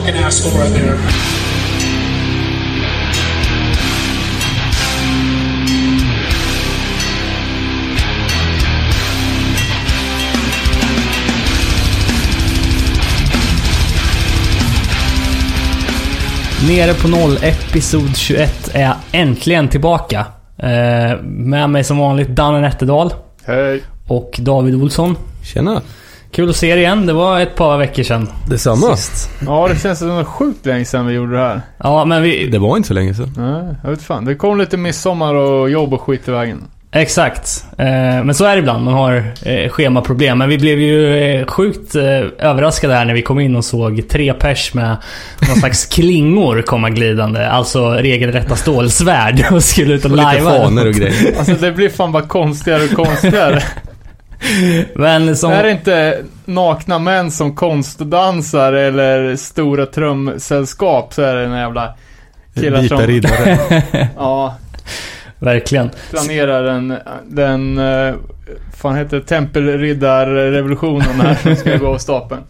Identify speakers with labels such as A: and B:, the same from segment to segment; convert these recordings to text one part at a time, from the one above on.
A: fucking asshole right there.
B: Nere på noll, episod 21 är jag äntligen tillbaka. Eh, med mig som vanligt Danne Nätterdal
C: Hej.
B: och David Olsson.
D: Tjena.
B: Kul att se er igen. Det var ett par veckor sedan.
D: Detsamma.
B: Sist.
C: Ja, det känns som det var sjukt länge sedan vi gjorde det här.
B: Ja, men vi...
D: Det var inte så länge sedan.
C: Nej, jag vet fan. Det kom lite midsommar och jobb och skit i vägen.
B: Exakt. Eh, men så är det ibland. Man har eh, schemaproblem. Men vi blev ju eh, sjukt överraskade här när vi kom in och såg tre pers med någon slags klingor komma glidande. Alltså regelrätta stålsvärd och skulle ut och
D: Och lite
B: lajva.
D: fanor och grejer.
C: Alltså det blir fan bara konstigare och konstigare.
B: Men som...
C: Det är inte nakna män som konstdansar eller stora trumsällskap så är det en jävla killar
D: Vita
C: som
D: riddare.
C: ja,
B: Verkligen.
C: planerar den, den eh, fan heter det, tempelriddarrevolutionen här som ska gå av stapeln.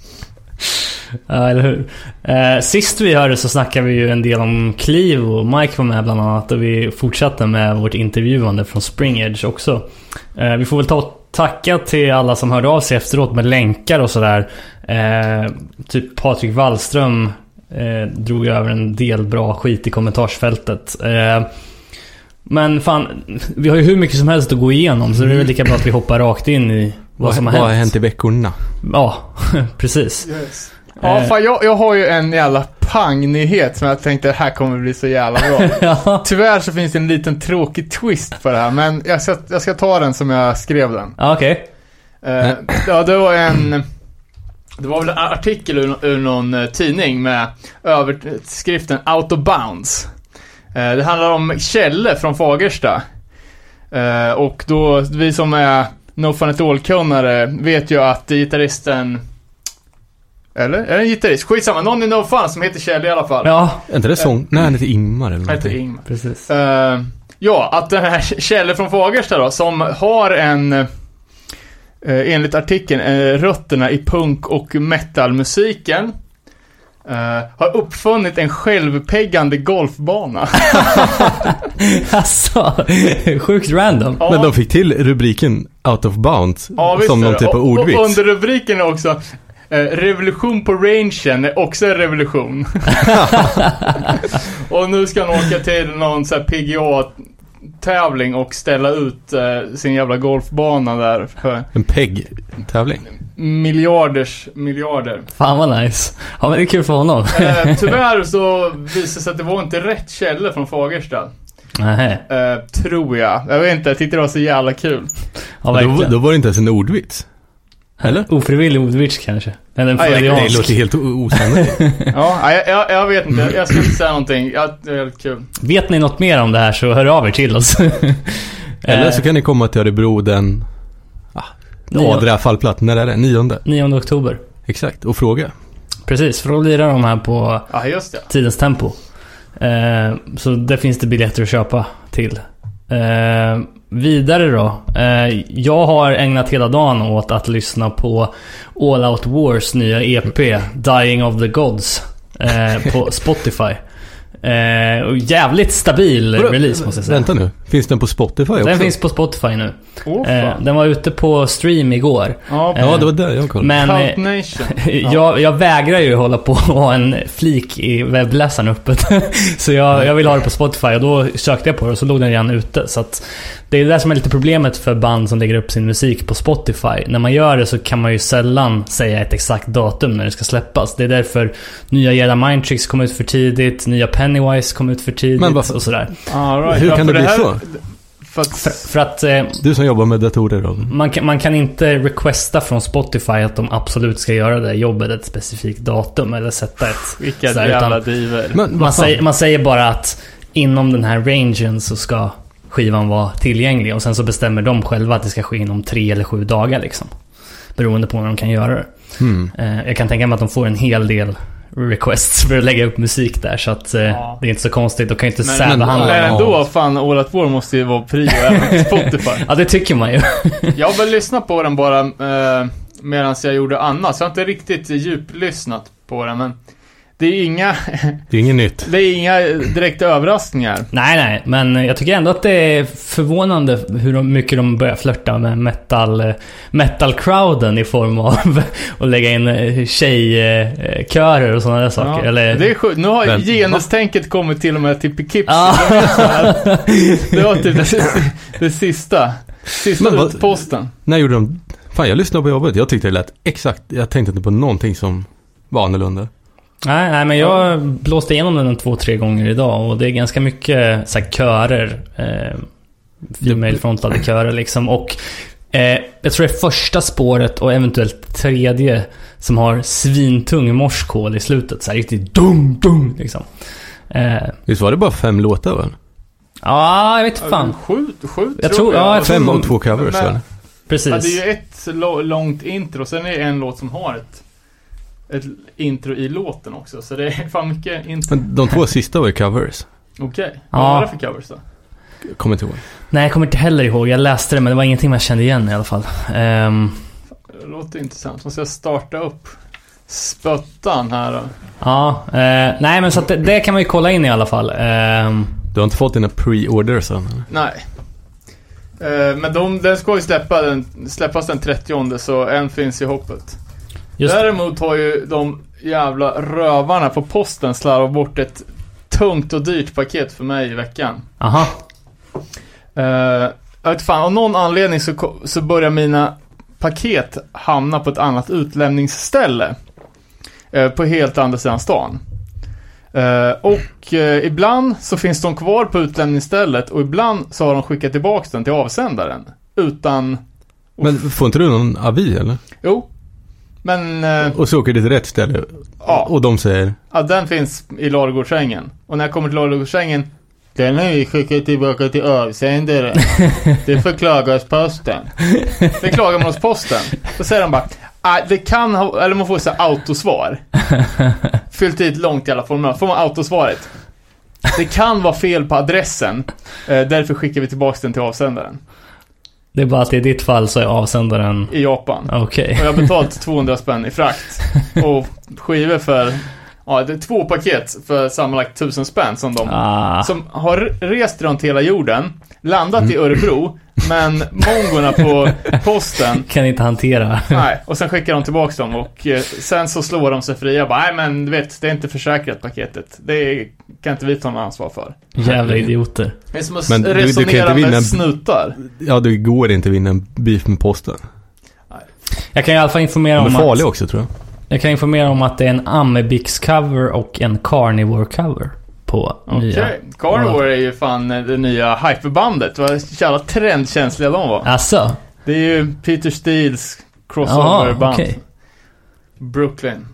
B: Ja, eller hur? Eh, sist vi hörde så snackade vi ju en del om Cleve och Mike var med bland annat och vi fortsatte med vårt intervjuande från Spring Edge också. Eh, vi får väl ta och tacka till alla som hörde av sig efteråt med länkar och sådär. Eh, typ Patrik Wallström eh, drog över en del bra skit i kommentarsfältet. Eh, men fan, vi har ju hur mycket som helst att gå igenom så det är väl lika bra att vi hoppar rakt in i vad,
D: Vad,
B: som har
D: vad
B: hänt.
D: har hänt i veckorna?
B: Ja, precis.
C: Yes. Ja,
B: Eh.
C: fan jag, jag har ju en jävla pangnyhet som jag tänkte det här kommer bli så jävla bra.
B: ja,
C: Tyvärr så finns det en liten tråkig twist på det här, men jag ska, jag ska ta den som jag skrev den.
B: okej.
C: Eh, ja, det var en... Det var väl en artikel ur, ur någon eh, tidning med överskriften Out of Bounds. Det handlar om Kjelle från Fagersta. Och då, vi som är No Fun At All-kunnare vet ju att gitarristen... Eller? Är det en gitarrist? Skitsamma, någon i No Fun som heter Kjelle i alla fall.
B: Ja,
D: Är inte det sång? Nej, han heter Ingmar eller
C: heter. Ingmar.
B: precis.
C: Eh, ja, att den här Kjelle från Fagersta då, som har en, eh, enligt artikeln, eh, rötterna i punk och metalmusiken. eh, har uppfunnit en självpeggande golfbana.
B: alltså, sjukt random.
C: Ja.
D: Men de fick till rubriken Out of Bounds.
C: Ja,
D: som någon typ av
C: och, och
D: ordvits.
C: under rubriken också eh, Revolution på rangen är också en revolution. och nu ska han åka till någon så här PGA-tävling och ställa ut eh, sin jävla golfbana där för
D: En PEG-tävling.
C: miljarders miljarder.
B: Fan vad nice. Ja men det är kul för honom.
C: Eh, tyvärr så visade det sig att det var inte rätt källa från Fagersta.
B: Nähä.
C: Eh, tror jag. Jag vet inte, jag tyckte det var så jävla kul.
B: Ja
D: då, då var det inte ens en ordvits. Eller?
B: Ofrivillig ordvits kanske. Eller en
C: Aj, aj, aj,
D: Det låter helt osannolikt.
C: Ja, jag, jag, jag vet inte. Jag ska inte säga någonting. Ja, det är väldigt kul.
B: Vet ni något mer om det här så hör av er till oss.
D: Eller så kan ni komma till Örebro den... Ah,
B: Nio-
D: Adria fallplatt. När är det? Nionde?
B: 9 oktober.
D: Exakt. Och fråga.
B: Precis, för då lirar de här på
C: Ja, just det.
B: tidens tempo. Eh, så det finns det biljetter att köpa till. Eh, vidare då. Eh, jag har ägnat hela dagen åt att lyssna på All Out Wars nya EP, Dying of the Gods, eh, på Spotify. Eh, och jävligt stabil
D: Vadå?
B: release måste jag säga.
D: Vänta nu. Finns den på Spotify också?
B: Den finns på Spotify nu.
C: Åh,
B: Eh, den var ute på stream igår.
C: Ja,
D: Ja, det var där jag kollade.
B: Men eh, jag, jag vägrar ju hålla på och ha en flik i webbläsaren öppet. så jag, jag vill ha det på Spotify och då sökte jag på det och så låg den redan ute. Så att det är det som är lite problemet för band som lägger upp sin musik på Spotify. När man gör det så kan man ju sällan säga ett exakt datum när det ska släppas. Det är därför nya Jedi Mind Tricks kom ut för tidigt, nya Pennywise kom ut för tidigt
D: Men varför-
B: och sådär.
C: All right.
D: Hur
C: Ja,
D: kan
C: för
D: det bli
C: här-
D: så?
C: För att,
B: För, för att eh,
D: Du som jobbar med datorer då.
B: man kan, man kan inte requesta från Spotify att de absolut ska göra det jobbet ett specifikt datum eller sätta ett...
C: vilka
B: sådär,
C: jävla diver.
D: Men
B: Man säger, man säger bara att inom den här rangen så ska skivan vara tillgänglig och sen så bestämmer de själva att det ska ske inom tre eller sju dagar liksom. Beroende på när de kan göra det.
D: Hmm.
B: Eh, jag kan tänka mig att de får en hel del requests för att lägga upp musik där så att eh,
C: Ja.
B: det är inte så konstigt. De kan ju inte särbehandla
C: Men ändå, fan, All At War måste ju vara prio även på Spotify.
B: Ja, det tycker man ju.
C: Jag har väl lyssnat på den bara eh, medan jag gjorde annat, så jag har inte riktigt djuplyssnat på den, men det är inga,
D: Det är inget nytt.
C: det är inga direkta överraskningar.
B: Nej, nej, men jag tycker ändå att det är förvånande hur mycket de börjar flörta med metal, metal-crowden i form av att lägga in eh, tjejkörer och sådana där saker.
C: Ja,
B: Eller...
C: Det är sjukt. Nu har
D: Men-
C: genustänket kommit till och med till Poughkeepsie.
B: Ja.
C: Det var typ det, det sista. Sista
D: Men vad-
C: utposten.
D: När gjorde de... Fan, jag lyssnade på jobbet. Jag tyckte det lät exakt... Jag tänkte inte på någonting som var annorlunda.
B: Nej, nej, men jag blåste igenom den två, tre gånger idag och det är ganska mycket så här, körer. Eh, Female-frontade körer liksom. Och eh, jag tror det är första spåret och eventuellt tredje som har svintung morskål i slutet. Så här riktigt dum, dum liksom. Eh,
D: Visst var det bara fem låtar va?
B: ja, jag vet fan.
C: Sju, sju
B: Jag tror- ja, jag tror-
D: Fem och två covers
C: Men-
D: eller?
C: Ja,
B: Precis.
C: det är ju ett långt intro, sen är det en låt som har ett, ett intro i låten också. Så det är fan mycket intro.
D: Men de två sista var ju covers.
C: Okej.
B: Ja.
C: Vad var det för covers då?
D: Kommer inte ihåg.
B: Nej, jag kommer inte heller ihåg. Jag läste det, men det var ingenting man kände igen i alla fall. Ehm,
C: Det låter intressant. Måste jag starta upp spöttan här då?
B: ja, eh, nej men så att det, det kan man ju kolla in i alla fall. Ehm,
D: Du har inte fått dina pre-orders än? eller?
C: Nej. Eh, men de, den ska ju släppa den, släppas den 30 så en finns i hoppet.
B: Just
C: Däremot har ju de jävla rövarna på posten slarvat bort ett tungt och dyrt paket för mig i veckan.
B: Aha.
C: Uh, jag vet fan, av någon anledning så, så börjar mina paket hamna på ett annat utlämningsställe. eh, på helt andra sidan stan. Eh, och eh, ibland så finns de kvar på utlämningsstället och ibland så har de skickat tillbaka den till avsändaren. Utan,
D: Men får inte du någon avi eller?
C: jo. Men, eh,
D: Och så åker du till rätt ställe
C: ja.
D: och de säger
C: Ja, den finns i ladugårdssängen. Och när jag kommer till ladugårdssängen Den har vi skickat tillbaka till avsändaren. Det förklagas posten. Det klagar man hos posten. Då säger de bara ah, det kan ha, eller man får så autosvar. Fyllt i ett långt jävla formulär. Får man autosvaret. Det kan vara fel på adressen. Eh, därför skickar vi tillbaka den till avsändaren.
B: Det är bara att i ditt fall så är avsändaren...
C: I Japan.
B: Okej.
C: Och jag har betalt 200 spänn i frakt. Och skivor för, ja det är två paket för sammanlagt 1000 spänn som de
B: Ah.
C: som har rest runt hela jorden, landat i Örebro, men mongorna på posten,
B: Kan inte hantera.
C: nej, och sen skickar de tillbaka dem och eh, sen så slår de sig fria. Bara, nej men du vet, det är inte försäkrat paketet. Det kan inte vi ta något ansvar för.
B: Jävla idioter.
C: Det är som att
D: Men du- du kan
C: resonera
D: inte vinna-
C: med snutar.
D: Ja, det går inte att vinna en beef med posten.
B: Jag kan i alla fall informera
D: De är
B: om
D: farliga
B: att...
D: också tror jag.
B: Jag kan informera om att det är en Amebix-cover och en Carnivore-cover på
C: Okej,
B: nya.
C: Carnivore är ju fan eh, det nya hyperbandet. Vad jävla trendkänsliga de var.
B: Alltså.
C: Det är ju Peter Steels crossover-band.
B: okej.
C: Brooklyn.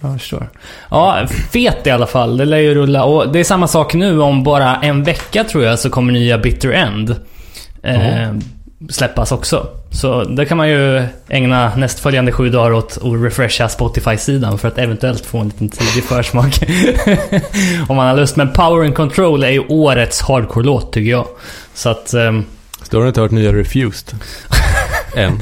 B: Jag förstår. Ja, fet i alla fall. Det lär ju rulla. Och det är samma sak nu. Om bara en vecka tror jag så kommer nya Bitter End eh, släppas också. Så där kan man ju ägna nästföljande sju dagar åt att refresha Spotify-sidan för att eventuellt få en liten tidig försmak. om man har lust. Men Power and Control är ju årets hardcore-låt tycker jag. Så att... ehm,
D: Så har du inte hört nya Refused? Än.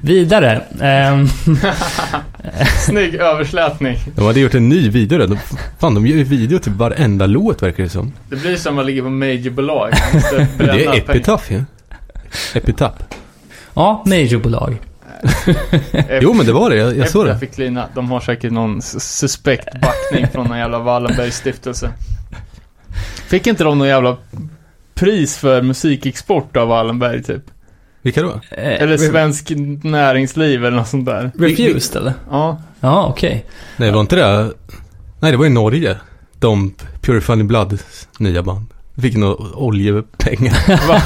B: vidare. Ehm,
C: Snygg överslätning.
D: De hade gjort en ny video där. De, fan, de gör ju video till varenda låt verkar det som.
C: Det blir som att ligga på majorbolag.
D: Det är. Epitaph ju. Epitaph.
B: ja, majorbolag.
D: Jo men det var det, jag, jag såg det.
C: Fick klina. De har säkert någon suspekt backning från någon jävla Wallenbergs stiftelse. Fick inte de någon jävla pris för musikexport av Wallenberg typ?
D: Vilka då?
B: Eh,
C: Eller Svensk Näringsliv eller något sånt där.
B: Refused eller?
C: Ja.
B: Ja, okej.
D: Nej, var inte det... Nej, det var i Norge. De Purifying Blood nya band. Fick några oljepengar.
C: Va?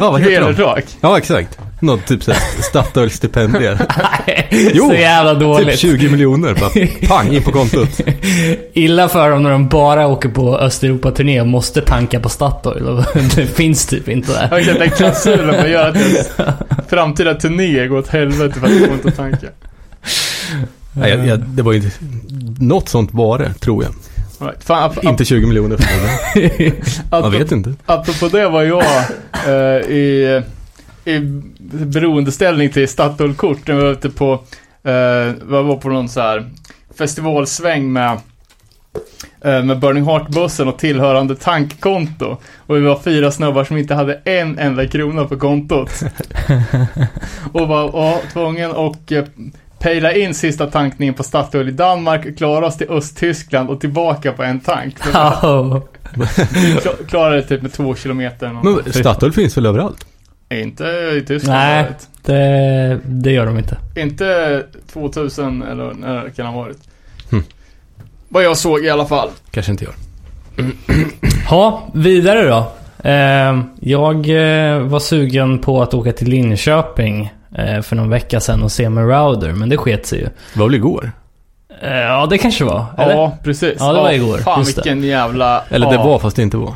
D: ja, vad heter de? Ja, exakt. Något typ såhär Statoil-stipendier.
B: Nej,
D: Jo,
B: så jävla
D: typ
B: dåligt.
D: 20 miljoner bara. Pang, in på kontot.
B: Illa för dem när de bara åker på Östeuropa-turné och måste tanka på Statoil. Det finns typ inte där.
C: Jag vet den klausulen för att göra att deras framtida turné går åt helvete för att det går inte att tanka.
D: Nej, jag, jag, det var ju inte... Något sånt var det, tror jag.
C: Right. Fan, ap-
D: Inte 20 miljoner förmodligen. Man vet inte.
C: Apropå det var jag eh, i, i beroendeställning till Statoil-kort. Jag var ute på, eh, jag var på någon så här festivalsväng med eh, med Burning Heart-bussen och tillhörande tankkonto. Och vi var fyra snubbar som inte hade en enda krona på kontot. och var, tvungen att eh, pejla in sista tankningen på Statoil i Danmark, klara oss till Östtyskland och tillbaka på en tank.
B: Oh.
C: Kla- Klarade det typ med två kilometer.
D: Men Statoil finns väl överallt?
C: Inte i Tyskland.
B: Nej. Det, det gör de inte.
C: Inte 2000 eller när det kan ha varit.
D: Hmm.
C: Vad jag såg i alla fall.
D: Kanske inte gör.
B: Ja, vidare då. Eh, jag eh, var sugen på att åka till Linköping för någon vecka sedan och se Marauder, men det sket sig ju.
D: Det var väl igår?
B: Eh, ja, det kanske var. Eller?
C: Ja, precis.
B: Ja, det var igår.
C: Fan
B: Just det.
C: vilken jävla...
D: Eller det var fast det inte var.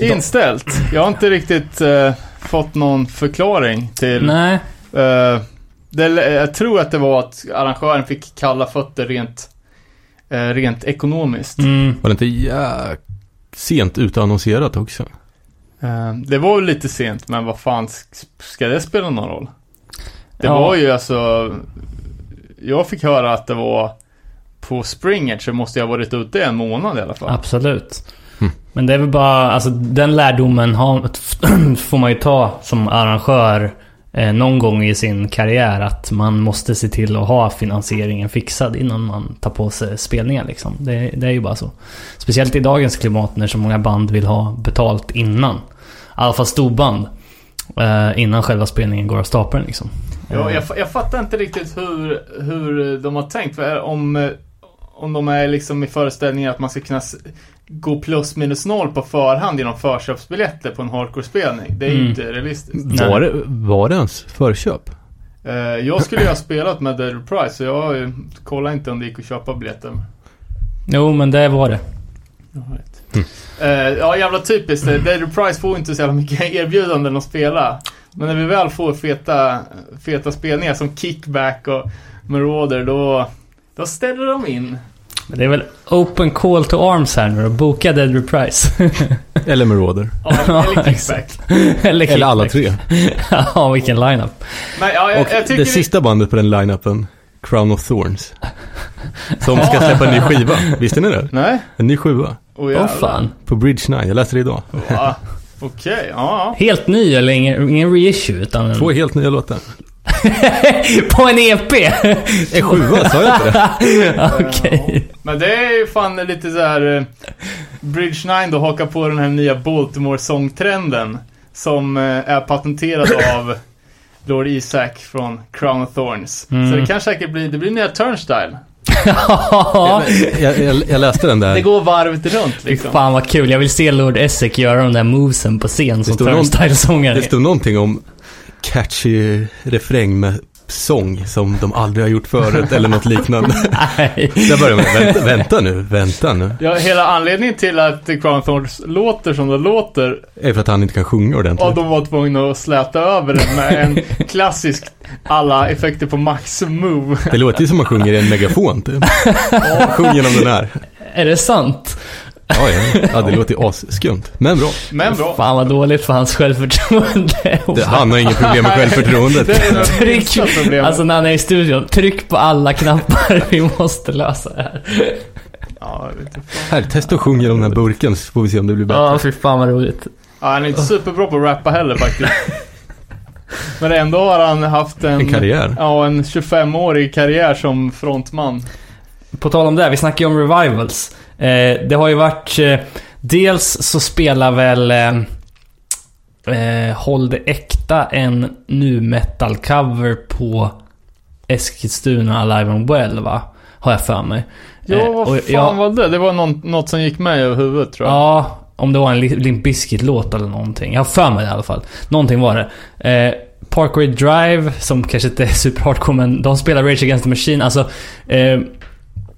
C: Inställt. Jag har inte riktigt eh, fått någon förklaring till...
B: Nej.
C: Eh, det, jag tror att det var att arrangören fick kalla fötter rent, eh, rent ekonomiskt.
B: Mm.
D: Var det inte jäk... sent utannonserat också?
C: Eh, det var ju lite sent, men vad fan, sk- ska det spela någon roll? Det
B: Ja.
C: var ju alltså... Jag fick höra att det var på Springert så måste jag ha varit ute en månad i alla fall.
B: Absolut.
D: Mm.
B: Men det är väl bara, alltså den lärdomen har, får man ju ta som arrangör eh, någon gång i sin karriär. Att man måste se till att ha finansieringen fixad innan man tar på sig spelningar liksom. Det, det är ju bara så. Speciellt i dagens klimat när så många band vill ha betalt innan. I alla fall storband. Eh, innan själva spelningen går av stapeln liksom.
C: Ja,
B: Eh,
C: jag, jag fattar inte riktigt hur, hur de har tänkt. För om, eh, om de är liksom i föreställningen att man ska kunna gå plus minus noll på förhand genom förköpsbiljetter på en hardcore-spelning. Det är ju
B: Mm.
C: inte realistiskt.
D: Var det, var det ens förköp?
C: Eh, jag skulle ju ha spelat med Dead Reprise så jag eh, kollade inte om det gick att köpa biljetter.
B: Jo, men det var det.
C: Mm. Eh, ja, jävla typiskt. Mm. Dead Reprise får inte så jävla mycket erbjudanden att spela. Men när vi väl får feta, feta spelningar som Kickback och Marauder, då, då ställer de in.
B: Men det är väl open call to arms här nu då. Boka Dead Reprise.
D: Eller Marauder?
C: Ja, eller Kickback.
B: Eller,
D: Eller alla
B: kickback.
D: tre?
B: ja, vilken lineup.
C: Men ja, jag,
D: Och
C: jag
D: det sista bandet på den line-upen, Crown of Thorns. Som ska släppa en ny skiva. Visste ni det?
C: Nej?
D: En ny sjua.
C: Åh
B: Åh fan.
D: På Bridge 9, jag läste det idag.
C: Okej, ja,
B: Helt ny eller ingen, ingen reissue utan.
D: Två helt nya låtar.
B: På en EP!
D: En sjua, sa jag inte det?
B: Okej.
C: Men det är ju fan lite så här eh, Bridge 9 då hakar på den här nya Baltimore-sångtrenden. Som eh, är patenterad av Lord Isaac från Crown of Thorns.
B: Mm.
C: Så det kan säkert bli, det blir nya Turnstyle.
B: Ja.
D: Jag, jag, jag läste den där.
C: Det går varvet runt liksom.
B: fan vad kul. Jag vill se Lord Essek göra de där movesen på scen som turnstyle-sångare.
D: Det stod någonting om catchy refräng med sång som de aldrig har gjort förut eller något liknande.
B: Nej.
D: Där börjar man, vänta, vänta nu, vänta nu.
C: Ja, hela anledningen till att Crown of Thorns låter som de låter
D: Är för att han inte kan sjunga ordentligt.
C: och de var tvungna att släta över det med en klassisk alla effekter på max move.
D: Det låter ju som man sjunger i en megafon typ. Sjung genom den här.
B: Är det sant?
D: Ja, ja. ja det låter ju asskumt. Men bra.
C: Men bra.
B: Fan vad dåligt för hans självförtroende.
D: Det, han har inget problem med självförtroendet.
C: Det är det
B: Tryck, alltså när han är i studion, tryck på alla knappar. Vi måste lösa det här.
C: Ja.
D: Här, testa att sjunga genom den här burken så får vi se om det blir bättre.
B: Ja, fy fan vad roligt.
C: Ja, han är inte superbra på att rappa heller faktiskt. Men ändå har han haft en...
D: En karriär.
C: Ja, en 25-årig karriär som frontman.
B: På tal om det, vi snackar ju om revivals. Eh, det har ju varit... Eh, dels så spelar väl... Eh, eh, Håll det äkta en nu metal cover på Eskilstuna Alive and Well va? Har jag för mig.
C: Ja,
B: Eh,
C: vad fan
B: jag-
C: var det? Det var någon, något som gick mig över huvudet tror jag.
B: Ja, om det var en Li- Limp Bizkit-låt eller någonting. Jag har för mig det i alla fall. Någonting var det. Eh, Parkway Drive, som kanske inte är super hardcore, men de spelar Rage Against the Machine. Alltså, eh,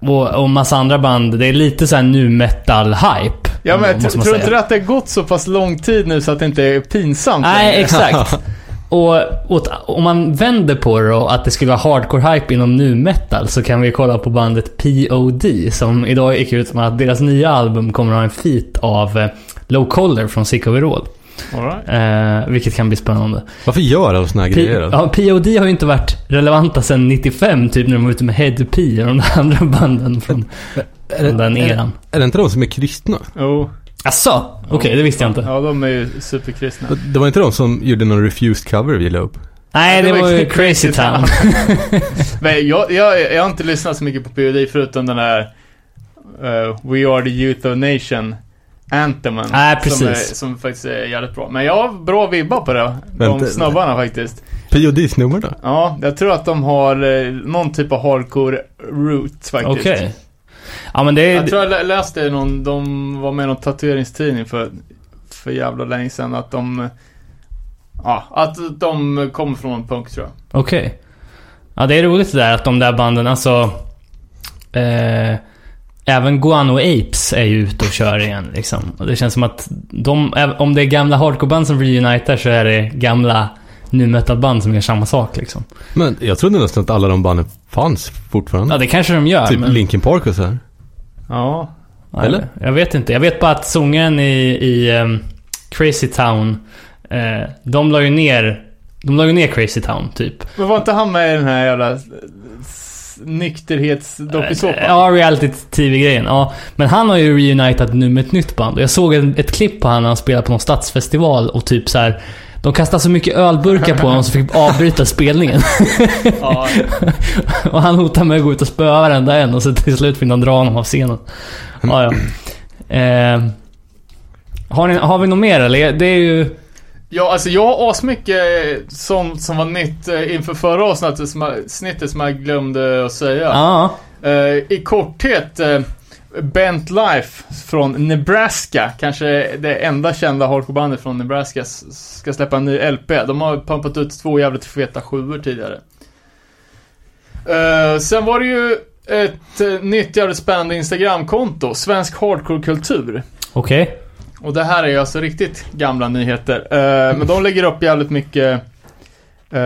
B: och, och massa andra band. Det är lite såhär nu metal-hype.
C: Ja, men jag tror inte att det har gått så pass lång tid nu så att det inte är pinsamt
B: Nej,
C: längre?
B: exakt. Och, och om man vänder på det och att det skulle vara hardcore-hype inom nu metal så kan vi kolla på bandet POD som idag gick ut med att deras nya album kommer att ha en feat av eh, Low Collar från Sick Overall.
C: Right.
B: Eh, vilket kan bli spännande.
D: Varför gör alla såna här
B: P-
D: grejer?
B: ja, POD har ju inte varit relevanta sedan 95 typ när de var ute med Head P och de där andra banden från...
D: Är det,
B: Den
D: är,
B: eran.
D: är det inte de som är kristna?
C: Jo.
B: Asså? Okej, det visste jag inte.
C: Ja, de är ju superkristna.
D: Det var inte de som gjorde någon refused cover vi la upp?
B: Nej, det var ju Crazy Town.
C: Men jag, jag, jag har inte lyssnat så mycket på POD förutom den där eh, We Are The Youth of Nation Anthemen.
B: Nej,
C: Som, är,
B: precis.
C: som faktiskt är jävligt bra. Men jag har bra vibbar på det. De
D: Vänta.
C: snubbarna faktiskt.
D: POD-snubbar då?
C: Ja, jag tror att de har eh, någon typ av hardcore roots faktiskt.
B: Okej. Ja, men det
C: Jag
B: är...
C: tror jag lä- läste någon, de var med i någon tatueringstidning för, för jävla länge sedan att de Ja, att de kommer från en punk tror jag.
B: Okej. Ja, det är roligt det där att de där banden, alltså... Eh, även Guano Apes är ju ute och kör igen liksom. Och det känns som att de, om det är gamla hardcoreband som reunitar så är det gamla nu metal-band som gör samma sak liksom.
D: Men jag trodde nästan att alla de banden fanns fortfarande.
B: Ja, det kanske de gör.
D: typ
B: men,
D: Linkin Park och så här.
C: Ja.
D: Eller?
B: Jag vet inte. Jag vet bara att sångaren i, i ehm, Crazy Town, eh, de la ju ner de la ju ner Crazy Town, typ.
C: Men var inte han med i den här jävla s- s- nykterhetsdokusåpan?
B: Ja, reality-tv-grejen. Ja. Men han har ju reunitat nu med ett nytt band. Jag såg en, ett klipp på han när han spelade på någon stadsfestival och typ så här. De kastade så mycket ölburkar på honom så fick avbryta spelningen.
C: Ja.
B: och han hotade med att gå ut och spöa varenda en och så till slut fick han dra honom av scenen. Ja, ja. Eh, har, ni, har vi något mer eller? Det är ju...
C: Ja, alltså jag har asmycket som, som var nytt eh, inför förra avsnittet som, snittet som jag glömde att säga.
B: Ja.
C: Eh, I korthet, uh, Bent Life från Nebraska, kanske det enda kända hardcorebandet från Nebraska, ska släppa en ny LP. De har pumpat ut två jävligt feta sjuor tidigare. Eh, sen var det ju ett nytt jävligt spännande Instagramkonto, Svensk Hardcore-kultur.
B: Okej.
C: Och det här är ju alltså riktigt gamla nyheter. Eh, men de lägger upp jävligt mycket, eh,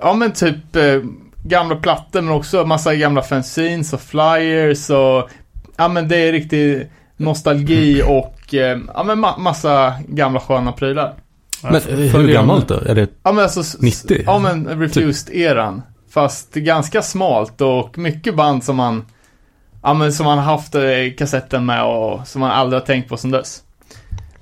C: ja men typ eh, gamla plattor men också massa gamla fanzines och flyers och, ja men det är riktig nostalgi och, eh, ja men ma- massa gamla sköna prylar.
D: Men hur gammalt då? Är det...
C: Ja men alltså, s-
D: 90?
C: Ja men Refused-eran. Fast ganska smalt och mycket band som man, ja men som man har haft eh, kassetten med och som man aldrig har tänkt på sen dess.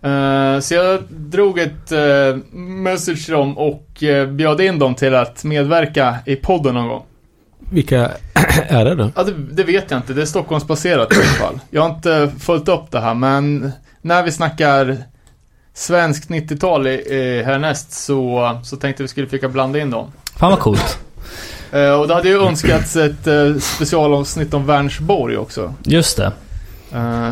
C: Eh, så jag drog ett uh, message till dem och uh, bjöd in dem till att medverka i podden någon gång.
D: Vilka är det då?
C: Ja, det, det vet jag inte. Det är Stockholmsbaserat i alla fall. Jag har inte följt upp det här, men när vi snackar svenskt 90-tal i, i härnäst så, så tänkte vi skulle försöka blanda in dem.
B: Fan vad coolt.
C: Eh, och det hade ju önskats ett uh, specialavsnitt om Vänersborg också.
B: Just det.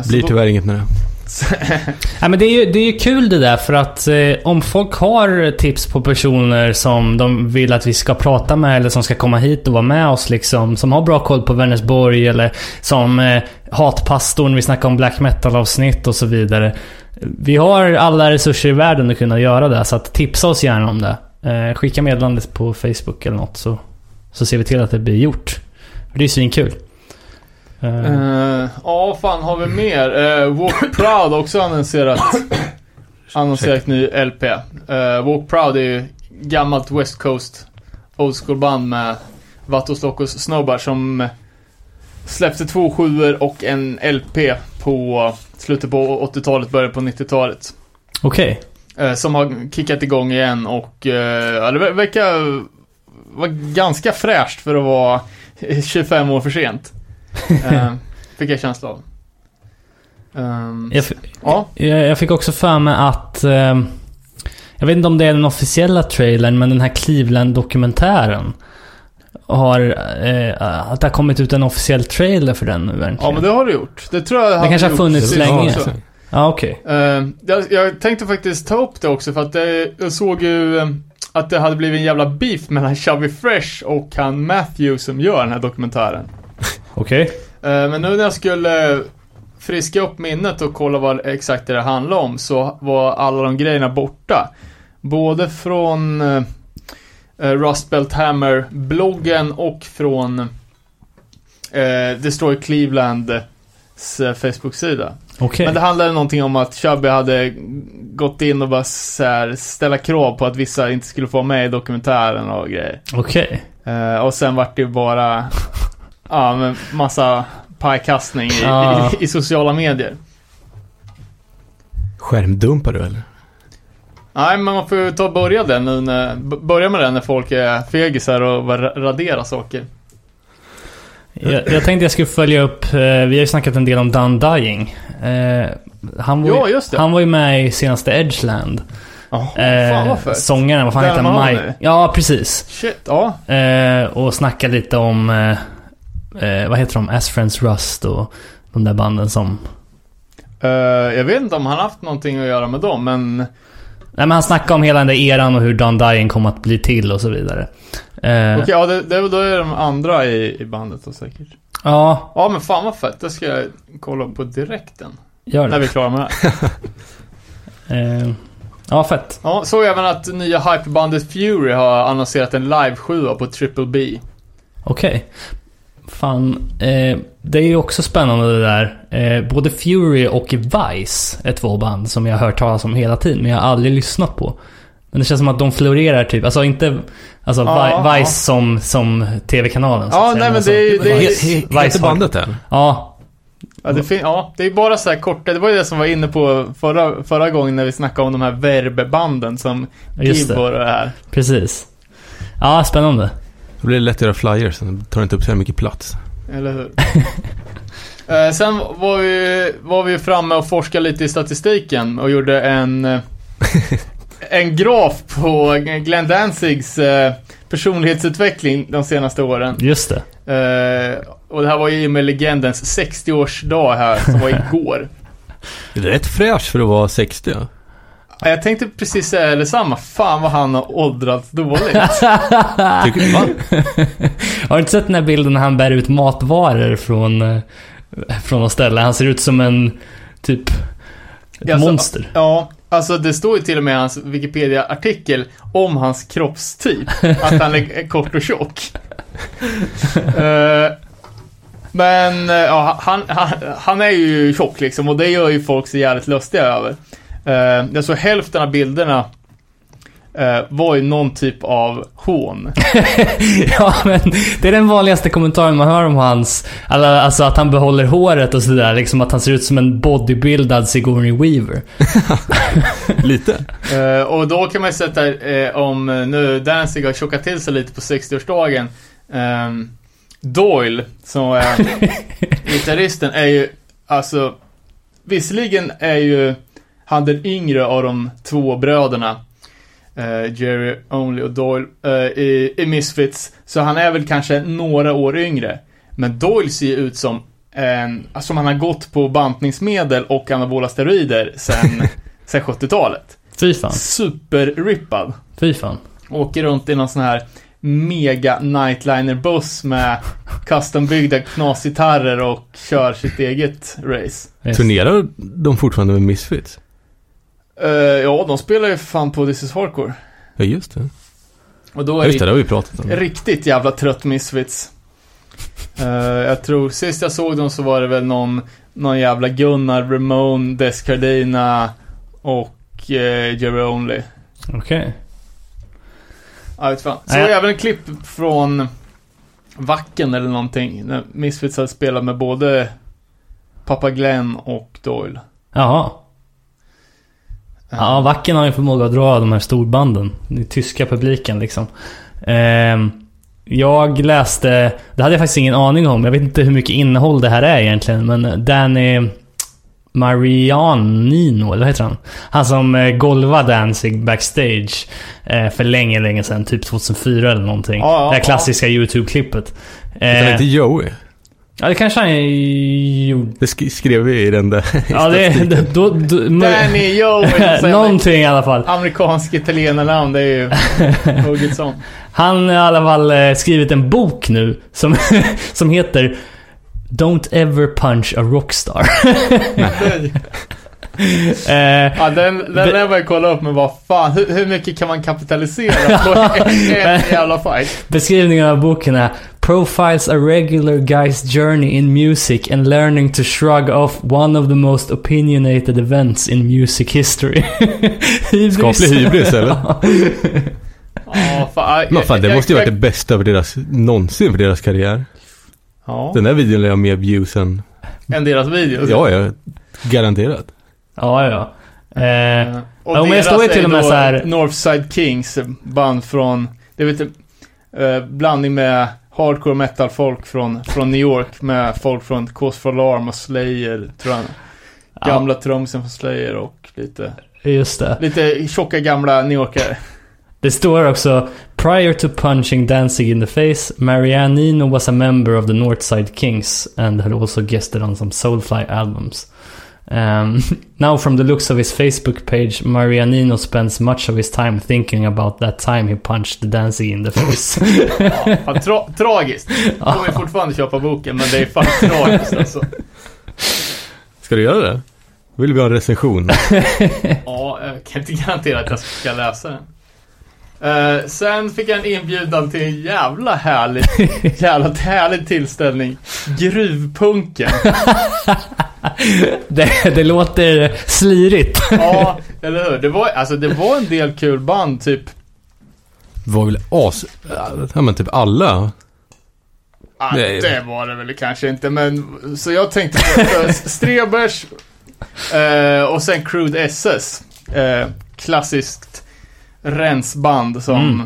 C: Så
D: Blir
C: då-
D: tyvärr inget med det.
B: Ja, men det, är ju, det är ju kul det där för att eh, om folk har tips på personer som de vill att vi ska prata med eller som ska komma hit och vara med oss liksom. Som har bra koll på Vänersborg eller som eh, Hatpastorn, vi snackar om black metal avsnitt och så vidare. Vi har alla resurser i världen att kunna göra det så att tipsa oss gärna om det. Eh, skicka meddelandet på Facebook eller något så, så ser vi till att det blir gjort. För det är ju svinkul. Eh,
C: Eh, Ja, fan har vi mer? Uh, Walk Proud har också annonserat annonserat ny LP. Uh, Walk Proud är ju gammalt West Coast Old School band med Vatos Locos snubbar som släppte två sjuor och en LP på slutet på 80-talet, början på 90-talet.
B: Okej.
C: Eh, som har kickat igång igen och ja, det ver- verkar vara ganska fräscht för att vara 25 år för sent. Eh, fick jag känsla av. Ehm,
B: Jag,
C: ja,
B: Jag, fick också för mig att... Eh, jag vet inte om det är den officiella trailern, men den här Cleveland-dokumentären. Har... Eh, att det har kommit ut en officiell trailer för den nu
C: ja, men det har det gjort. Det tror jag hade
B: kanske har funnits länge. Ja, okej.
C: Eh, jag, jag tänkte faktiskt ta upp det också för att eh, jag såg ju att det hade blivit en jävla beef mellan Chubby Fresh och han Matthew som gör den här dokumentären.
B: Okej.
C: Eh, Men nu när jag skulle friska upp minnet och kolla vad exakt det handlar om så var alla de grejerna borta. Både från eh, eh, Rust Belt Hammer bloggen och från eh, Destroy Clevelands Facebook-sida.
B: Okej.
C: Men det handlade någonting om att Chubby hade gått in och bara så här, ställa krav på att vissa inte skulle få vara med i dokumentären och grejer.
B: Okej.
C: Eh, och sen vart det bara, ja men massa pajkastning i,
B: Ja.
C: i, i sociala medier.
D: Skärmdumpar du eller?
C: Nej, men man får ta och börja den nu när, börja med den när folk är fegisar och bara radera saker.
B: Jag, jag tänkte jag skulle följa upp, eh, vi har ju snackat en del om Done Dying. Eh, han, var
C: Ja,
B: ju,
C: just det.
B: han var ju med i senaste Edgeland.
C: Jaha,
B: Eh, sångaren, vad fan
C: Dan
B: heter han? Mike? Ja, precis.
C: Shit, ja.
B: Eh, och snacka lite om, eh, vad heter de? As Friends Rust och de där banden som...
C: Eh, jag vet inte om han haft någonting att göra med dem, men...
B: Nej men han snackade om hela den där eran och hur Done Dying kom att bli till och så vidare. Eh,
C: Okej, ja, det, det, då är de andra i, i bandet då säkert.
B: Ja,
C: Ja, men fan vad fett. Det ska jag kolla på direkten.
B: gör
C: När
B: det.
C: vi är klara med det här.
B: Eh, ja, fett.
C: Ja, såg även att nya hyperbandet Fury har annonserat en live-sjua på Triple B.
B: Okej. Fan, eh, det är ju också spännande det där. Eh, både Fury och Vice är två band som jag har hört talas om hela tiden, men jag har aldrig lyssnat på. Men det känns som att de florerar typ, alltså inte... Alltså
C: Ja,
B: Vi-
C: ja.
B: Vice som, som TV-kanalen
C: Ja, nej, men
B: alltså,
C: det är- det är-
B: Vice-
D: He- he-
B: Vice
D: Heter bandet det?
B: Ja,
C: Ja, det, ja, det är bara så här korta. Det var ju det som var inne på förra, förra gången när vi snackade om de här verbanden som. Gibbor och det här.
B: Precis. Ja, spännande.
D: Då blir det lätt att göra flyers, sen tar det inte upp så mycket plats.
C: Eller hur? eh, sen var vi, var vi framme och forskade lite i statistiken och gjorde en, en graf på Glenn Danzigs eh, personlighetsutveckling de senaste åren.
B: Just det.
C: Eh, och det här var ju med legendens 60-årsdag här, som var igår.
D: Det är rätt fräsch för att vara 60. Ja.
C: Ja, Jag tänkte precis säga detsamma. Fan vad han har åldrats dåligt.
D: Tycker du? Va?
B: Har du inte sett den här bilden när han bär ut matvaror från, eh, från något ställe? Han ser ut som en, typ, ett
C: Alltså,
B: monster.
C: Ja, alltså det står ju till och med i hans Wikipedia-artikel om hans kroppstyp. att han är kort och tjock. Eh, men eh, ja, han, han, han är ju tjock liksom och det gör ju folk så jävligt lustiga över. Uh, jag såg hälften av bilderna eh, var ju någon typ av hån.
B: ja, men det är den vanligaste kommentaren man hör om hans... Alltså att han behåller håret och sådär. Liksom att han ser ut som en bodybuildad Sigourney Weaver.
D: Lite.
C: Eh, och då kan man ju sätta, eh, om nu Danzig har tjockat till sig lite på 60-årsdagen. ehm, Doyle, som är gitarristen, är ju, alltså, visserligen är ju han den yngre av de två bröderna. eh, Jerry Only och Doyle eh, i, i Misfits. Så han är väl kanske några år yngre. Men Doyle ser ju ut som en, som han har gått på bantningsmedel och anabola steroider sen, sen 70-talet.
B: Fy fan.
C: Superrippad.
B: Fy fan.
C: Åker runt i någon sån här mega nightliner-buss med custombyggda knasgitarrer och kör sitt eget race.
B: Yes.
D: Turnerar de fortfarande med Misfits?
C: Eh, ja, de spelar ju fan på This is Hardcore.
D: Ja, just det.
C: Och då
D: Ja,
C: är
D: just det,
C: det
D: har vi pratat om.
C: riktigt jävla trött Misfits. Eh, jag tror, sist jag såg dem så var det väl någon, någon jävla Gunnar, Ramone, Descardina och eh, Jerry Only.
B: Okej.
C: Ja, vet fan. Så
B: Nej.
C: även en klipp från Vacken eller någonting. När Misfits hade spelat med både Pappa Glenn och Doyle.
B: Jaha. Ja, Wacken har ju förmåga att dra de här storbanden. Den tyska publiken liksom. Ehm, jag läste, det hade jag faktiskt ingen aning om. Jag vet inte hur mycket innehåll det här är egentligen. Men Danny Marianino, eller vad heter han? Han som eh, golvade Danzig backstage eh, för länge, länge sedan. Typ 2004 eller någonting.
C: Ja, ja,
B: det här
C: ja.
B: klassiska YouTube-klippet.
D: Utan
B: Eh,
D: inte Joey.
B: Ja, det kanske han gjorde.
D: Det sk- skrev vi i den där
B: Ja, det, det då, då,
C: Danny Joey!
B: Någonting i alla fall.
C: Amerikansk italienarnamn, det är ju hugget som.
B: Han har i alla fall eh, skrivit en bok nu som, som heter Don't ever punch a rockstar. eh,
C: Ja, den, den lär man ju kolla upp, men vad fan, hur, hur mycket kan man kapitalisera på en, en jävla fight?
B: beskrivningen av boken är Profiles a regular guy's journey in music and learning to shrug off one of the most opinionated events in music history. Hybris.
D: Skaplig hybris, eller?
B: Ja.
C: Fan,
D: Men fan, det måste ju varit det bästa för deras, någonsin för deras karriär.
C: Ja.
D: Den där videon lär ha mer views än...
C: En deras video.
D: Ja, ja. Garanterat.
B: Ja, ja. Eh,
C: Och
B: Ja,
C: deras
B: står ju
C: är
B: till och med
C: då
B: så här-
C: Northside Kings, band från, det är vet uh, blandning med hardcore metal-folk från, från New York med folk från Cause for Alarm och Slayer, tror jag. Gamla trummisen från Slayer och lite,
B: just det.
C: lite tjocka gamla New Yorkare.
B: Det står också Prior to punching Danzig in the face, Marianino was a member of the Northside Kings and had also guested on some Soulfly albums. Um, now from the looks of his Facebook page, Marianino spends much of his time thinking about that time he punched Danzig in the face.
C: Ja, tra- tragiskt. Jag kommer fortfarande köpa boken, men det är fan tragiskt alltså.
D: Ska du göra det? Vill vi ha en recension?
C: Ja, jag kan inte garantera att jag ska läsa den. Eh, sen fick jag en inbjudan till en jävla härlig, jävla härlig tillställning. Gruvpunken.
B: det, det låter slirigt.
C: Ja, eller hur? Det var, alltså, det var en del kul band, typ.
D: Det var väl as... Ja men typ alla.
C: Ah,
D: Nej.
C: det var det väl kanske inte, men så jag tänkte på Strebers eh, och sen Crude SS. Eh, klassiskt rensband som
B: Mm.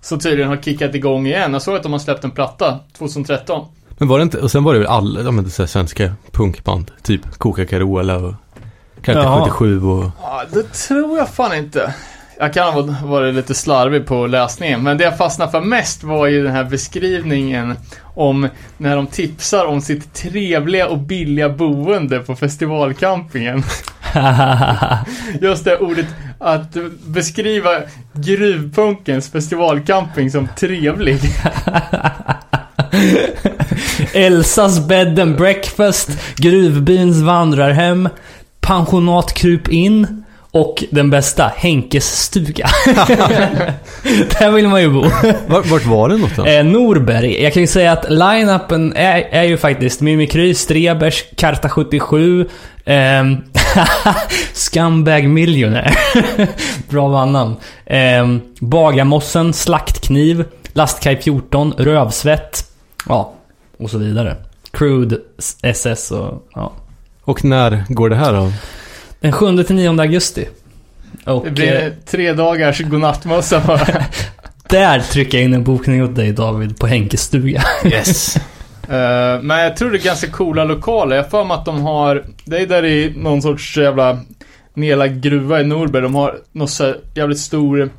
C: så tydligen har kickat igång igen. Jag såg att de har släppt en platta 2013.
D: Men var det inte... Och sen var det väl alla, ja men så svenska punkband. Typ Coca Carola och...
B: Jaha.
D: 77 och...
C: Ja, det tror jag fan inte. Jag kan ha varit lite slarvig på läsningen, men det jag fastnade för mest var ju den här beskrivningen om när de tipsar om sitt trevliga och billiga boende på festivalcampingen. Just det ordet att beskriva gruvpunkens festivalcamping som trevlig.
B: Elsas bed and breakfast, gruvbyns vandrarhem, pensionat Kryp in och den bästa, Henkes stuga. Där vill man ju bo.
D: Vart, vart var det någonstans?
B: Eh, Norberg. Jag kan ju säga att line-upen är, är ju faktiskt Mimikry, Strebers, Karta 77, ehm, Scumbag Millionaire. Bra bandnamn. Ehm, Bagarmossen, Slaktkniv, Lastkaj 14, Rövsvett. Ja, och så vidare. Crude, SS och ja.
D: Och när går det här då?
B: Den 7-9 augusti. Och
C: Det
B: eh,
C: blir tre dagars godnattmössa bara.
B: där trycker jag in en bokning åt dig David på Henkes stuga.
D: Yes.
C: Eh, men jag tror det är ganska coola lokaler. Jag för mig att de har, det är där i någon sorts jävla nedlagd gruva i Norberg. De har någon så här jävligt stor,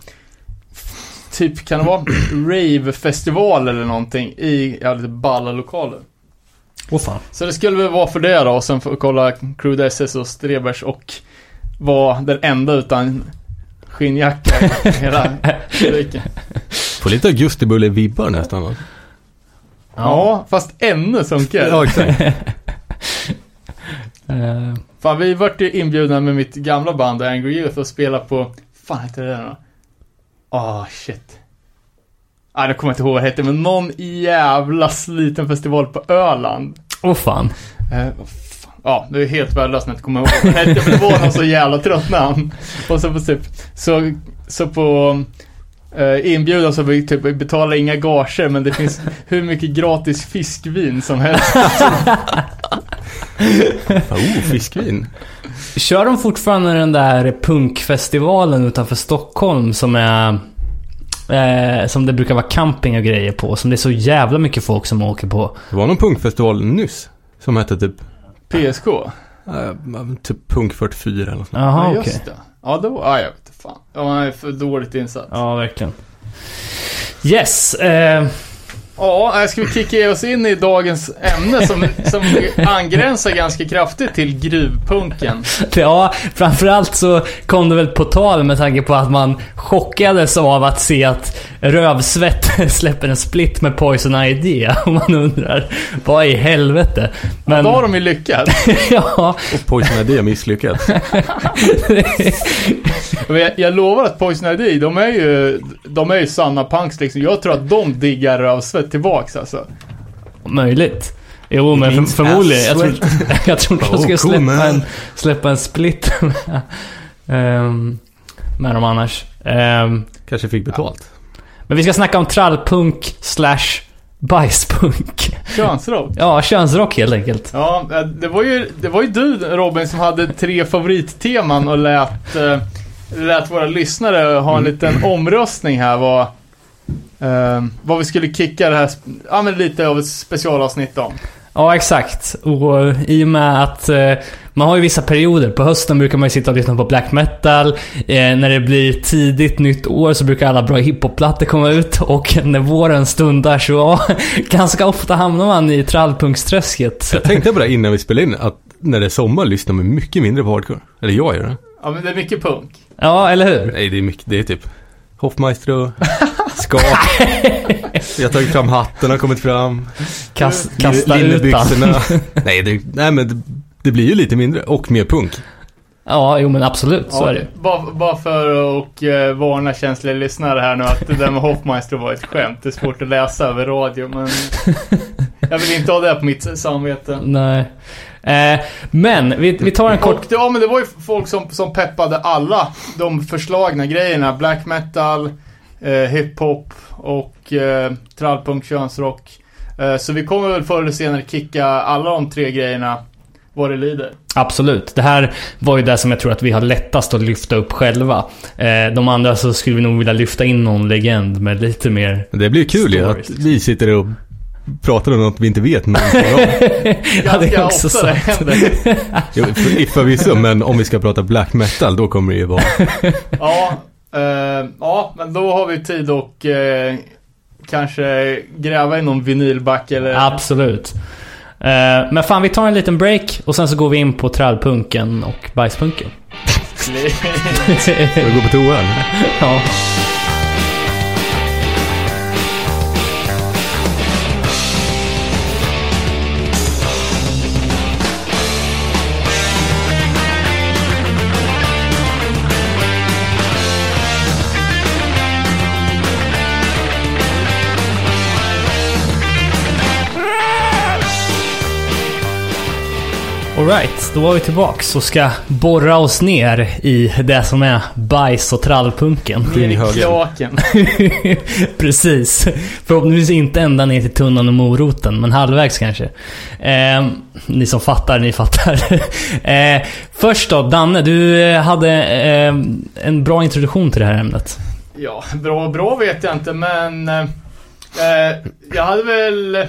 C: typ kan det vara rave-festival eller någonting i jävligt balla lokaler.
B: Åh fan.
C: Så det skulle väl vara för det då och sen få kolla Crude SS och Strebers och vara den enda utan skinnjacka hela publiken.
D: Får lite augustibulle-vibbar nästan va?
C: Ja, fast ännu sunkigare.
D: Ja, exakt.
B: Eh,
C: Fan, vi vart ju inbjudna med mitt gamla band Angry Youth och spela på, fan heter det då? Ah, shit. Ah, jag kommer inte ihåg vad det hette, men någon jävla sliten festival på Öland.
B: Åh fan.
C: Eh, vad fan. Ja, det är helt värdelöst när jag inte kommer ihåg vad det hette, men det var någon så jävla trött namn. Och så på typ, så, så på eh, inbjudan så vi typ betalar inga gager, men det finns hur mycket gratis fiskvin som helst.
D: Oh, fiskvin.
B: Kör de fortfarande den där punkfestivalen utanför Stockholm som är... Eh, som det brukar vara camping och grejer på. Som det är så jävla mycket folk som åker på.
D: Det var någon punkfestival nyss. Som hette typ...
C: PSK.
D: Uh, typ Punk 44 eller något sånt.
B: Jaha,
C: ja,
B: okej.
C: det. Ja, det var, ja, jag vet inte fan. Ja, han är för dåligt insatt. Ja,
B: Ja, verkligen. Yes. Eh,
C: ja ska vi kicka oss in i dagens ämne som, som angränsar ganska kraftigt till gruvpunken.
B: ja, framförallt så kom det väl på tal med tanke på att man chockades av att se att Rövsvett släpper en split med Poison ID. Och man undrar, vad i helvete?
C: Men... Då har de ju lyckats.
B: ja,
D: Och Poison ID misslyckats.
C: Men Jag, jag lovar att Poison ID, de är ju, de är ju sanna punks liksom. Jag tror att de diggar Rövsvett tillbaks alltså.
B: Möjligt. Jo, men för, förmodligen. Jag tror,
D: ass
B: jag tror inte de skulle släppa, en, släppa en split med, ehm, med dem annars. Ehm,
D: Kanske fick betalt.
B: men vi ska snacka om trallpunk slash bajspunk.
C: Könsrock.
B: Ja, könsrock helt enkelt.
C: Ja, eh, det var, ju, det var ju du Robin som hade tre favoritteman och lät, eh, lät våra lyssnare ha en liten omröstning här vad, eh, vad vi skulle kicka det här, ja men lite av ett specialavsnitt om.
B: Ja, exakt. Och i och med att eh, man har ju vissa perioder. På hösten brukar man ju sitta och lyssna på black metal. Eh, när det blir tidigt nytt år så brukar alla bra hiphop-plattor komma ut. Och när våren stundar så ja, ganska ofta hamnar man i trallpunksträsket.
D: Jag tänkte på det innan vi spelade in, att när det är sommar lyssnar man mycket mindre på hardcore. Eller jag gör det.
C: Ja men det är mycket punk.
B: Ja, eller hur?
D: Nej, det är mycket, det är typ Hoffmaestro, Skak. Vi har tagit fram hatten, har kommit fram.
B: Kas, kasta.
D: Linnebyxorna. nej, det, nej, men det, det blir ju lite mindre och mer punk.
B: Ja, jo men absolut. Så
C: Ja,
B: är det
C: bara, bara för att uh, varna känsliga lyssnare här nu att det där med Hoffmeister var ett skämt. Det är svårt att läsa över radio men jag vill inte ha det på mitt samvete.
B: Nej. Eh, men, vi, vi tar en kort...
C: Och det, ja, men det var ju folk som, som peppade alla de förslagna grejerna. Black metal, eh, hiphop och eh, trallpunk, könsrock. Eh, så vi kommer väl förr eller senare kicka alla de tre grejerna vad det lider.
B: Absolut. Det här var ju det som jag tror att vi har lättast att lyfta upp själva. Eh, de andra så skulle vi nog vilja lyfta in någon legend med lite mer...
D: Det blir kul ju att
B: Stories.
D: vi sitter och pratar om något vi inte vet någonting om.
B: Ja, det är också sant.
D: Jo, för- Förvisso, men om vi ska prata black metal då kommer det ju vara...
C: Ja, eh, ja, men då har vi tid och eh, kanske gräva i någon vinylback eller...
B: Absolut. Eh, men fan, vi tar en liten break och sen så går vi in på trallpunken och bajspunken.
D: Ska vi gå på toa eller?
B: ja. Alright, då var vi tillbaks och ska borra oss ner i det som är bajs och trallpunken.
C: Ner i kloaken.
B: Precis. Förhoppningsvis inte ända ner till tunnan och moroten, men halvvägs kanske. Eh, ni som fattar, ni fattar. eh, först då, Danne, du eh, hade eh, en bra introduktion till det här ämnet.
C: Ja, bra bra vet jag inte men... Eh, eh, jag hade väl...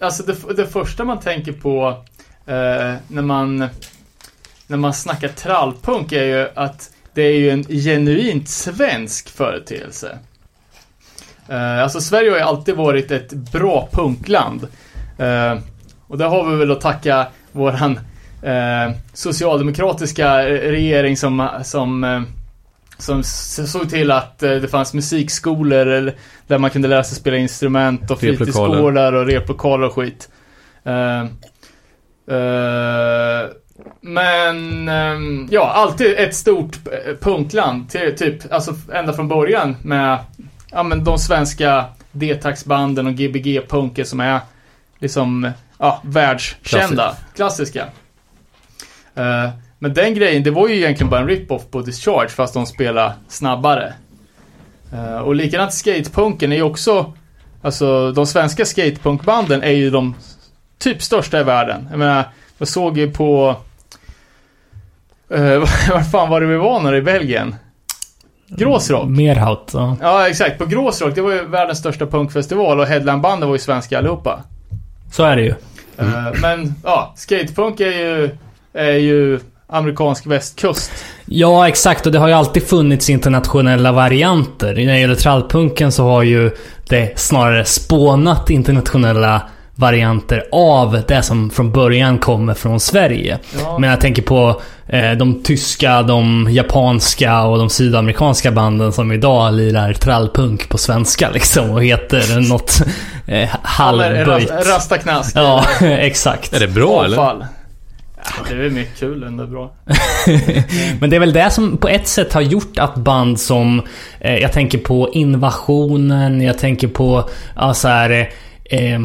C: Alltså det, det första man tänker på eh, när man... När man snackar trallpunk är ju att det är ju en genuint svensk företeelse. Eh, alltså Sverige har ju alltid varit ett bra punkland. Eh, och det har vi väl att tacka våran eh, socialdemokratiska regering som, som eh, som såg till att eh, det fanns musikskolor där man kunde lära sig spela instrument och fritidsgårdar och replokaler och skit. Eh, men, ehm, ja, alltid ett stort eh, punkland. Till, typ, alltså ända från början med, ja men de svenska D-taxbanden och Gbg-punker som är liksom, ja, världskända. Klassiska. Eh, men den grejen, det var ju egentligen bara en rip-off på Discharge fast de spelar snabbare. Eh, och likadant skatepunken är ju också, alltså de svenska skatepunkbanden är ju de typ största i världen. Jag menar, jag såg ju på, uh, var fan var det vi var när i Belgien? Gråsrock.
B: Merhout, ja.
C: Ja, exakt. På Gråsrock, det var ju världens största punkfestival och headlinebanden var ju svenska allihopa.
B: Så är det ju.
C: Eh, men, ja, skatepunk är ju, är ju amerikansk västkust.
B: Ja, exakt. Och det har ju alltid funnits internationella varianter. När det gäller trallpunken så har ju det snarare spånat internationella varianter av det som från början kommer från Sverige.
C: Ja.
B: Men jag tänker på eh, de tyska, de japanska och de sydamerikanska banden som idag lirar trallpunk på svenska liksom och heter något eh, halvböjt.
C: Rast- Rastaknask.
B: Ja, exakt.
D: Är det bra eller?
C: Avfall. Ja, det är väl mycket kul ändå bra.
B: Men det är väl det som på ett sätt har gjort att band som... Eh, jag tänker på Invasionen, jag tänker på... Ja, så här, eh,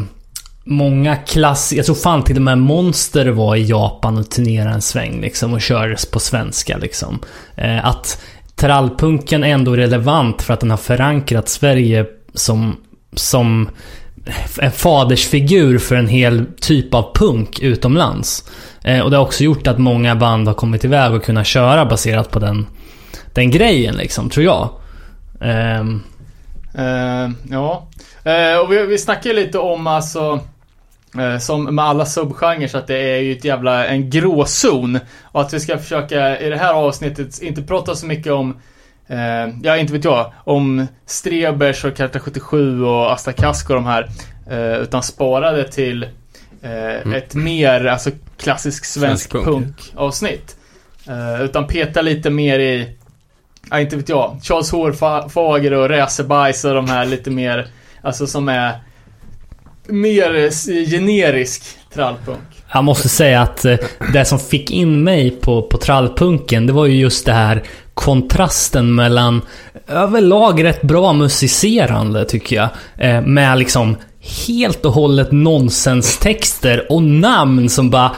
B: många klass... Jag tror fan till och med Monster var i Japan och turnerade en sväng liksom och kördes på svenska liksom. Eh, att trallpunken är ändå relevant för att den har förankrat Sverige som... som en fadersfigur för en hel typ av punk utomlands. Eh, och det har också gjort att många band har kommit iväg och kunnat köra baserat på den, den grejen liksom, tror jag. Ehm,
C: eh, ja. uh, och vi, vi snackade lite om alltså som med alla subgenrer så att det är ju ett jävla en gråzon. Och att vi ska försöka i det här avsnittet inte prata så mycket om eh, Ja, inte vet jag. Om Strebers och Karta 77 och Asta Kask och de här. Eh, utan spara det till eh, ett mer alltså klassisk svensk,
D: Svensk punk.
C: punk-avsnitt. Eh, utan peta lite mer i Ja, inte vet jag. Charles Hårfager och Räsebajs och de här lite mer, alltså som är mer eh, generisk trallpunk.
B: Jag måste säga att eh, det som fick in mig på, på trallpunken, det var ju just det här kontrasten mellan överlag rätt bra musicerande, tycker jag. Eh, med liksom helt och hållet nonsenstexter och namn som bara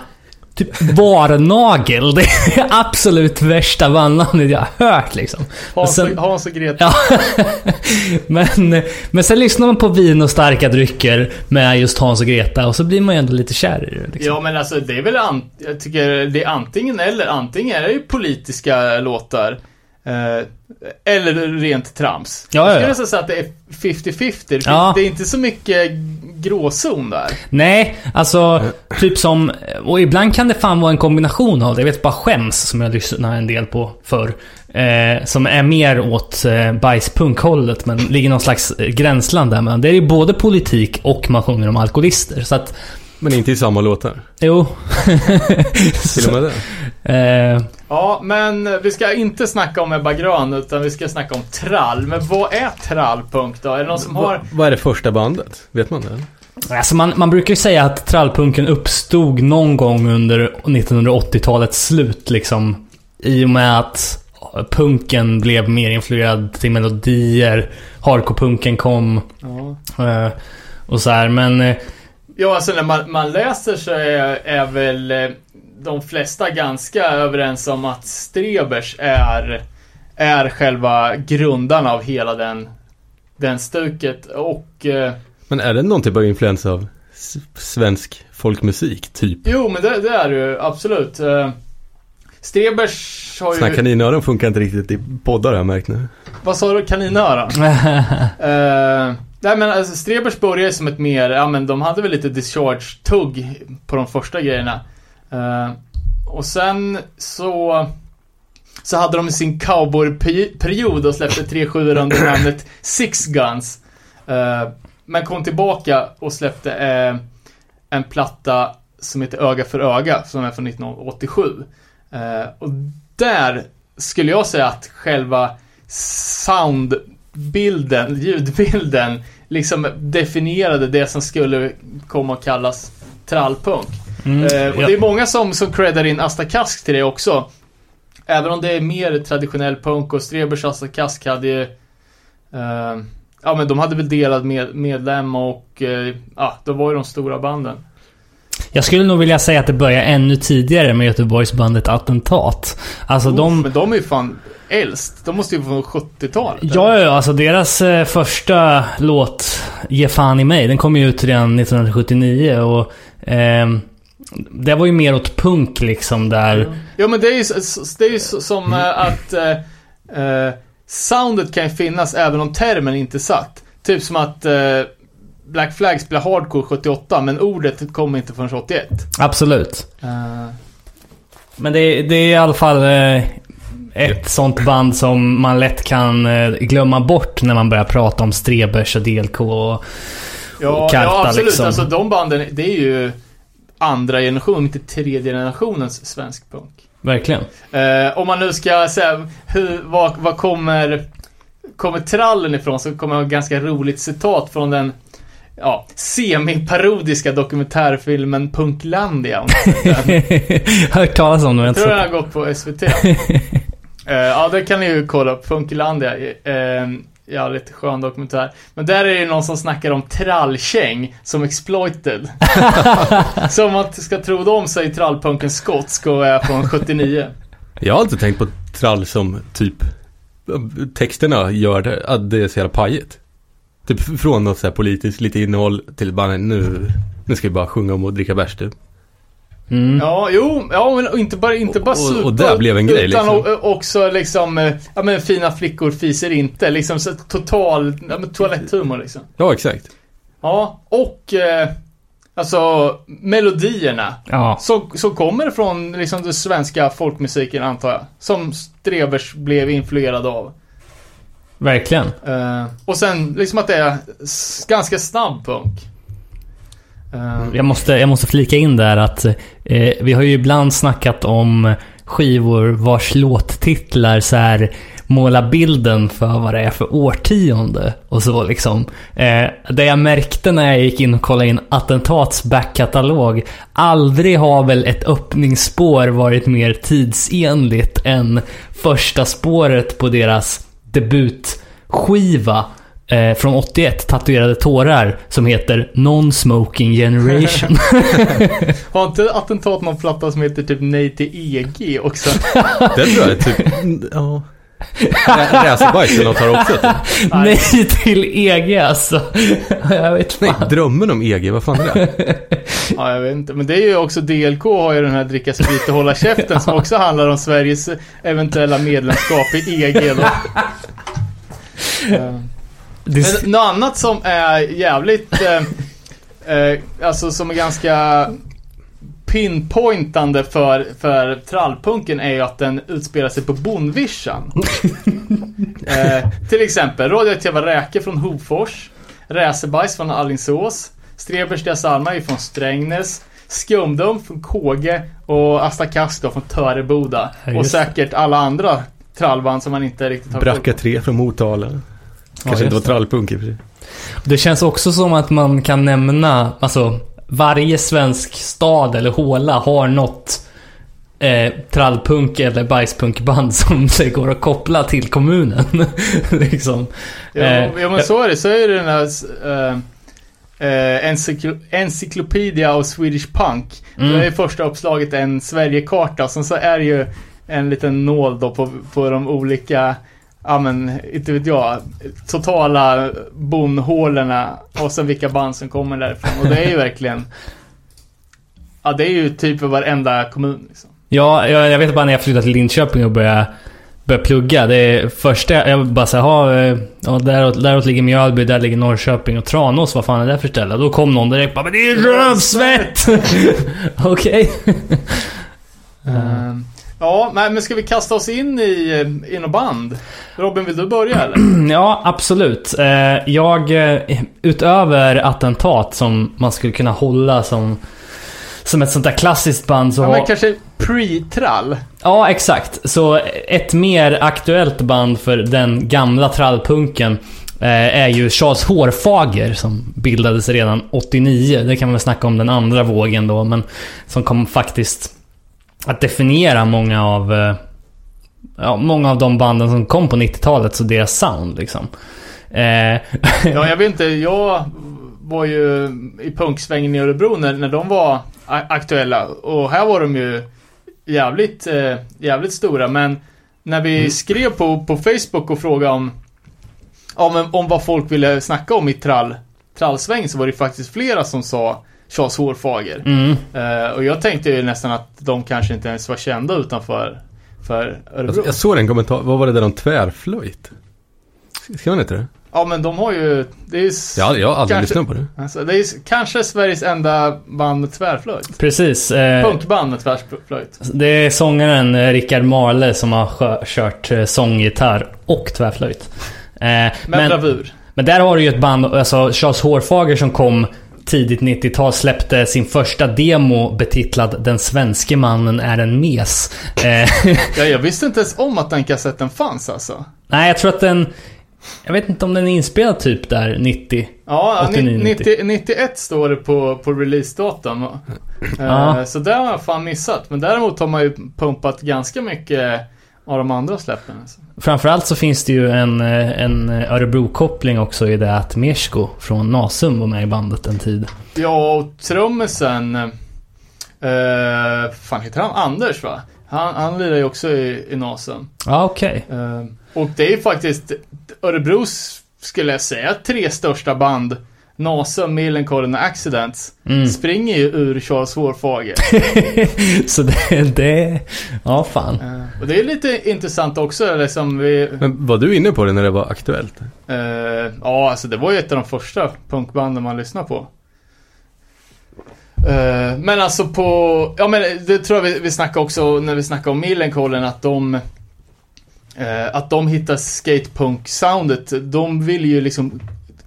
B: Typ varnagel. Det är absolut värsta bandnamnet jag har hört liksom.
C: Hans,
B: sen-
C: Hans och Greta.
B: Ja. men, men sen lyssnar man på vin och starka drycker med just Hans och Greta och så blir man ju ändå lite kär i det. Liksom.
C: Ja men alltså det är väl an, jag tycker det är antingen eller. Antingen är det ju politiska låtar. Eh, eller rent trams.
B: Ja,
C: jag
B: ja,
C: skulle
B: ja.
C: nästan säga att det är 50-50. Det, finns-
B: Ja.
C: det är inte så mycket gråzon där.
B: Nej, alltså typ som... Och ibland kan det fan vara en kombination av det. Jag vet bara Skäms som jag lyssnar en del på förr. Eh, som är mer åt eh, bajspunkhållet men ligger någon slags eh, gränsland där. Men det är ju både politik och man sjunger om alkoholister. Så att,
D: Men inte i samma låtar.
B: jo.
D: Till och med det.
B: eh,
C: Ja, men vi ska inte snacka om Ebba Grön utan vi ska snacka om trall. Men vad är trallpunk då? Är det någon som har...
D: Va- Vad är det första bandet? Vet man det?
B: Alltså man, man brukar ju säga att trallpunken uppstod någon gång under 1980-talets slut liksom. I och med att punken blev mer influerad till melodier. Hardcore-punken kom.
C: Ja.
B: eh, och så här. Men eh,
C: Ja, alltså när man, man läser så är, är väl eh, de flesta ganska överens om att Strebers är, är själva grundarna av hela den, den stuket. Och eh,
D: Men är det någon typ av influens av svensk folkmusik, typ?
C: jo, men det, det är det ju absolut. Eh, Strebers har
D: Såna
C: ju...
D: kaninöron funkar inte riktigt i poddar har jag märkt nu.
C: Vad sa du? Kaninöron? Eh, nej men alltså Strebers började som ett mer, ja men de hade väl lite discharge-tugg på de första grejerna. Eh, och sen så så hade de sin cowboy-period och släppte tre sjuor under namnet Six Guns. Eh, men kom tillbaka och släppte eh, en platta som heter Öga för öga, som är från 1987. Eh, och där skulle jag säga att själva soundbilden, ljudbilden, liksom definierade det som skulle komma att kallas trallpunk.
B: Mm,
C: Eh, och
B: ja.
C: det är många som, som creddar in Asta Kask till det också. Även om det är mer traditionell punk och Strebers Asta Kask hade ju... eh, ja men de hade väl delad med, medlem och... eh, ja, då var ju de stora banden.
B: Jag skulle nog vilja säga att det börjar ännu tidigare med Göteborgsbandet Attentat. Alltså
C: Oh,
B: de...
C: Men de är ju fan äldst. De måste ju vara från 70-talet. eller?
B: Ja, ja, alltså deras eh, första låt, Ge fan i mig, den kom ju ut redan 1979 och... ehm, det var ju mer åt punk liksom där.
C: Ja men det är ju, det är ju som eh, att eh, eh, soundet kan ju finnas även om termen inte är satt. Typ som att eh, Black Flag spelar hardcore 78 men ordet kommer inte förrän 81.
B: Absolut.
C: Eh,
B: Men det, det är i alla fall eh, ett sånt band som man lätt kan glömma bort när man börjar prata om Strebers och DLK och...
C: ja,
B: Karta,
C: ja absolut.
B: liksom.
C: Alltså de banden, det är ju andra generation, inte tredje generationens svensk punk.
B: Verkligen.
C: Eh, om man nu ska säga, hur, vad, vad kommer, kommer trallen ifrån så kommer jag ha ett ganska roligt citat från den ja, semi-parodiska dokumentärfilmen Punklandia. den.
B: Hört talas om det, men
C: Jag tror den har gått på SVT. Eh, ja, det kan ni ju kolla upp. Punklandia. Uh, ja, lite skön dokumentär. Men där är det någon som snackar om trallkäng som exploited. så om man ska tro dem så är trallpunken skotsk och är från 79.
D: Jag har alltid tänkt på trall som typ texterna gör det, att det är så jävla pajigt. Typ från något så här politiskt, lite innehåll till bara nu, nu ska vi bara sjunga om och dricka bärs typ.
B: Mm.
C: Ja, jo, ja men inte bara, inte bara
D: Och- och-
C: supa,
D: och det blev en grej,
C: Utan
D: liksom.
C: också liksom, eh, ja men fina flickor fiser inte. Liksom så total, ja men toaletthumor liksom.
D: Ja, exakt.
C: Ja, och eh, alltså melodierna.
B: Ja,
C: Så, så kommer från liksom den svenska folkmusiken antar jag. Som Strebers blev influerad av.
B: verkligen.
C: Eh, och sen liksom att det är ganska snabb punk. Ehm,
B: jag måste, jag måste flika in där att eh, vi har ju ibland snackat om skivor vars låttitlar så här måla bilden för vad det är för årtionde och så liksom. Eh, det jag märkte när jag gick in och kollade in Attentats backkatalog. Aldrig har väl ett öppningsspår varit mer tidsenligt än första spåret på deras debutskiva eh, från 81, Tatuerade tårar, som heter Non-Smoking Generation.
C: Har inte attentat någon platta som heter typ Nej till EG också?
D: Det tror jag är typ, ja. Rä- Racerbajs eller något har också typ.
B: Nej till EG alltså. jag vet
D: Nej,
B: fan.
D: drömmen om EG, vad fan är det?
C: Ja, jag vet inte. Men det är ju också DLK har ju den här dricka sprit och hålla käften som också handlar om Sveriges eventuella medlemskap i EG då.
B: Det,
C: Men något annat som är jävligt, eh, eh, alltså som är ganska pinpointande för, för trallpunken är ju att den utspelar sig på Bondvischan. eh, till exempel radioaktiva räkor från Hofors, Räsebajs från Alingsås, Strebers Deras Alma är från Strängnäs, Skumdum från Kåge och Asta Kask från Töreboda.
B: Ja,
C: och säkert alla andra trallband som man inte riktigt har koll på.
D: Bracka 3 från Motala. Kanske inte var trallpunk i och för sig.
B: det känns också som att man kan nämna, alltså varje svensk stad eller håla har något eh, trallpunk eller bajspunkband som det går att koppla till kommunen. liksom.
C: Ja,
B: Eh,
C: ja men så är det. Så är det den här uh, encyklo- Encyclopedia of Swedish Punk.
B: Mm.
C: Det är första uppslaget en Sverigekarta. Sen så är det ju en liten nål då på, på de olika, ja men inte vet jag, totala bonhålorna och sen vilka band som kommer därifrån. Och det är ju verkligen, ja det är ju typ varenda kommun liksom.
B: Ja, jag, jag vet bara när jag flyttade till Linköping och började, började plugga. Det är första, jag bara såhär, ja, eh, ja däråt, däråt ligger Mjölby, där ligger Norrköping och Tranås, vad fan är det för ställe? Då kom någon direkt bara, men det är rövsvett! Okej.
C: Ehm, Ja, nej, men ska vi kasta oss in i, eh, i något band? Robin, vill du börja eller?
B: Ja, absolut. Eh, Jag, eh, utöver attentat som man skulle kunna hålla som, som ett sånt där klassiskt band så
C: Ja, men kanske pre-trall.
B: Ja, exakt. Så ett mer aktuellt band för den gamla trallpunken är ju Charles Hårfager som bildades redan 89. Det kan man väl snacka om den andra vågen då, men som kom faktiskt att definiera många av eh, ja, många av de banden som kom på 90-talet, så deras sound liksom. Eh,
C: Ja, jag vet inte. Jag var ju i punksvängen i Örebro när, när de var aktuella. Och här var de ju jävligt, eh, jävligt stora. Men när vi skrev på, på Facebook och frågade om, om, om vad folk ville snacka om i trall, trallsväng så var det faktiskt flera som sa Charles Hårfager.
B: mm.
C: Eh, och jag tänkte ju nästan att de kanske inte ens var kända utanför för Örebro.
D: Jag, jag såg en kommentar, vad var det där om tvärflöjt? Ska man inte det?
C: Ja men de har ju, det är ju
D: Ja, jag har aldrig
C: Kanske-
D: lyssnat på det.
C: Alltså, det är s- kanske Sveriges enda band med tvärflöjt.
B: Precis. Eh,
C: Punkband med tvärflöjt.
B: Det är sångaren eh, Rickard Marle som har kört eh, sånggitarr och tvärflöjt. Eh,
C: Med
B: men,
C: bravur.
B: men där har du ju ett band, alltså Charles Hårfager som kom tidigt 90-tal släppte sin första demo betitlad Den svenske mannen är en mes. Eh,
C: Ja, jag visste inte ens om att den kassetten fanns alltså.
B: nej, jag tror att den... Jag vet inte om den är inspelad typ där 90.
C: Ja,
B: 89,
C: 90, 91 står det på, på releasedatum. Eh,
B: Ja.
C: Så det har jag fan missat. Men däremot har man ju pumpat ganska mycket av de andra släppen. Alltså.
B: Framförallt så finns det ju en, eh, en Örebro-koppling också i det att Mersko från Nasum var med i bandet en tid.
C: Ja, och trummisen... Eh, fan heter han? Anders va? Han, han lirar ju också i, i Nasum.
B: Ja, okej.
C: Eh, och det är ju faktiskt Örebros skulle jag säga, tre största band NASA, Millencolin och Accidents
B: Mm.
C: springer ju ur Charles Hårfager.
B: Så det, det... Ja, fan.
C: Eh, och det är lite intressant också, liksom vi...
D: Men var du inne på det när det var aktuellt?
C: eh, ja, alltså det var ju ett av de första punkbanden man lyssnade på. Eh, men alltså på, ja men det tror jag vi, vi snackade också när vi snackade om Millencolin att de att de hittar skatepunk-soundet. De vill ju liksom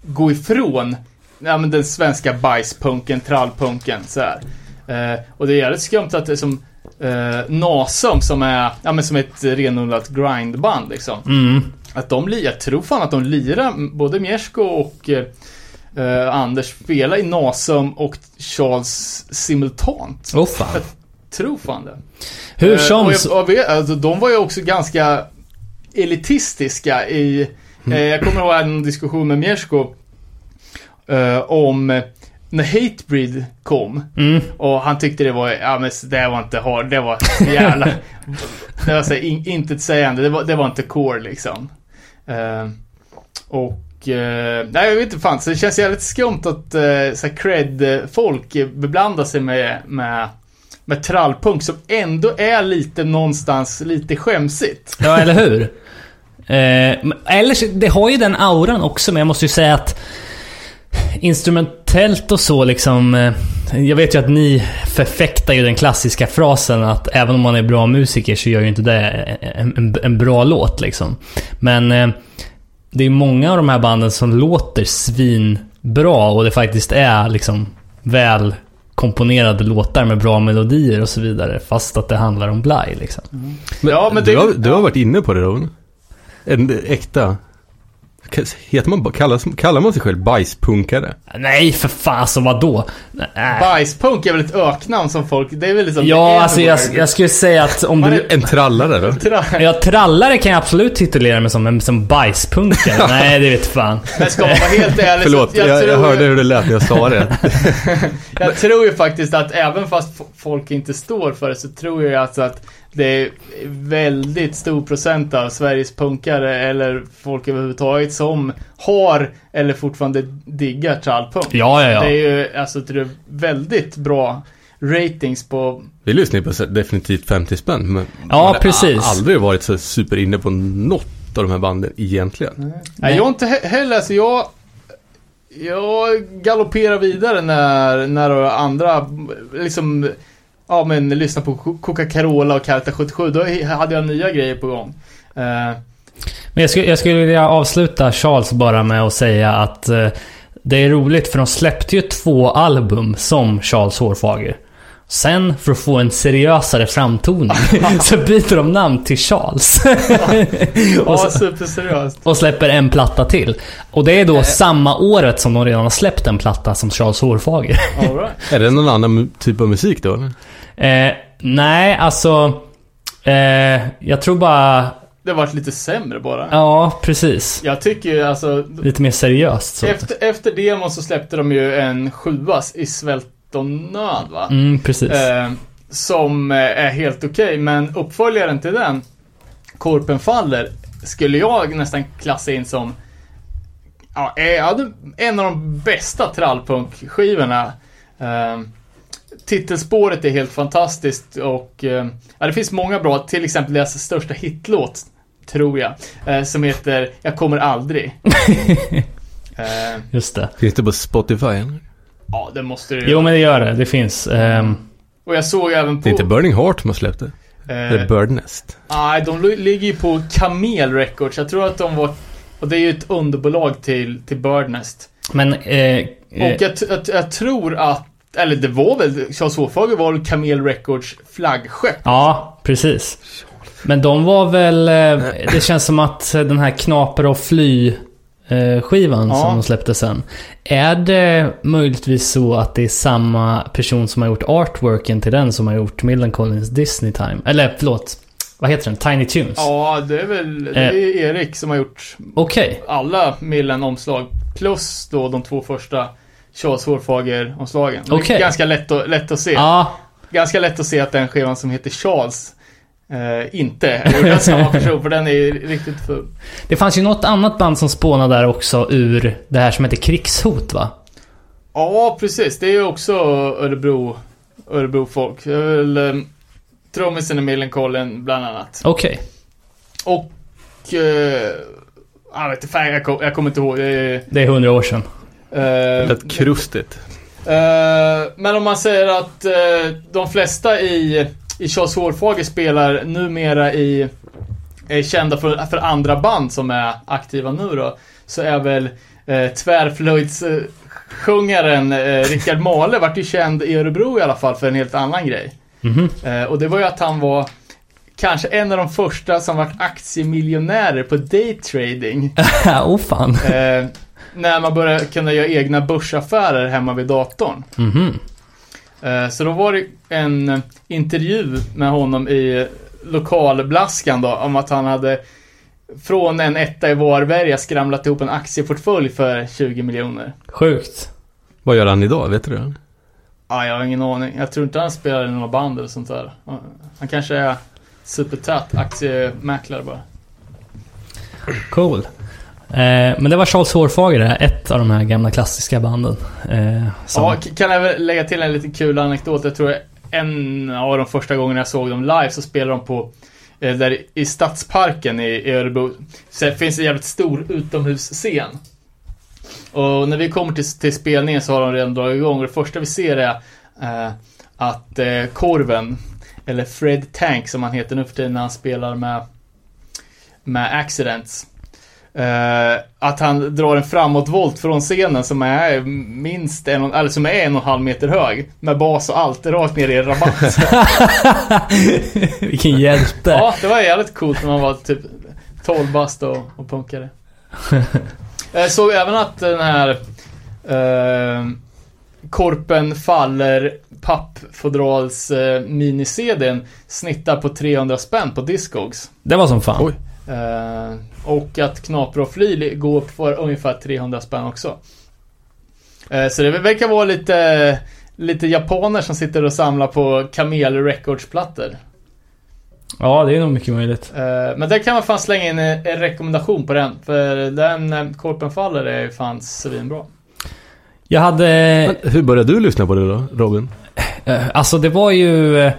C: gå ifrån ja, men den svenska bajspunken, trallpunken så här. Eh, och det är jävligt skumt att det är som eh, Nasum som är, ja men som ett renodlat grindband liksom.
B: Mm.
C: Att de jag tror fan att de lirar, både Mjersko och eh, Anders spelar i Nasum och Charles simultant.
B: Åh fan.
C: Tror fan det.
B: Hur
C: Eh,
B: som...
C: och jag, och vet, alltså, de var ju också ganska elitistiska i...
B: Mm.
C: Eh, jag kommer ihåg en diskussion med Mjersko eh, om eh, när Hatebreed kom.
B: Mm.
C: Och han tyckte det var, ja men det var inte hard, det var jävla... det var så här, in, intetsägande, det var, det var inte core liksom. Eh, och, nej jag vet inte fan, så det känns jävligt skumt att uh, så cred-folk beblandar sig med, med, med trallpunk som ändå är lite någonstans lite skämsigt.
B: Ja, eller hur? Eh, eller det har ju den auran också, men jag måste ju säga att instrumentellt och så liksom... Eh, jag vet ju att ni förfäktar ju den klassiska frasen att även om man är bra musiker så gör ju inte det en, en, en bra låt liksom. Men eh, det är många av de här banden som låter svinbra och det faktiskt är liksom väl komponerade låtar med bra melodier och så vidare. Fast att det handlar om blaj liksom.
C: Ja, men
D: du,
C: det-
D: har, du har varit inne på det då? En äkta... Heter man, kallas, kallar man sig själv bajspunkare?
B: Nej, för fan, alltså vadå? Nej.
C: Bajspunk är väl ett öknamn som folk, det är väl liksom
B: Ja, alltså jag, jag skulle säga att om
C: Man
B: du...
C: är-
D: En trallare då?
B: Ja, trallare kan jag absolut titulera mig som, men som bajspunkare. Nej, det vet fan.
C: Men ska man vara helt ärlig
D: Förlåt, jag, jag,
C: tror,
D: hörde hur det lät när jag sa det.
C: jag tror ju faktiskt att även fast folk inte står för det så tror jag alltså att det är väldigt stor procent av Sveriges punkare eller folk överhuvudtaget som har eller fortfarande diggar trallpunk.
B: Ja, ja, ja.
C: Det är ju alltså det är väldigt bra ratings på
D: Vi lyssnar ju på definitivt 50 spänn, men
B: Ja,
D: man har
B: precis.
D: a- aldrig varit så super inne på något av de här banden egentligen.
C: Nej, jag har inte he- heller, alltså jag... Jag galopperar vidare när, när andra liksom... Ja men lyssna på Coca-Cola och Karta 77, då hade jag nya grejer på gång. Eh,
B: Men jag skulle, jag skulle vilja avsluta Charles bara med att säga att eh, det är roligt för de släppte ju två album som Charles Hårfager. Sen, för att få en seriösare framtoning, så byter de namn till Charles. och,
C: ja,
B: så, och släpper en platta till. Och det är då samma året som de redan har släppt en platta som Charles Hårfager.
C: Right.
D: Är det någon annan typ av musik då?
B: Eh, nej, alltså... Eh, jag tror bara...
C: Det har varit lite sämre bara.
B: Ja, precis.
C: Jag tycker ju alltså...
B: Lite mer seriöst. Så.
C: Efter, efter demon så släppte de ju en sjua i Svält och nöd va?
B: Mm, precis.
C: Eh, som eh, är helt okej, men uppföljaren till den, Korpen faller, skulle jag nästan klassa in som ja, det- en av de bästa trallpunk-skivorna. Eh, titelspåret är helt fantastiskt och eh, ja, det finns många bra, till exempel deras största hitlåt, tror jag, eh, som heter Jag kommer aldrig. eh,
B: Just det.
D: Finns det på Spotify? eller?
C: Ja, det måste det
B: Jo, men det gör det. Det finns. ehm,
C: Och jag såg även på...
D: Det är inte Burning Heart som har släppt det. Det är
C: eh,
D: Birdnest.
C: Nej, de li- ligger ju på Camel Records. Jag tror att de var... Och det är ju ett underbolag till, till Birdnest.
B: men... Eh,
C: Och
B: eh,
C: jag, t- jag, jag tror att... Eller det var väl... Charles Hårfager var väl Camel Records flaggskepp.
B: ja, precis. Men de var väl... Eh, det känns som att den här Knaper och Fly skivan
C: Ja.
B: som de släppte sen. Är det möjligtvis så att det är samma person som har gjort artworken till den som har gjort Millencolins Disney Time? Eller förlåt. Vad heter den? Tiny Tunes?
C: Ja, det är väl... Det är Erik som har gjort
B: Okej.
C: alla Millen-omslag. Plus då de två första Charles Hårfager-omslagen. Det är
B: Okej.
C: Ganska lätt att, lätt att se.
B: Ja,
C: Ganska lätt att se att den skivan som heter Charles eh, inte är den samma person, för den är riktigt full.
B: Det fanns ju något annat band som spånade där också ur det här som heter Krigshot va?
C: Ja, precis. Det är ju också Örebro, Örebro-folk. Det är väl eh, trummisen i Millencolin bland annat.
B: Okej.
C: Och... Eh, jag vet inte, jag, kom, jag kommer inte ihåg. Det är,
B: Det är hundra år sedan.
C: eh,
D: Lät krustigt.
C: Eh, men om man säger att eh, de flesta i Charles Hårfager spelar numera i är kända för, för andra band som är aktiva nu då. Så är väl eh, tvärflöjtssjungaren eh, Rickard Mahle vart ju känd i Örebro i alla fall för en helt annan grej.
B: Mhm.
C: Eh, och det var ju att han var kanske en av de första som vart aktiemiljonärer på daytrading.
B: oh fan.
C: Eh, när man började kunna göra egna börsaffärer hemma vid datorn.
B: Mhm.
C: Eh, Så då var det en intervju med honom i lokalblaskan då, om att han hade från en etta i Varberga skramlat ihop en aktieportfölj för 20 miljoner.
B: Sjukt.
D: Vad gör han idag? Vet du det?
C: Ja, jag har ingen aning. Jag tror inte han spelar i några band eller sånt där. Han kanske är supertätt aktiemäklare bara.
B: Cool. Eh, men det var Charles Hårfager det ett av de här gamla klassiska banden. Eh, som...
C: Ja, kan jag väl lägga till en liten kul anekdot. Jag tror en av de första gångerna jag såg dem live så spelade de på eh, där i Stadsparken i, i Örebro. Så det finns en jävligt stor utomhusscen. Och när vi kommer till, till spelningen så har de redan dragit igång och det första vi ser är eh, att eh, Korven, eller Fred Tank som han heter nu för tiden när han spelar med, med Accidents. Eh, att han drar en framåtvolt från scenen som är minst en, eller som är en och en halv meter hög. Med bas och allt, rakt ner i en rabatt.
B: Vilken hjälte.
C: ja, det var jävligt coolt när man var typ 12 bast och, och punkade. Jag såg även att den här eh, Korpen faller pappfodrals eh, mini-CDn snittar på 300 spänn på Discogs.
B: Det var som fan.
D: Oj.
C: Eh, och att Knapra och Fly går för ungefär 300 spänn också. Eh, så det verkar vara lite, lite japaner som sitter och samlar på Kamel Records-plattor.
B: Ja, det är nog mycket möjligt.
C: Eh, men där kan man fan slänga in en, en rekommendation på den. För den Korpen faller är fan svinbra.
B: Jag hade...
D: Men hur började du lyssna på det då, Robin?
B: Eh, Alltså det var ju eh,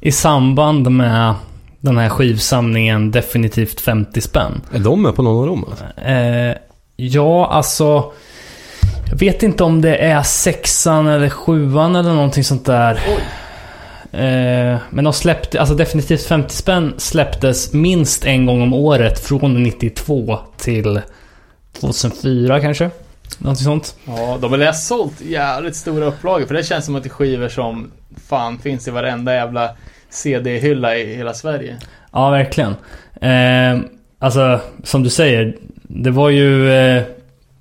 B: i samband med den här skivsamlingen definitivt 50 spänn.
D: Är de med på någon av dem? Alltså?
B: Eh, ja, alltså... Jag vet inte om det är sexan eller sjuan eller någonting sånt där. Eh, men de släppte, alltså definitivt 50 spänn släpptes minst en gång om året från 92 till 2004 kanske. Någonting sånt.
C: Ja, de har väl sålt jävligt stora upplagor. För det känns som att det är skivor som fan finns i varenda jävla CD-hylla i hela Sverige.
B: Ja, verkligen. Eh, alltså, som du säger. Det var ju eh,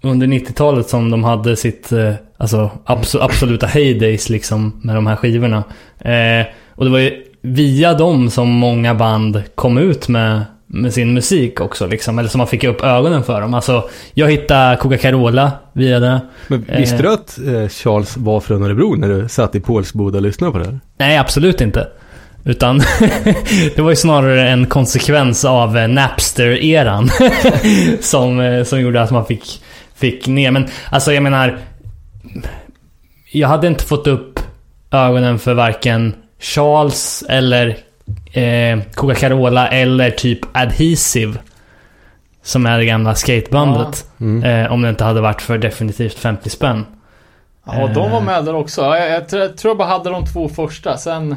B: under 90-talet som de hade sitt eh, alltså, abso- absoluta heydays liksom med de här skivorna. Eh, och det var ju via dem som många band kom ut med, med sin musik också liksom. Eller som man fick upp ögonen för dem. Alltså, jag hittade Coca-Carola via det.
D: Men visste
B: Eh.
D: du att eh, Charles var från Örebro när du satt i Pålsboda och lyssnade på det här?
B: Nej, absolut inte. Utan det var ju snarare en konsekvens av eh, Napster-eran. som, eh, som gjorde att man fick, fick ner. Men alltså jag menar... Jag hade inte fått upp ögonen för varken Charles eller eh, Coca-Cola eller typ Adhesive. Som är det gamla skatebandet.
D: Mm.
B: Eh, om det inte hade varit för definitivt 50 spänn.
C: Ja, de var
B: Eh.
C: med där också. Ja, Jag, jag, tror- jag tror jag bara hade de två första. Sen...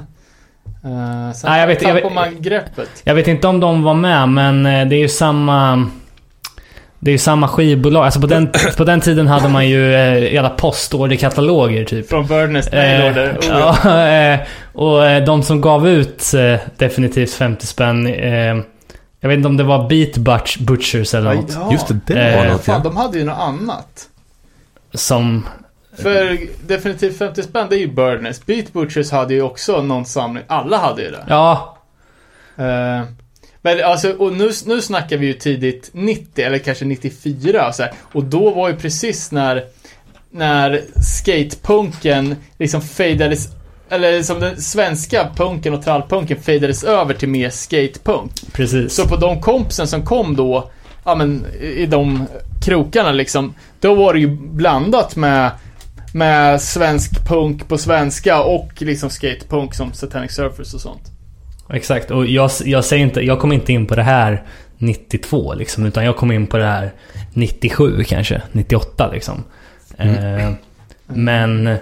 C: Uh, sen
B: Nej, jag vet- jag vet-
C: man greppet.
B: Jag vet inte om de var med, men eh, det är ju samma... Det är ju samma skivbolag. Alltså på den, på den tiden hade man ju eh, jävla postorderkataloger typ.
C: Från Birdness
B: Eh,
C: Mailorder. Oh,
B: ja, eh, och eh, de som gav ut eh, definitivt 50 spänn. Eh, jag vet inte om det var Beat Butch, Butchers eller något.
C: ja.
D: Just det, det var
B: Eh,
D: något
C: Fan,
D: ja.
C: de hade ju något annat.
B: Som...
C: För definitivt 50 spänn, det är ju Birdness. Beat Butchers hade ju också någon samling. Alla hade ju det.
B: Ja,
C: Eh, men alltså, och nu, nu snackar vi ju tidigt 90, eller kanske 94 och så här. Och då var ju precis när, när skatepunken liksom fejdades eller som den svenska punken och trallpunken fejdades över till mer skatepunk.
B: Precis.
C: Så på de kompisen som kom då, ja men i de krokarna liksom, då var det ju blandat med med svensk punk på svenska och liksom skatepunk som Satanic Surfers och sånt.
B: Exakt, och jag, jag säger inte, jag kom inte in på det här 92 liksom, utan jag kom in på det här 97 kanske, 98 liksom.
D: Mm.
B: Eh, men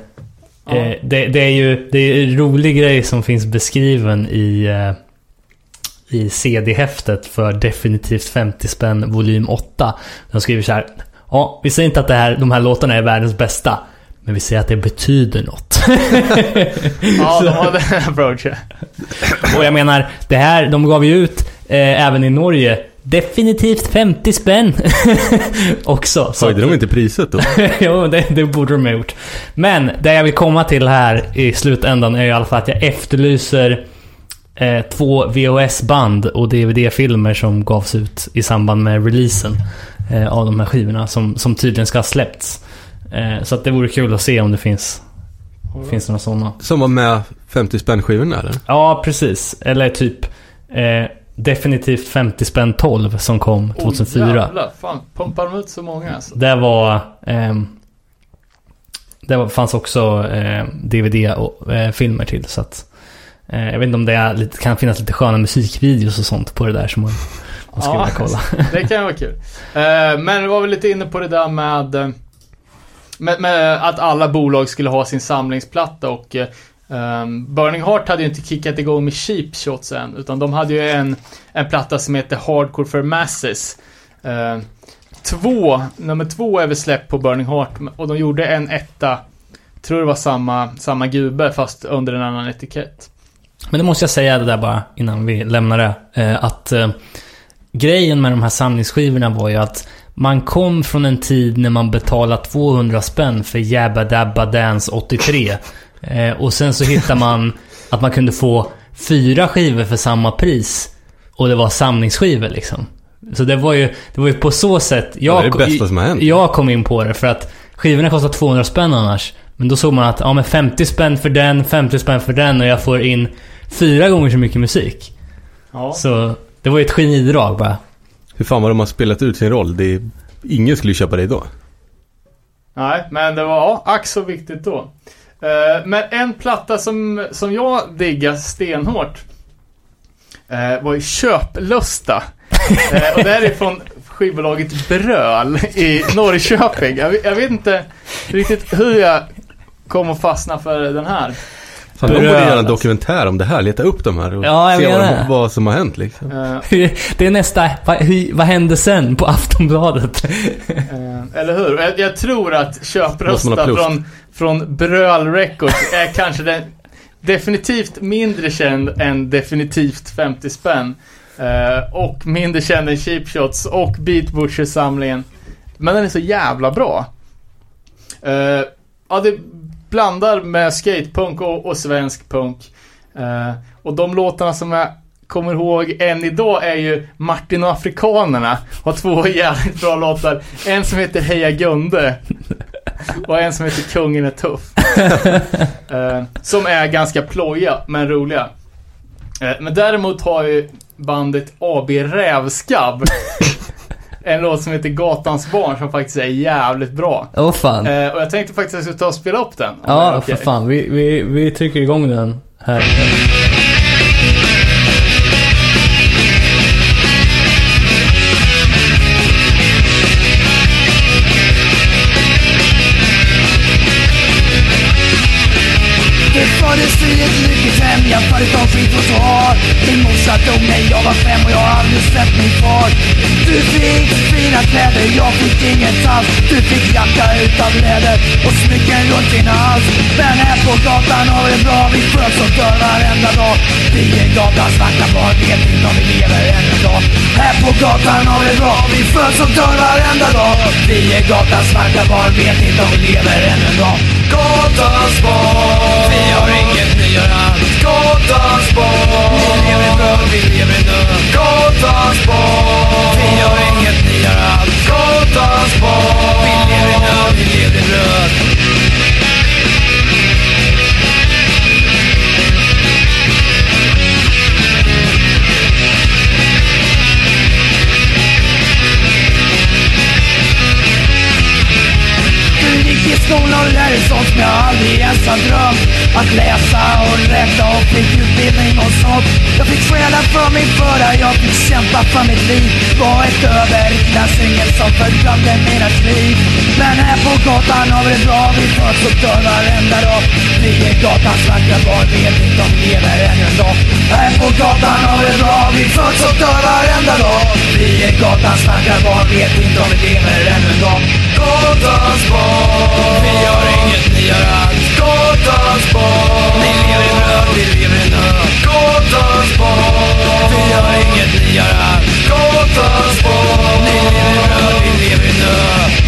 C: Ja.
B: eh, det, det är ju det är en rolig grej som finns beskriven i, eh, i CD-häftet för definitivt 50 spänn volym 8. De skriver så här. Ja, vi säger inte att det här, de här låtarna är världens bästa. Men vi säger att det betyder något.
C: Ja, de har den approachen.
B: Och jag menar, det här, de gav ju ut eh, även i Norge definitivt 50 spänn också. Så
D: Höjde de inte priset då?
B: jo, det, det borde de ha gjort. Men det jag vill komma till här i slutändan är i alla fall att jag efterlyser eh, två VHS-band och DVD-filmer som gavs ut i samband med releasen eh, av de här skivorna som, som tydligen ska ha släppts. Eh, så att det vore kul att se om det finns, finns några sådana.
D: Som var med 50 spänn skivorna eller?
B: Ja, precis. Eller typ eh, definitivt 50 spänn 12 som kom 2004.
C: Oh, jävlar, fan, pumpar de ut så många alltså?
B: Det var... ehm, det var, fanns också eh, DVD och eh, filmer till så att... Eh, jag vet inte om det är lite, kan finnas lite sköna musikvideos och sånt på det där som man, man skulle
C: Ja.
B: kolla.
C: Det kan vara kul. Eh, men vi var väl lite inne på det där med, eh, med, med att alla bolag skulle ha sin samlingsplatta och eh, um, Burning Heart hade ju inte kickat igång med Cheap Shots än, utan de hade ju en, en platta som heter Hardcore for Masses. Uh, två, nummer två är väl släppt på Burning Heart och de gjorde en etta, tror det var samma, samma gubbe fast under en annan etikett.
B: Men det måste jag säga det där bara innan vi lämnar det. Eh, att grejen med de här samlingsskivorna var ju att man kom från en tid när man betalade 200 spänn för Jabba Dabba Dance 83. Eh, och sen så hittar man att man kunde få fyra skivor för samma pris. Och det var samlingsskivor liksom. Så det var ju, det var ju på så sätt...
D: Ja, det är det bästa som har hänt.
B: Jag kom in på det för att skivorna kostar 200 spänn annars. Men då såg man att, ja men 50 spänn för den, 50 spänn för den och jag får in fyra gånger så mycket musik.
C: Ja.
B: Så det var ju ett genidrag bara.
D: Hur fan vad de har spelat ut sin roll. Det är... Ingen skulle köpa dig då.
C: Nej, men det var ja, ack så viktigt då. Eh, men en platta som, som jag diggar stenhårt eh, var ju Köplusta. Eh, och det här är från skivbolaget Bröl i Norrköping. Jag, jag vet inte riktigt hur jag kom att fastna för den här.
D: Fan, de borde göra en dokumentär om det här. Leta upp de här och
B: Ja, jag
D: se vad, de, vad som har hänt liksom.
C: Eh,
B: Det är nästa, vad, vad hände sen på Aftonbladet?
C: Eh, eller hur? Jag, jag tror att köprösta från, från Bröl Records är kanske den definitivt mindre känd än definitivt 50 spänn. Eh, och mindre känd än Cheap Shots och Beat Butcher-samlingen. Men den är så jävla bra. Eh, ja, det blandar med skatepunk och, och svensk punk. Eh, och de låtarna som jag kommer ihåg än idag är ju Martin och Afrikanerna. Har två jävligt bra låtar. En som heter Heja Gunde. Och en som heter Kungen är tuff. Eh, som är ganska plojiga, men roliga. Eh, men däremot har ju bandet AB Rävskabb en låt som heter Gatans barn som faktiskt är jävligt bra.
B: Åh fan.
C: Eh, och jag tänkte faktiskt att jag skulle ta och spela upp den.
B: ja,
C: är
B: för fan. Vi, vi, vi trycker igång den här.
A: Det föddes i ett lyckligt hem, jag föddes av skit och svar Min morsa dog när jag var fem och jag har aldrig sett min far. Du fick fina kläder, jag fick inget alls. Du fick jacka utav läder och smycken runt din hals. Men här på gatan har vi bra, vi sköts och dör varenda dag. Vi är gatans svarta barn, vet inte om vi lever än en dag Här på gatan har vi bra, vi föds och dör varenda dag. Vi är gatans svarta barn, vet inte om vi lever än en dag Gatans barn. Vi har inget, ni gör allt Gatans barn vi lever nu Gotlands barn Vi gör inget, ni gör allt Gotlands barn Vi lever nu, vi lever rött Du gick i skolan är sånt som jag aldrig ens har drömt Att läsa och räkna och fick utbildning och sånt. Jag fick stjäla för min föda, jag fick kämpa för mitt liv. Var ett överklassyngel som fördömde mina liv Men här på gatan har vi det bra, vi föds och dör varenda dag. Vi är gatans vackra barn, vet inte om vi lever ännu en dag. Här på gatan har vi det bra, vi föds och dör varenda dag. Vi är gatans vackra barn, vet inte om vi lever ännu en dag. Gatans barn. Vi har inget, ni gör alls Gatans barn Ni lever i nöd, vi lever i nöd. Gatans barn Vi har inget, ni gör allt. Gatans barn Ni lever i nöd, vi lever i nöd.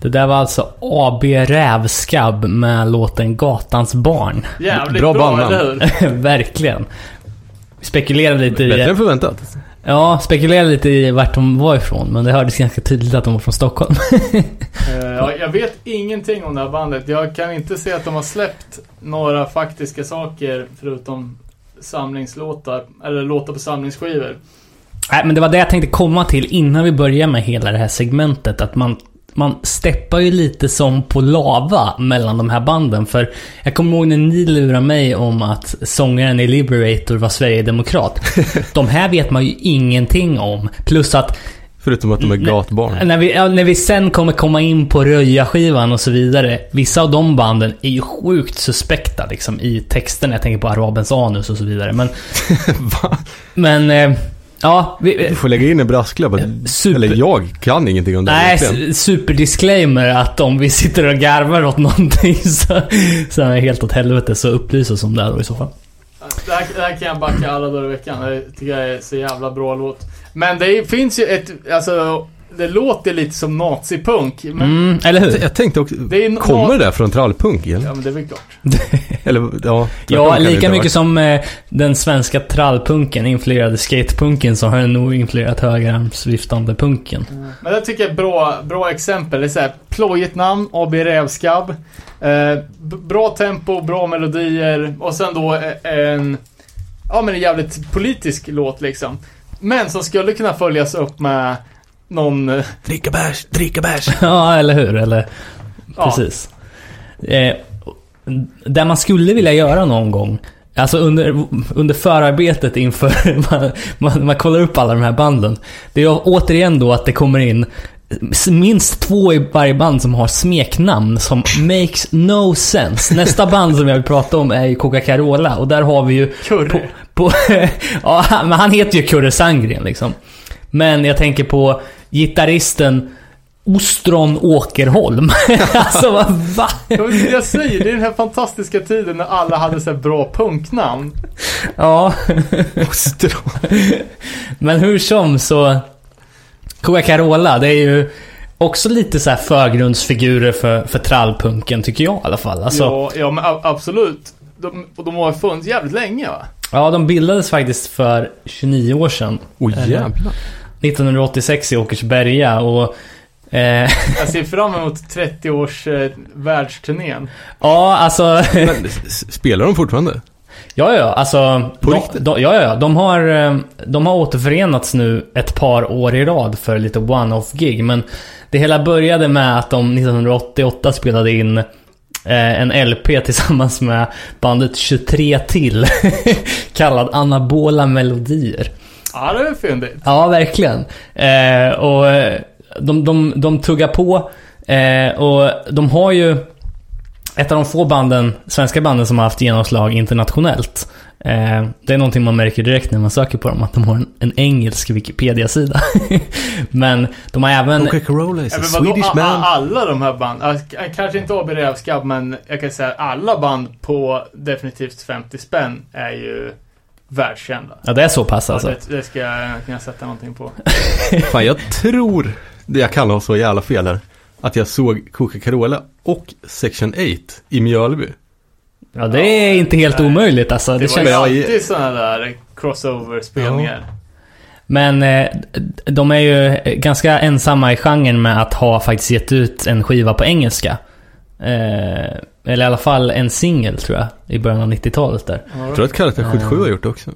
B: Det där var alltså AB Rävskabb med låten Gatans barn.
C: Jävligt
D: Bra
C: bra, eller hur?
B: Verkligen. Vi spekulerade lite
D: Bättre
B: i...
D: än förväntat.
B: Ja, spekulerade lite i vart de var ifrån. Men det hördes ganska tydligt att de var från Stockholm.
C: Eh, ja, jag vet ingenting om det här bandet. Jag kan inte se att de har släppt några faktiska saker förutom samlingslåtar, eller låtar på samlingsskivor.
B: Nej, men det var det jag tänkte komma till innan vi börjar med hela det här segmentet. Att man, man steppar ju lite som på lava mellan de här banden. För jag kommer ihåg när ni lurade mig om att sångaren i Liberator var Sverigedemokrat. de här vet man ju ingenting om. Plus att
D: Förutom att de är gatbarn.
B: när vi, ja, när vi sen kommer komma in på Röja-skivan och så vidare. Vissa av de banden är ju sjukt suspekta liksom i texten. Jag tänker på Arabens anus och så vidare. Men,
D: Va?
B: men eh, ja. Vi,
D: Du får lägga in en brasklapp.
B: Super-
D: Eller jag kan ingenting om det.
B: Nej, superdisclaimer att om vi sitter och garvar åt någonting så, så är det helt åt helvete. Så upplys oss om det då i så fall.
C: Det här, det här kan jag backa alla dagar i veckan. Det tycker jag är så jävla bra låt. Men det finns ju ett, alltså, det låter lite som nazipunk. Men,
B: Mm, eller hur?
D: Jag tänkte också,
C: Det är no-
D: kommer det där från trallpunk eller?
C: Ja men det är väl klart.
D: Eller ja,
B: Ja, lika mycket som eh, den svenska trallpunken influerade skatepunken så har den nog influerat högerarmsviftande punken.
C: Men det tycker jag är bra, bra exempel. Det är såhär, plojigt namn, AB Rävskabb. Eh, bra tempo, bra melodier och sen då eh, en, ja men en jävligt politisk låt liksom. Men som skulle kunna följas upp med någon, eh,
D: Dricka bärs, dricka bärs.
B: Ja, eller hur? Eller
C: ja,
B: precis. Eh, där man skulle vilja göra någon gång Alltså under, under förarbetet inför man, man, man kollar upp alla de här banden. Det är återigen då att det kommer in minst två i varje band som har smeknamn som makes no sense. Nästa band som jag vill prata om är ju Coca-Carola och där har vi ju
C: Curry.
B: på, på, ja, men han heter ju Kurre Sandgren liksom. Men jag tänker på gitarristen Ostron Åkerholm. alltså vad va?
C: Jag säger, det är den här fantastiska tiden när alla hade så här bra punknamn.
B: Ja,
D: Ostron.
B: men hur som så... Coca-Carola, det är ju också lite så här förgrundsfigurer för, för trallpunken tycker jag i alla fall. Alltså, ja.
C: Ja, ja men absolut. De, och de har funnits jävligt länge va?
B: de bildades faktiskt för 29 år sedan.
D: Oj
B: Eh,
D: jävlar.
B: 1986 i Åkersberga och... Eh,
C: Jag ser fram emot 30 års eh, världsturnén.
B: ja, alltså...
D: Men, spelar de fortfarande?
B: Ja, ja, alltså...
D: På
B: de,
D: riktigt?
B: de, ja, ja, de har, eh, de har återförenats nu ett par år i rad för lite one-off-gig. Men det hela började med att de 1988 spelade in eh, en LP tillsammans med bandet 23 till. kallad Anabola Melodier.
C: Ja, det är fyndigt.
B: Ja, verkligen. Eh, och eh, de, de, de tuggar på. Eh, och de har ju ett av de få banden, svenska banden som har haft genomslag internationellt. Eh, det är någonting man märker direkt när man söker på dem, att de har en, en engelsk Wikipedia-sida. Men de har även...
D: Coca-Cola is
C: Ja,
D: a Swedish man.
C: alla de här band, ja, k- kanske inte AB Rävskabb, men jag kan säga alla band på definitivt 50 spänn är ju världskända.
B: Ja, det är så pass
C: Ja,
B: alltså.
C: det, det ska jag kunna sätta någonting på.
D: Fan, jag tror det jag kan ha så jävla fel här. Att jag såg Coca-Cola och Section 8 i Mjölby.
B: Ja, det är inte helt
C: Nej.
B: omöjligt alltså. Det
C: Det var
B: känns...
C: ju
D: jag-
C: alltid sådana där crossover-spelningar.
B: Men eh, de är ju ganska ensamma i genren med att ha faktiskt gett ut en skiva på engelska. Eh, eller i alla fall en singel tror jag, i början av 90-talet där.
D: Jag tror att Karate 77 har gjort det också.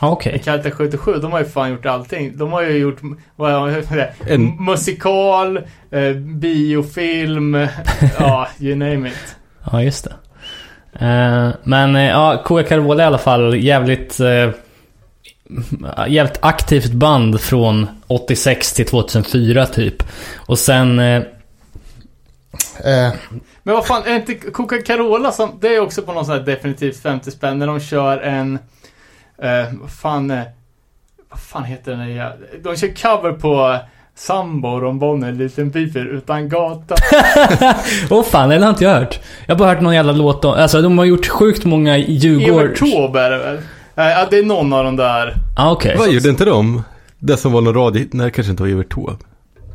B: Ja, okej.
C: Karate 77, de har ju fan gjort allting. De har ju gjort, vad det?
D: En-
C: Musikal, eh, biofilm, ja, you name it.
B: Ja, just det. Eh, men eh, ja, Coca-Cola i alla fall jävligt... Eh, jävligt aktivt band från 86 till 2004 typ. Och sen... Eh,
C: Men vad fan, är inte Coca-Cola som, det är också på någon sån här definitivt 50 spänn när de kör en, eh, vad fan, eh, vad fan heter den där De kör cover på Sambo, Ron Bonner, Liten Piper utan gata.
B: Åh fan, den har inte jag hört. Jag har bara hört någon jävla låt om... Alltså de har gjort sjukt många Djurgårds...
C: Evert Taube är det väl? Ja, det är någon av de där.
B: Ah, okej.
D: Vad gjorde inte de? Det som var någon radio... Nej, kanske inte var Evert Taube.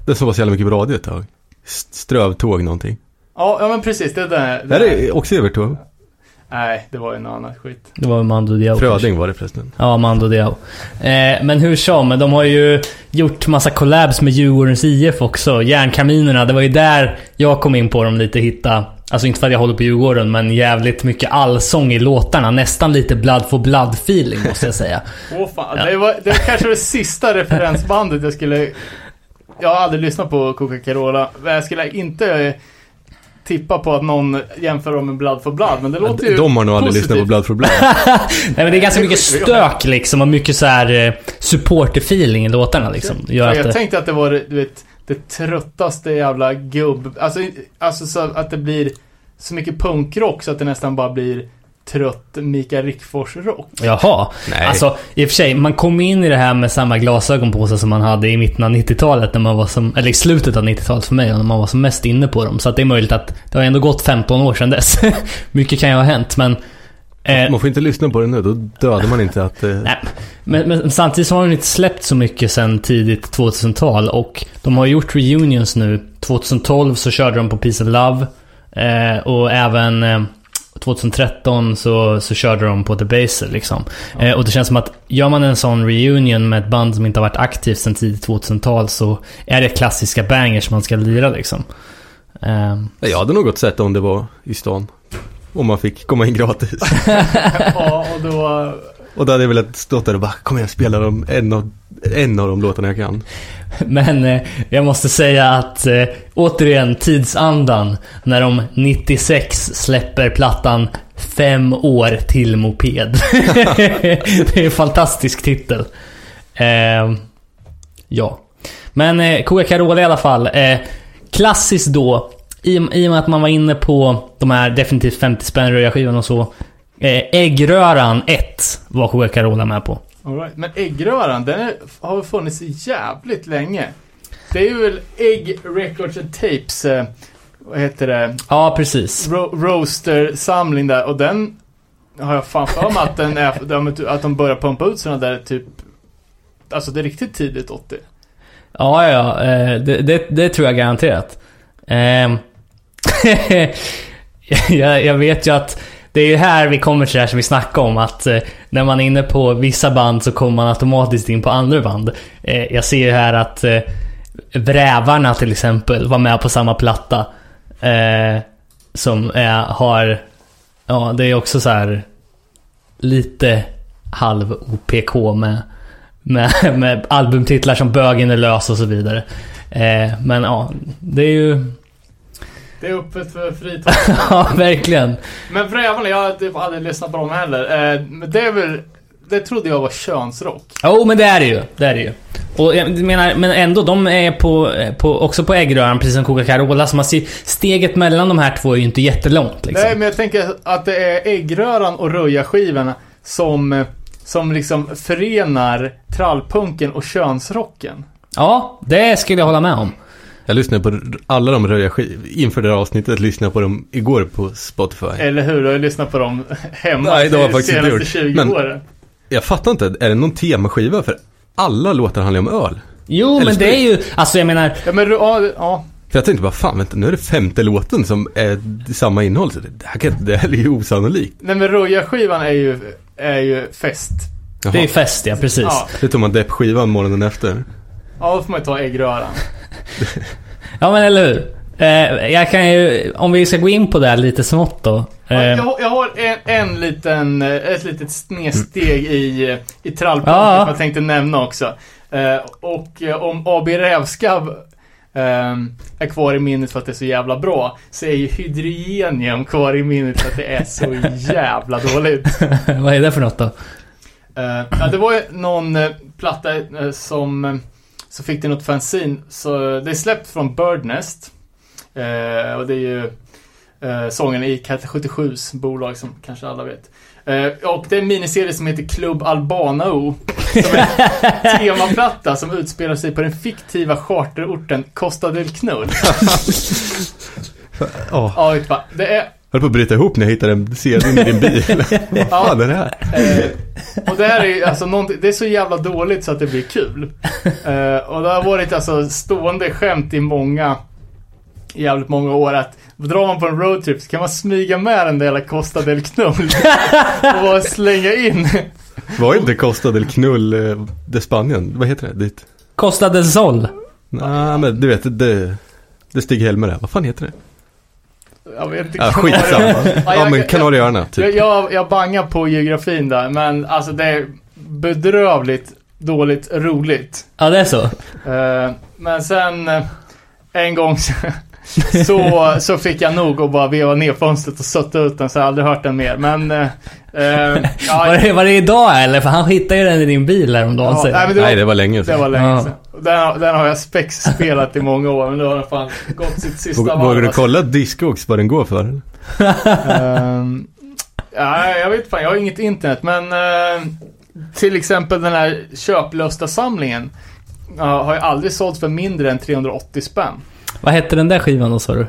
D: Det som var så jävla mycket på radio ett tag. St- Strövtåg någonting.
C: Ja, ja men precis, det är det.
D: Det är också Evert Taube.
C: Nej, det var ju något annat skit.
B: Det var Mando Diao.
D: Fröding var det förresten.
B: Ja, Mando Diao. Eh, men hur som, de har ju gjort massa collabs med Djurgårdens IF också. Järnkaminerna, det var ju där jag kom in på dem lite, hitta... Alltså inte för att jag håller på Djurgården, men jävligt mycket allsång i låtarna. Nästan lite blood for blood feeling måste jag säga.
C: Åh fan,
B: Ja.
C: det var, det var kanske det sista referensbandet jag skulle... Jag har aldrig lyssnat på Coca-Cola, men jag skulle inte eh, tippa på att någon jämför dem med Blood for Blood, men det låter ju
D: De har nog aldrig
C: positivt.
D: lyssnat på Blood for Blood.
B: Nej men det är ganska mycket stök liksom och mycket så här eh, supporter-feeling i låtarna liksom. Gör
C: Ja, jag
B: det,
C: tänkte att det var det, du vet, det tröttaste jävla gubb... Alltså, alltså så att det blir så mycket punkrock så att det nästan bara blir trött Mikael Rickfors-rock.
B: Jaha.
D: Nej.
B: Alltså i och för sig, man kom in i det här med samma glasögon på sig som man hade i mitten av 90-talet när man var som, eller i slutet av 90-talet för mig, när man var som mest inne på dem. Så att det är möjligt att det har ändå gått 15 år sedan dess. Mycket kan ju ha hänt, men... Eh,
D: Man får inte lyssna på det nu, då dödar man inte att... Eh,
B: Nej, men, men samtidigt så har de inte släppt så mycket sen tidigt 2000-tal och de har gjort reunions nu. 2012 så körde de på Peace and Love eh, och även eh, 2013 så, så körde de på The Baser liksom. Eh, och det känns som att gör man en sån reunion med ett band som inte har varit aktivt sen tidigt 2000-tal så är det klassiska bangers man ska lira liksom. Eh,
D: Jag hade nog gått sett om det var i stan. Om man fick komma in gratis.
C: ja, och då...
D: Och då hade jag velat stå där och bara, kom igen, spela dem, en, av, en av de låtarna jag kan.
B: Men eh, jag måste säga att eh, återigen tidsandan när de 96 släpper plattan Fem år till moped. det är en fantastisk titel. Eh, ja. Men eh, Coca Carola i alla fall. Eh, klassiskt då, i, i och med att man var inne på de här definitivt 50 spänn röja-skivan och så. Eh, Äggröran 1 var Coca-Cola med på.
C: Right. Men äggröran, den är, har väl funnits jävligt länge. Det är ju väl Egg Records and Tapes, eh, vad heter det,
B: Ja, precis.
C: Ro- Roaster-samling där. Och den har jag fan för mig att, den är, att de börjar pumpa ut sådana där typ, alltså det är riktigt tidigt 80.
B: Ja, ja, eh, det, det, det tror jag garanterat. Ehm, jag, jag vet ju att det är ju här vi kommer till det här som vi snackade om att eh, när man är inne på vissa band så kommer man automatiskt in på andra band. Eh, jag ser ju här att eh, Vrävarna till exempel var med på samma platta. Eh, som är, har, ja det är också så här lite halv OPK med med, med albumtitlar som Bögen är lös och så vidare. Eh, men ja, det är ju...
C: Det är öppet för fritag.
B: ja, verkligen.
C: Men Vrävarna, jag hade aldrig aldrig lyssnat på dem heller. Eh, men det är väl, det trodde jag var könsrock.
B: Jo, men det är det ju. Det är det ju. Och jag menar, men ändå, de är på, på, också på äggröran, precis som Coca-Cola. Så man ser, steget mellan de här två är ju inte jättelångt liksom.
C: Nej, men jag tänker att det är äggröran och röja-skivorna som, eh, som liksom förenar trallpunken och könsrocken.
B: Ja, det skulle jag hålla med om.
D: Jag lyssnade på alla de röja skiv- inför det här avsnittet, lyssnade på dem igår på Spotify.
C: Eller hur? Du har ju lyssnat på dem hemma
D: Nej, det har jag
C: de
D: faktiskt
C: senaste
D: gjort.
C: 20
D: Men-
C: åren.
D: Jag fattar inte, är det någon temaskiva? För alla låtar handlar om öl.
B: Jo,
D: Eller
B: men det är ju, alltså jag menar,
C: Ja, men ja, ja.
D: För jag tänkte bara, fan vänta, nu är det femte låten som är samma innehåll. Så det, det, här, kan, det här är ju osannolikt.
C: Nej men Roja-skivan är ju, är ju fest.
D: Jaha.
B: det är fest ja, precis.
C: Ja,
D: Det tog man depp-skivan morgonen efter.
C: ja, då får man ju ta äggröran.
B: Ja men eller hur? Eh, jag kan ju, om vi ska gå in på det här lite smått då. Eh,
C: jag, har- jag har en, en liten, eh, ett litet snedsteg i, i trallpunken
B: Ja.
C: som jag tänkte nämna också. Eh, och eh, om AB Rävskabb eh, är kvar i minnet för att det är så jävla bra, så är ju Hydrogenium kvar i minnet för att det är så jävla dåligt.
B: vad är det för något då?
C: Ja, det var ju någon platta som, så fick det något fanzine. Så det är släppt från Birdnest. Eh, och det är ju eh, sången i Cat 77s bolag som kanske alla vet. Eh, och det är en miniserie som heter Club Albanao. Som är en temaplatta som utspelar sig på den fiktiva charterorten Costa del Knull.
D: Ja,
C: Ja, det är
D: höll på att bryta ihop när jag hittade en CD i din bil. Vad fan är det här?
C: Eh, och det här är alltså någonting, det är så jävla dåligt så att det blir kul. Eh, och det har varit alltså stående skämt i många, jävligt många år att drar man på en roadtrip så kan man smyga med den där jävla Costa del Knull och bara slänga in.
D: Var inte Costa del Knull eh, de Spanien? Vad heter det? Dit?
B: Costa del Sol.
D: Nej, men du vet, det, det Stig Helmer är. Vad fan heter det?
C: Jag vet inte.
D: Ja, skitsamma. Ja,
C: jag-
D: men
C: jag-
D: Kanarieöarna,
C: Jag,
D: typ.
C: jag, jag bangar på geografin där, men alltså det är bedrövligt dåligt roligt.
B: Ja, det är så.
C: Eh, men sen eh, en gång så, så, fick jag nog och bara veva ner fönstret och sutta ut den så jag har aldrig hört den mer. Men... eh,
B: Var
C: ja,
B: det, var det idag eller? För han hittade ju den i din bil häromdagen
C: ja, nej, det,
D: Nej,
C: var,
D: det var länge
C: det
D: sedan.
C: var länge
B: Ja.
C: sedan. Den, den har jag spexspelat i många år, men nu har den fan gått sitt sista varv.
D: vågar du kolla Discogs vad den går för?
C: Ehm, ja, jag vet fan, jag har inget internet, men eh, till exempel den här köplösta samlingen ja, har ju aldrig sålt för mindre än 380 spänn.
B: Vad hette den där skivan då sa du?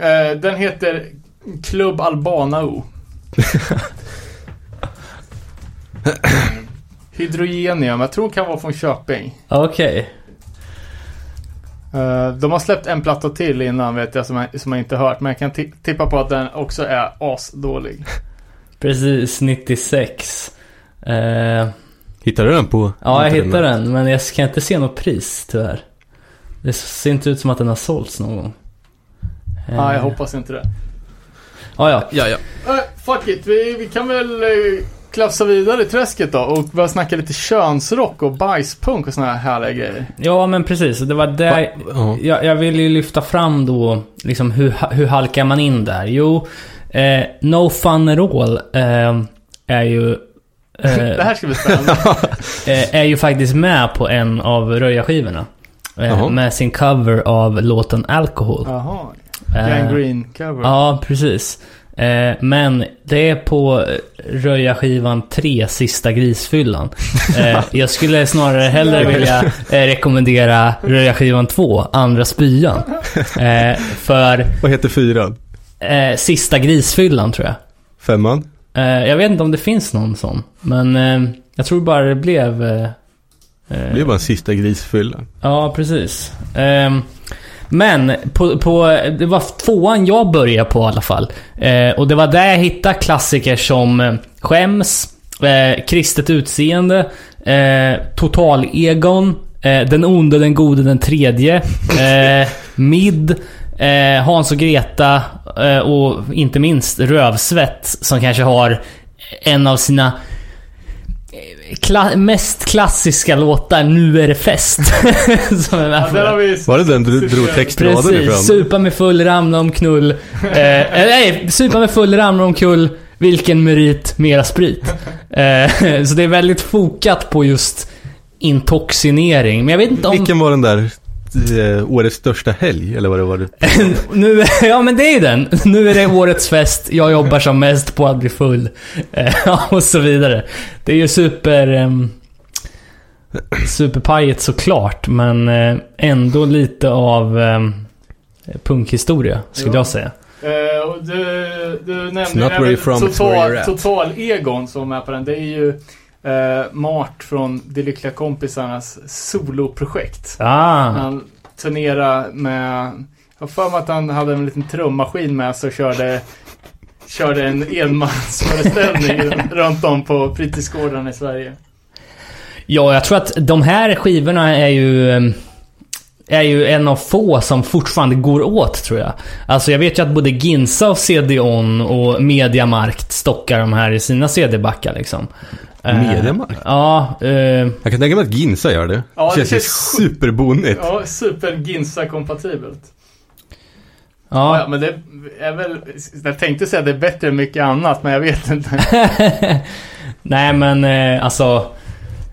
C: Eh, den heter Club Albanao. Hydrogenium, jag tror kan vara från Köping.
B: Okej.
C: Eh, de har släppt en platta till innan vet jag som jag, som jag inte hört, men jag kan ti- tippa på att den också är asdålig.
B: Precis, 96. Eh,
D: Hittade du den på
B: ja, jag hittade den. Men jag kan inte se något pris tyvärr. Det ser inte ut som att den har sålts någon gång. Eh,
C: Nej, jag hoppas inte det.
B: Ja, ja.
D: Ja, ja.
C: Uh, fuck it, vi, vi kan väl uh, klafsa vidare i träsket då och börja snacka lite könsrock och bajspunk och såna här härliga grejer.
B: Ja, men precis. Det var där...
D: Ja.
B: Jag, jag vill ju lyfta fram då, liksom hur, hur halkar man in där? Jo, eh, No Fun at All eh, är ju... eh,
C: Det här ska bli spännande.
B: eh, är ju faktiskt med på en av Röja-skivorna. Eh, med sin cover av låten Alcohol.
C: Jaha.
B: Eh,
C: Gang Green cover.
B: Ja, precis. Eh, men det är på eh, Röja-skivan 3, Sista grisfyllan. Eh, jag skulle snarare hellre vilja eh, rekommendera Röja-skivan 2, Andra spyan. För
D: Vad heter fyran?
B: Sista grisfyllan tror jag.
D: Femman?
B: Jag vet inte om det finns någon sån. Men jag tror bara det blev...
D: Det är bara en sista grisfylla.
B: Ja, precis. Men på, på, det var tvåan jag började på i alla fall. Eh, och det var där jag hittade klassiker som eh, Skäms, eh, Kristet utseende, eh, Total-Egon, eh, Den onde, den gode, den tredje, eh, Mid, Hans och Greta och inte minst Rövsvett som kanske har en av sina kla- mest klassiska låtar, Nu är det fest. som är med
C: Ja, vi...
D: Var det den du drog textraden
B: Precis,
D: ifrån?
B: supa med full, ramla omkull. Eh, eh, nej, supa med full, ramla omkull. Vilken merit, mera sprit. Eh, så det är väldigt fokat på just intoxinering. Men jag vet inte om...
D: Vilken var den där årets största helg? Eller vad det var?
B: Nu, ja men det är ju den. Nu är det årets fest, jag jobbar som mest på att bli full. Eh, och så vidare. Det är ju super... Um, superpajigt såklart, men eh, ändå lite av um, punkhistoria, skulle
C: Ja.
B: jag säga.
C: Eh, och du, du nämnde
D: you're
C: total,
D: at.
C: total Egon som är på den. Det är ju eh, Mart från De Lyckliga Kompisarnas soloprojekt.
B: Ah.
C: Han turnerade med, jag har för mig att han hade en liten trummaskin med sig och körde Körde en enmansföreställning runt om på fritidsgårdarna i Sverige.
B: Ja, jag tror att de här skivorna är ju... eh, Är ju en av få som fortfarande går åt, tror jag. Alltså jag vet ju att både Ginsa och CD-ON och Mediamarkt stockar de här i sina CD-backar liksom. Eh,
D: Mediamarkt?
B: Ja, eh,
D: Jag kan tänka mig att Ginsa gör det.
C: Ja, det
D: känns
C: känns-
D: superbonnigt.
C: Ja, super Ginsa-kompatibelt. Ja,
B: ja.
C: men det är väl... Jag tänkte säga att det är bättre än mycket annat, men jag vet inte.
B: Nej men eh, alltså...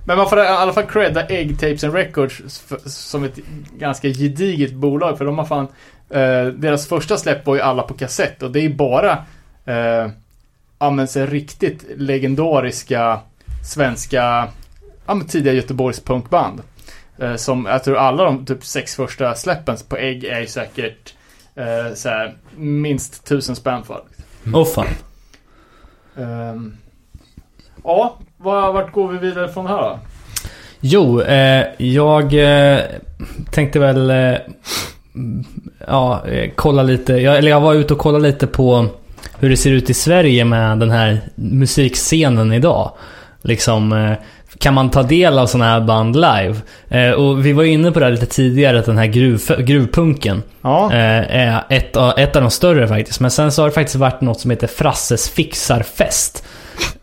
C: Men man får i alla fall credda Egg Tapes and Records som ett ganska gediget bolag. För de har fan... Eh, deras första släpp var ju alla på kassett och det är ju bara... Eh, ja men så riktigt legendariska svenska... Ja men tidiga Göteborgs punkband. Eh, som jag tror alla de typ sex första släppen på Egg är ju säkert... Eh, så här, minst tusen spänn för.
B: Åh fan.
C: Ehm, ja, var, vart går vi vidare från här då?
B: Jo, eh, jag eh, tänkte väl... Eh, mm, ja, eh, kolla lite. Jag, eller jag var ute och kollade lite på hur det ser ut i Sverige med den här musikscenen idag. Liksom, eh, kan man ta del av sådana här band live? Eh, och vi var ju inne på det här lite tidigare, att den här gruv, gruvpunken
C: Ja.
B: eh, är ett, av- ett av de större faktiskt. Men sen så har det faktiskt varit något som heter Frasses Fixarfest.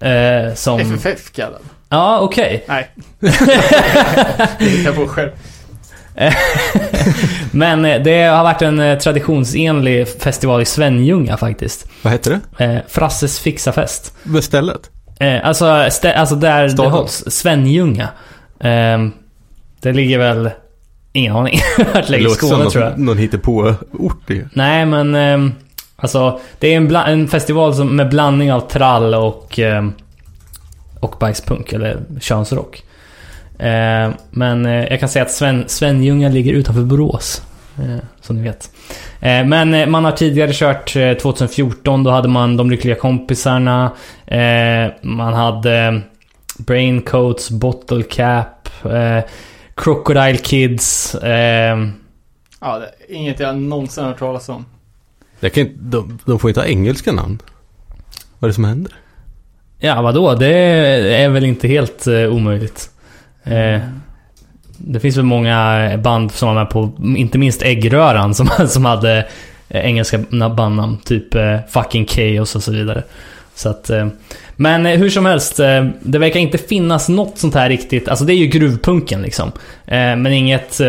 B: Eh, som...
C: FFF kallad.
B: Ja, okej.
C: Nej. det hittar jag på själv.
B: Men det har varit en traditionsenlig festival i Svenljunga faktiskt.
D: Vad heter det?
B: Frasses Fixafest.
D: Vad stället?
B: Eh, alltså, alltså där
D: Staden.
B: det hålls. Svenljunga. Eh, det ligger väl... Ingen aning. Vart ligger
D: låter som
B: Skåne tror jag.
D: någon, någon hittepå-ort ju.
B: Nej men... ehm, alltså, det är en, en festival som, med blandning av trall och... ehm, och bajspunk, eller könsrock. Eh, men eh, jag kan säga att Sven, Svenljunga ligger utanför Borås. Eh, som ni vet. Eh, men eh, man har tidigare kört eh, 2014, då hade man De Lyckliga Kompisarna. Man hade Braincoats, Bottle Cap, Crocodile Kids.
C: Ja, det är inget jag någonsin har hört talas om.
D: Jag kan inte, de, de får inte ha engelska namn. Vad är det som händer?
B: Ja, vadå? Det är väl inte helt eh, omöjligt. Eh, det finns väl många band som var med på, inte minst Äggröran, som, som hade eh, engelska bandnamn. Typ eh, Fucking Chaos och så vidare. Så att, eh, men eh, hur som helst, eh, det verkar inte finnas något sånt här riktigt. Alltså det är ju gruvpunken liksom. Eh, men inget,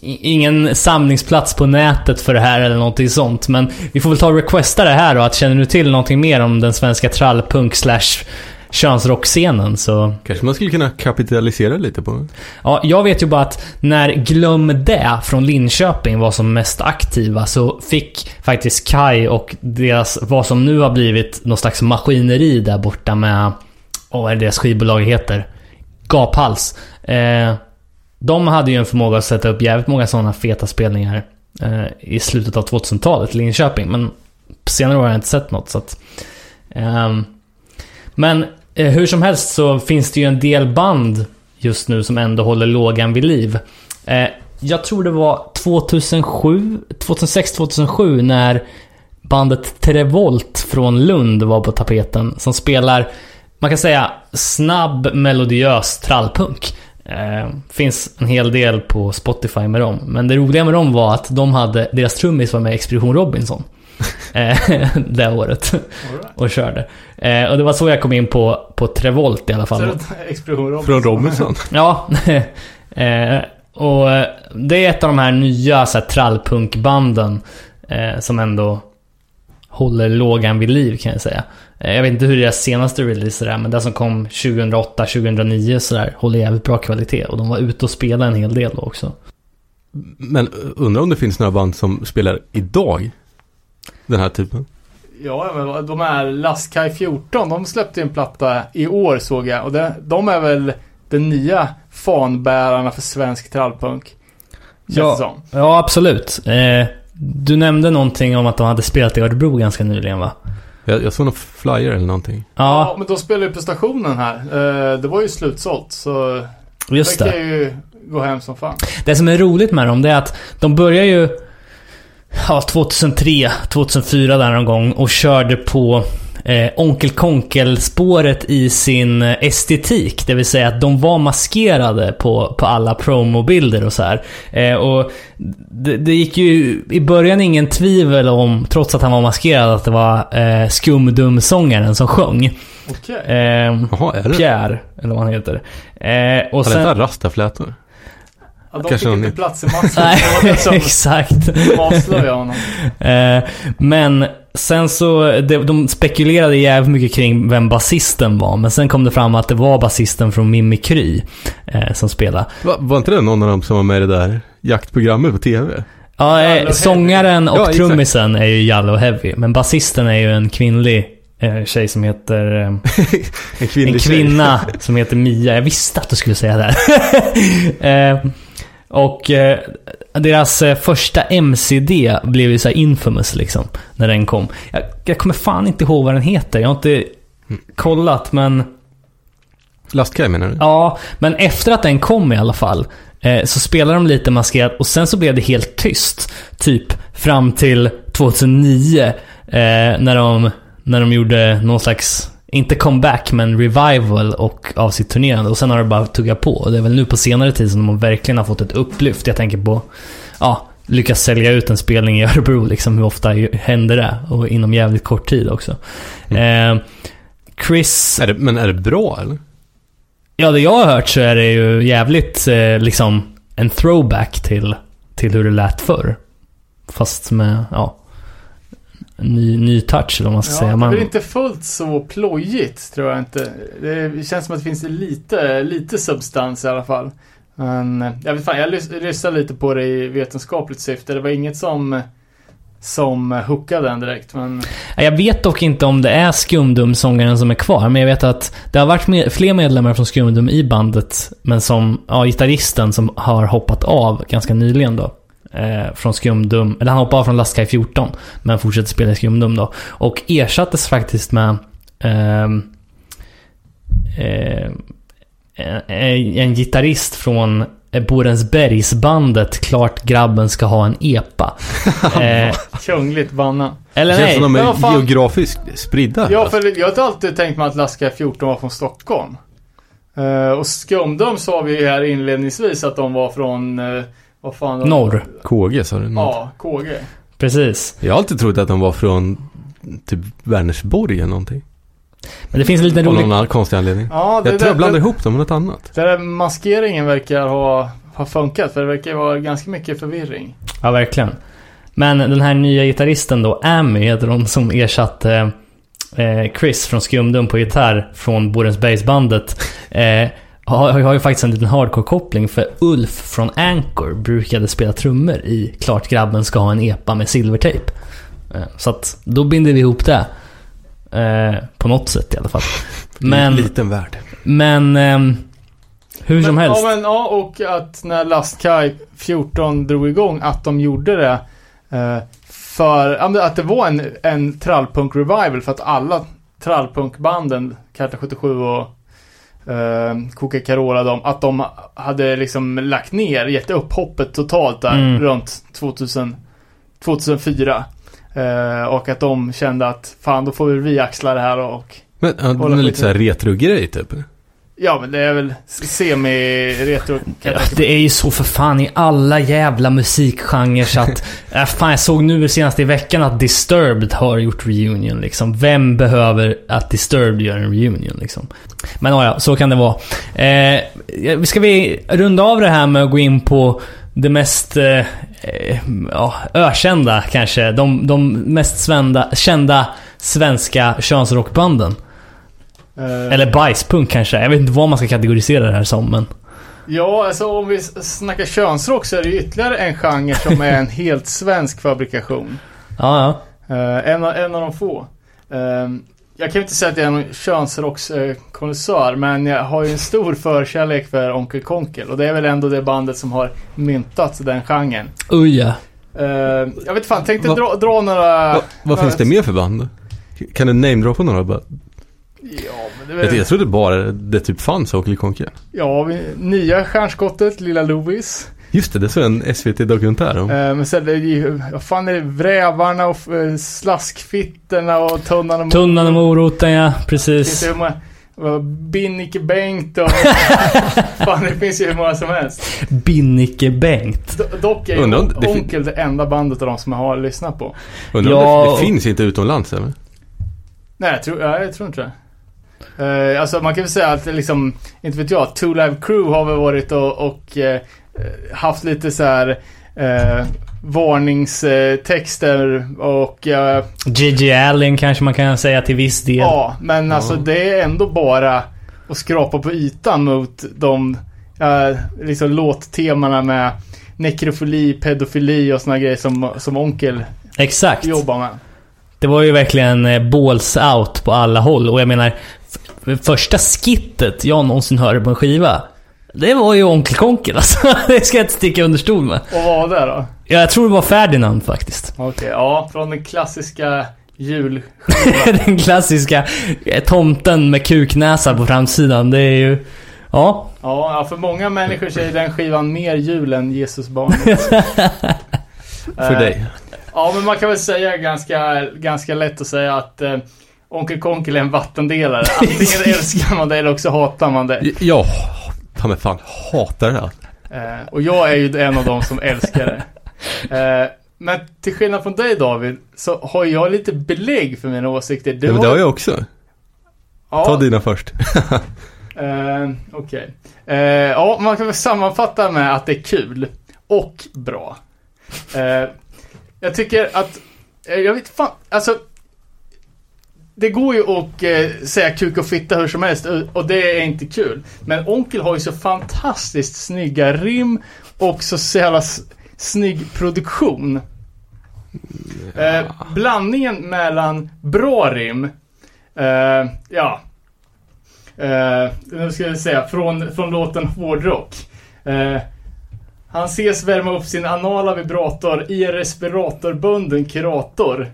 B: ingen samlingsplats på nätet för det här eller någonting sånt. Men vi får väl ta och requesta det här då. Att känner du till någonting mer om den svenska trallpunk slash könsrockscenen så...
D: Kanske man skulle kunna kapitalisera lite på.
B: Ja, jag vet ju bara att när Glöm det från Linköping var som mest aktiva så fick faktiskt Kai och deras, vad som nu har blivit någon slags maskineri där borta med, vad är det deras skivbolag heter? Gaphals. Eh, de hade ju en förmåga att sätta upp jävligt många sådana feta spelningar eh, i slutet av 2000-talet i Linköping. Men senare år har jag inte sett något så att... ehm, men eh, Eh, hur som helst så finns det ju en del band just nu som ändå håller lågan vid liv. Eh, jag tror det var 2007, 2006-2007 när bandet Trevolt från Lund var på tapeten. Som spelar, man kan säga, snabb melodiös trallpunk. Eh, finns en hel del på Spotify med dem. Men det roliga med dem var att de hade, deras trummis var med i Expedition Robinson. eh, det året.
C: Right.
B: Och körde. Eh, och det var så jag kom in på, på Trevolt i alla fall.
C: Robinson.
D: Från Robinson.
B: Ja. eh, och det är ett av de här nya så här, trallpunkbanden eh, som ändå håller lågan vid liv kan jag säga. Jag vet inte hur deras senaste release är, men det som kom 2008-2009 sådär håller jävligt bra kvalitet. Och de var ute och spelade en hel del då också.
D: Men undrar om det finns några band som spelar idag? Den här typen?
C: Ja, men de är Lastkaj 14. De släppte en platta i år såg jag. Och det, de är väl den nya fanbärarna för svensk trallpunk.
B: Ja,
C: som.
B: ja absolut. Eh, du nämnde någonting om att de hade spelat i Örebro ganska nyligen va?
D: Jag, jag såg någon flyer eller någonting.
C: Ja,
B: Ja,
C: men de spelar ju på stationen här. Eh, det var ju slutsålt, så
B: just
C: det
B: det.
C: kan ju gå hem som fan.
B: Det som är roligt med dem, det är att de börjar ju ja, 2003, 2004 där någon gång och körde på eh, Onkel Konkel-spåret i sin eh, estetik. Det vill säga att de var maskerade på, på alla promobilder och så här. Eh, och det, det gick ju i början ingen tvivel om, trots att han var maskerad, att det var eh, Skumdum-sångaren som sjöng.
C: Okej.
B: Eh,
D: Jaha, är det?
B: Pierre, eller vad han heter. Eh, och
D: Han
B: sen...
D: hette rastaflätor.
C: Ja, de
D: kanske
C: fick inte plats i matchen.
B: Nej,
C: Det var det som
B: exakt.
C: avslöjade honom.
B: Eh, men sen så, de, de spekulerade jävligt mycket kring vem basisten var. Men sen kom det fram att det var basisten från Mimikry eh, som spelade.
D: Va, var inte det någon av dem som var med i det där jaktprogrammet på TV?
B: Ja, eh, sångaren och
D: Ja,
B: trummisen är ju Yellow Heavy. Men basisten är ju en kvinnlig eh, tjej som heter...
D: En
B: en kvinna som heter Mia. Jag visste att du skulle säga det här. och eh, deras eh, första MCD blev ju så infamous liksom. När den kom. Jag, jag kommer fan inte ihåg vad den heter. Jag har inte kollat men...
D: Lastkaj menar du?
B: Ja, men efter att den kom i alla fall. Eh, så spelade de lite maskerat och sen så blev det helt tyst. Typ fram till 2009. Eh, när, de, när de gjorde någon slags, inte comeback men revival och, av sitt turnerande. Och sen har det bara tuggat på. Och det är väl nu på senare tid som de verkligen har fått ett upplyft. Jag tänker på, ja, lyckas sälja ut en spelning i Örebro liksom. Hur ofta händer det? Och inom jävligt kort tid också. Eh, Chris...
D: Är det, men är det bra eller?
B: Ja, det jag har hört så är det ju jävligt eh, liksom en throwback till, till hur det lät förr. Fast med, ja, ny, ny touch eller vad man ska
C: Ja,
B: säga.
C: det är
B: Man,
C: inte fullt så plojigt, tror jag inte. Det känns som att det finns lite, lite substans i alla fall. Men eh, jag vet fan, jag lys- lyssnade lite på det i vetenskapligt syfte. Det var inget som som hookade den direkt, men
B: Jag vet dock inte om det är Skumdum-sångaren som är kvar, men jag vet att det har varit med, fler medlemmar från Skumdum i bandet, men som, ja, gitarristen som har hoppat av ganska nyligen då. Eh, från Skumdum, eller han hoppade av från Lastkaj 14, men fortsätter spela i Skumdum då. Och ersattes faktiskt med ehm, eh, en, en gitarrist från Borensbergsbandet Klart grabben ska ha en epa. eh,
C: kungligt banna.
B: eller
D: Det känns
B: nej.
D: som de är
C: fan-
D: geografiskt spridda.
C: Ja, för jag har alltid tänkt mig att Laska 14 var från Stockholm. Eh, och Skumdum sa vi här inledningsvis att de var från, uh, vad fan var det?
B: Norr.
D: KG sa du? något?
C: Ja, KG.
B: Precis.
D: Jag har alltid trott att de var från typ Vänersborg eller någonting.
B: Men det finns en liten
D: Av
B: rolig...
D: någon konstig anledning.
C: Ja, det,
D: Jag tror jag
C: det,
D: blandar
C: det,
D: ihop dem med något annat.
C: det där maskeringen verkar ha, ha funkat, för det verkar vara ganska mycket förvirring.
B: Ja, verkligen. Men den här nya gitarristen då, Amy heter hon, som ersatte eh, Chris från Skumdum på gitarr från Borensbergsbandet. Eh, har, har ju faktiskt en liten hardcore-koppling för Ulf från Anchor brukade spela trummor i Klart grabben ska ha en epa med silvertejp. Eh, så att då binder vi ihop det. Eh, på något sätt i alla fall. Men,
D: Liten värld.
B: men ehm, hur som
C: men,
B: helst.
C: Ja, men, ja, och att när Lastkaj 14 drog igång, att de gjorde det eh, för, att det var en, en trallpunk-revival för att alla trallpunkbanden, Karta 77 och eh, Coca Carola, de, att de hade liksom lagt ner, gett upp hoppet totalt där
B: Mm.
C: runt 2000, 2004. Eh, och att de kände att fan, då får väl vi axla det här och
D: Men ja, är lite såhär retro-grej typ.
C: Ja, men det är väl semi-retro.
B: Ja, det är ju så för fan i alla jävla musikgenrer så att... äh, fan, jag såg nu senast i veckan att Disturbed har gjort reunion liksom. Vem behöver att Disturbed gör en reunion liksom? Men ja, så kan det vara. Eh, ska vi runda av det här med att gå in på det mest eh, eh, ja, ökända kanske. De, de mest svända, kända svenska könsrockbanden.
C: Eh,
B: Eller bajspunk kanske. Jag vet inte vad man ska kategorisera det här som men...
C: Ja, alltså om vi snackar könsrock så är det ju ytterligare en genre som är en helt svensk fabrikation.
B: Ja, ja.
C: Eh, en, av, en av de få. Eh, jag kan ju inte säga att jag är någon könsrockskonnässör, men jag har ju en stor förkärlek för Onkel Konkel. Och det är väl ändå det bandet som har myntat den genren.
B: Uja.
C: Eh, jag vet fan, tänkte
D: Vad-
C: dra, dra några...
D: Va, vad finns det mer för band? Kan du namedroppa några?
C: Ja, men det är
D: Jag, jag trodde bara det typ fanns Onkel Konke.
C: Ja, vi, nya stjärnskottet, Lilla Louis.
D: Just det, det såg en SVT-dokumentär om.
C: Eh, men sen ju, vad fan är det? Vrävarna och eh, slaskfittorna och tunnan och
B: Tunnan och moroten ja, precis.
C: Binnike Bengt och... fan, det finns ju hur många som helst.
B: Binnike Bengt.
C: Do, dock är ju
D: det fin-
C: Onkel det enda bandet av dem som jag har lyssnat på.
D: Undrar
B: Ja,
D: om det, det finns inte utomlands eller?
C: Nej, jag tror, ja, jag tror inte det. Eh, alltså man kan väl säga att liksom, inte vet jag, Two Live Crew har väl varit och, och eh, haft lite så här eh, varningstexter och
B: Gigi Allen kanske man kan säga till viss del.
C: ja, men alltså det är ändå bara att skrapa på ytan mot de liksom låttemana med nekrofili, pedofili och såna grejer som, som Onkel
B: Exakt.
C: jobbar med.
B: Det var ju verkligen balls out på alla håll. Och jag menar, första skittet jag någonsin hörde på en skiva. Det var ju Onkel Konkel alltså. Det ska jag inte sticka under stol med.
C: Och vad var det då?
B: Ja, Jag tror det var Ferdinand faktiskt.
C: Okej, ja, från den klassiska jul...
B: Den klassiska eh, tomten med kuknäsa på framsidan. Det är ju... Ja.
C: Ja, för många människor så är den skivan mer jul än Jesus barn.
D: För dig.
C: Ja, men man kan väl säga ganska, ganska lätt att säga att eh, Onkel Konkel är en vattendelare. Antingen älskar man det eller också hatar man det.
D: Jag, ta mig fan, hatar det här.
C: Eh, och jag är ju en av dem som älskar det. Eh, men till skillnad från dig David, så har jag lite belägg för mina åsikter. Du
D: Ja, men det har jag också.
C: ja,
D: Ta dina först.
C: Eh, Okej. Eh, ja, man kan väl sammanfatta med att det är kul. Och bra. Eh, jag tycker att... Eh, jag vet fan, alltså... Det går ju att eh, säga kuk och fitta hur som helst och- och det är inte kul. Men Onkel har ju så fantastiskt snygga rim och så, så jävla snygg produktion. Eh, blandningen mellan bra rim, eh, ja, Eh, nu ska jag säga, från, från låten Hårdrock. Eh, han ses värma upp sin anala vibrator i en respiratorbunden kurator.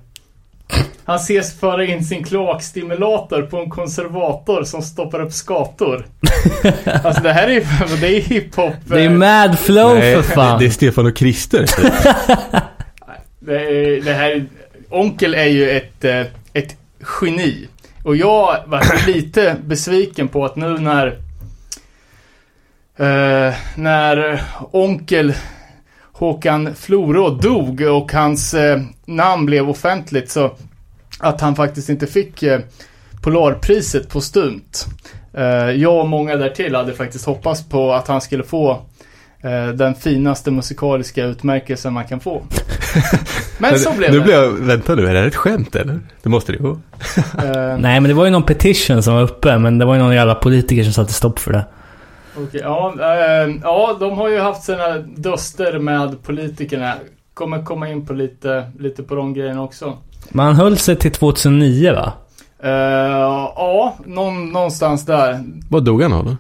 C: Han ses föra in sin kloakstimulator på en konservator som stoppar upp skator. Alltså det här är ju det är hiphop.
B: Det är
C: eh,
B: mad flow
D: Nej,
B: för fan.
D: Det är Stefan och Christer.
C: Det, är, det här, onkel är ju ett, eh, ett geni. Och jag var lite besviken på att nu när eh, när onkel Håkan Florå dog och hans eh, namn blev offentligt så att han faktiskt inte fick eh, Polarpriset postumt. Eh, jag och många därtill hade faktiskt hoppats på att han skulle få eh, den finaste musikaliska utmärkelsen man kan få. Men så blev
D: nu
C: det.
D: blir jag, vänta nu, är det här ett skämt eller? Det måste det ju vara.
B: Nej, men det var ju någon petition som var uppe, men det var ju någon jävla politiker som satte stopp för det.
C: Okej, ja, eh, ja, de har ju haft sina duster med politikerna. Kommer komma in på lite, lite på de grejerna också.
B: Man höll sig till 2009 va?
C: Eh, ja, någon, någonstans där.
D: Vad dog han av då?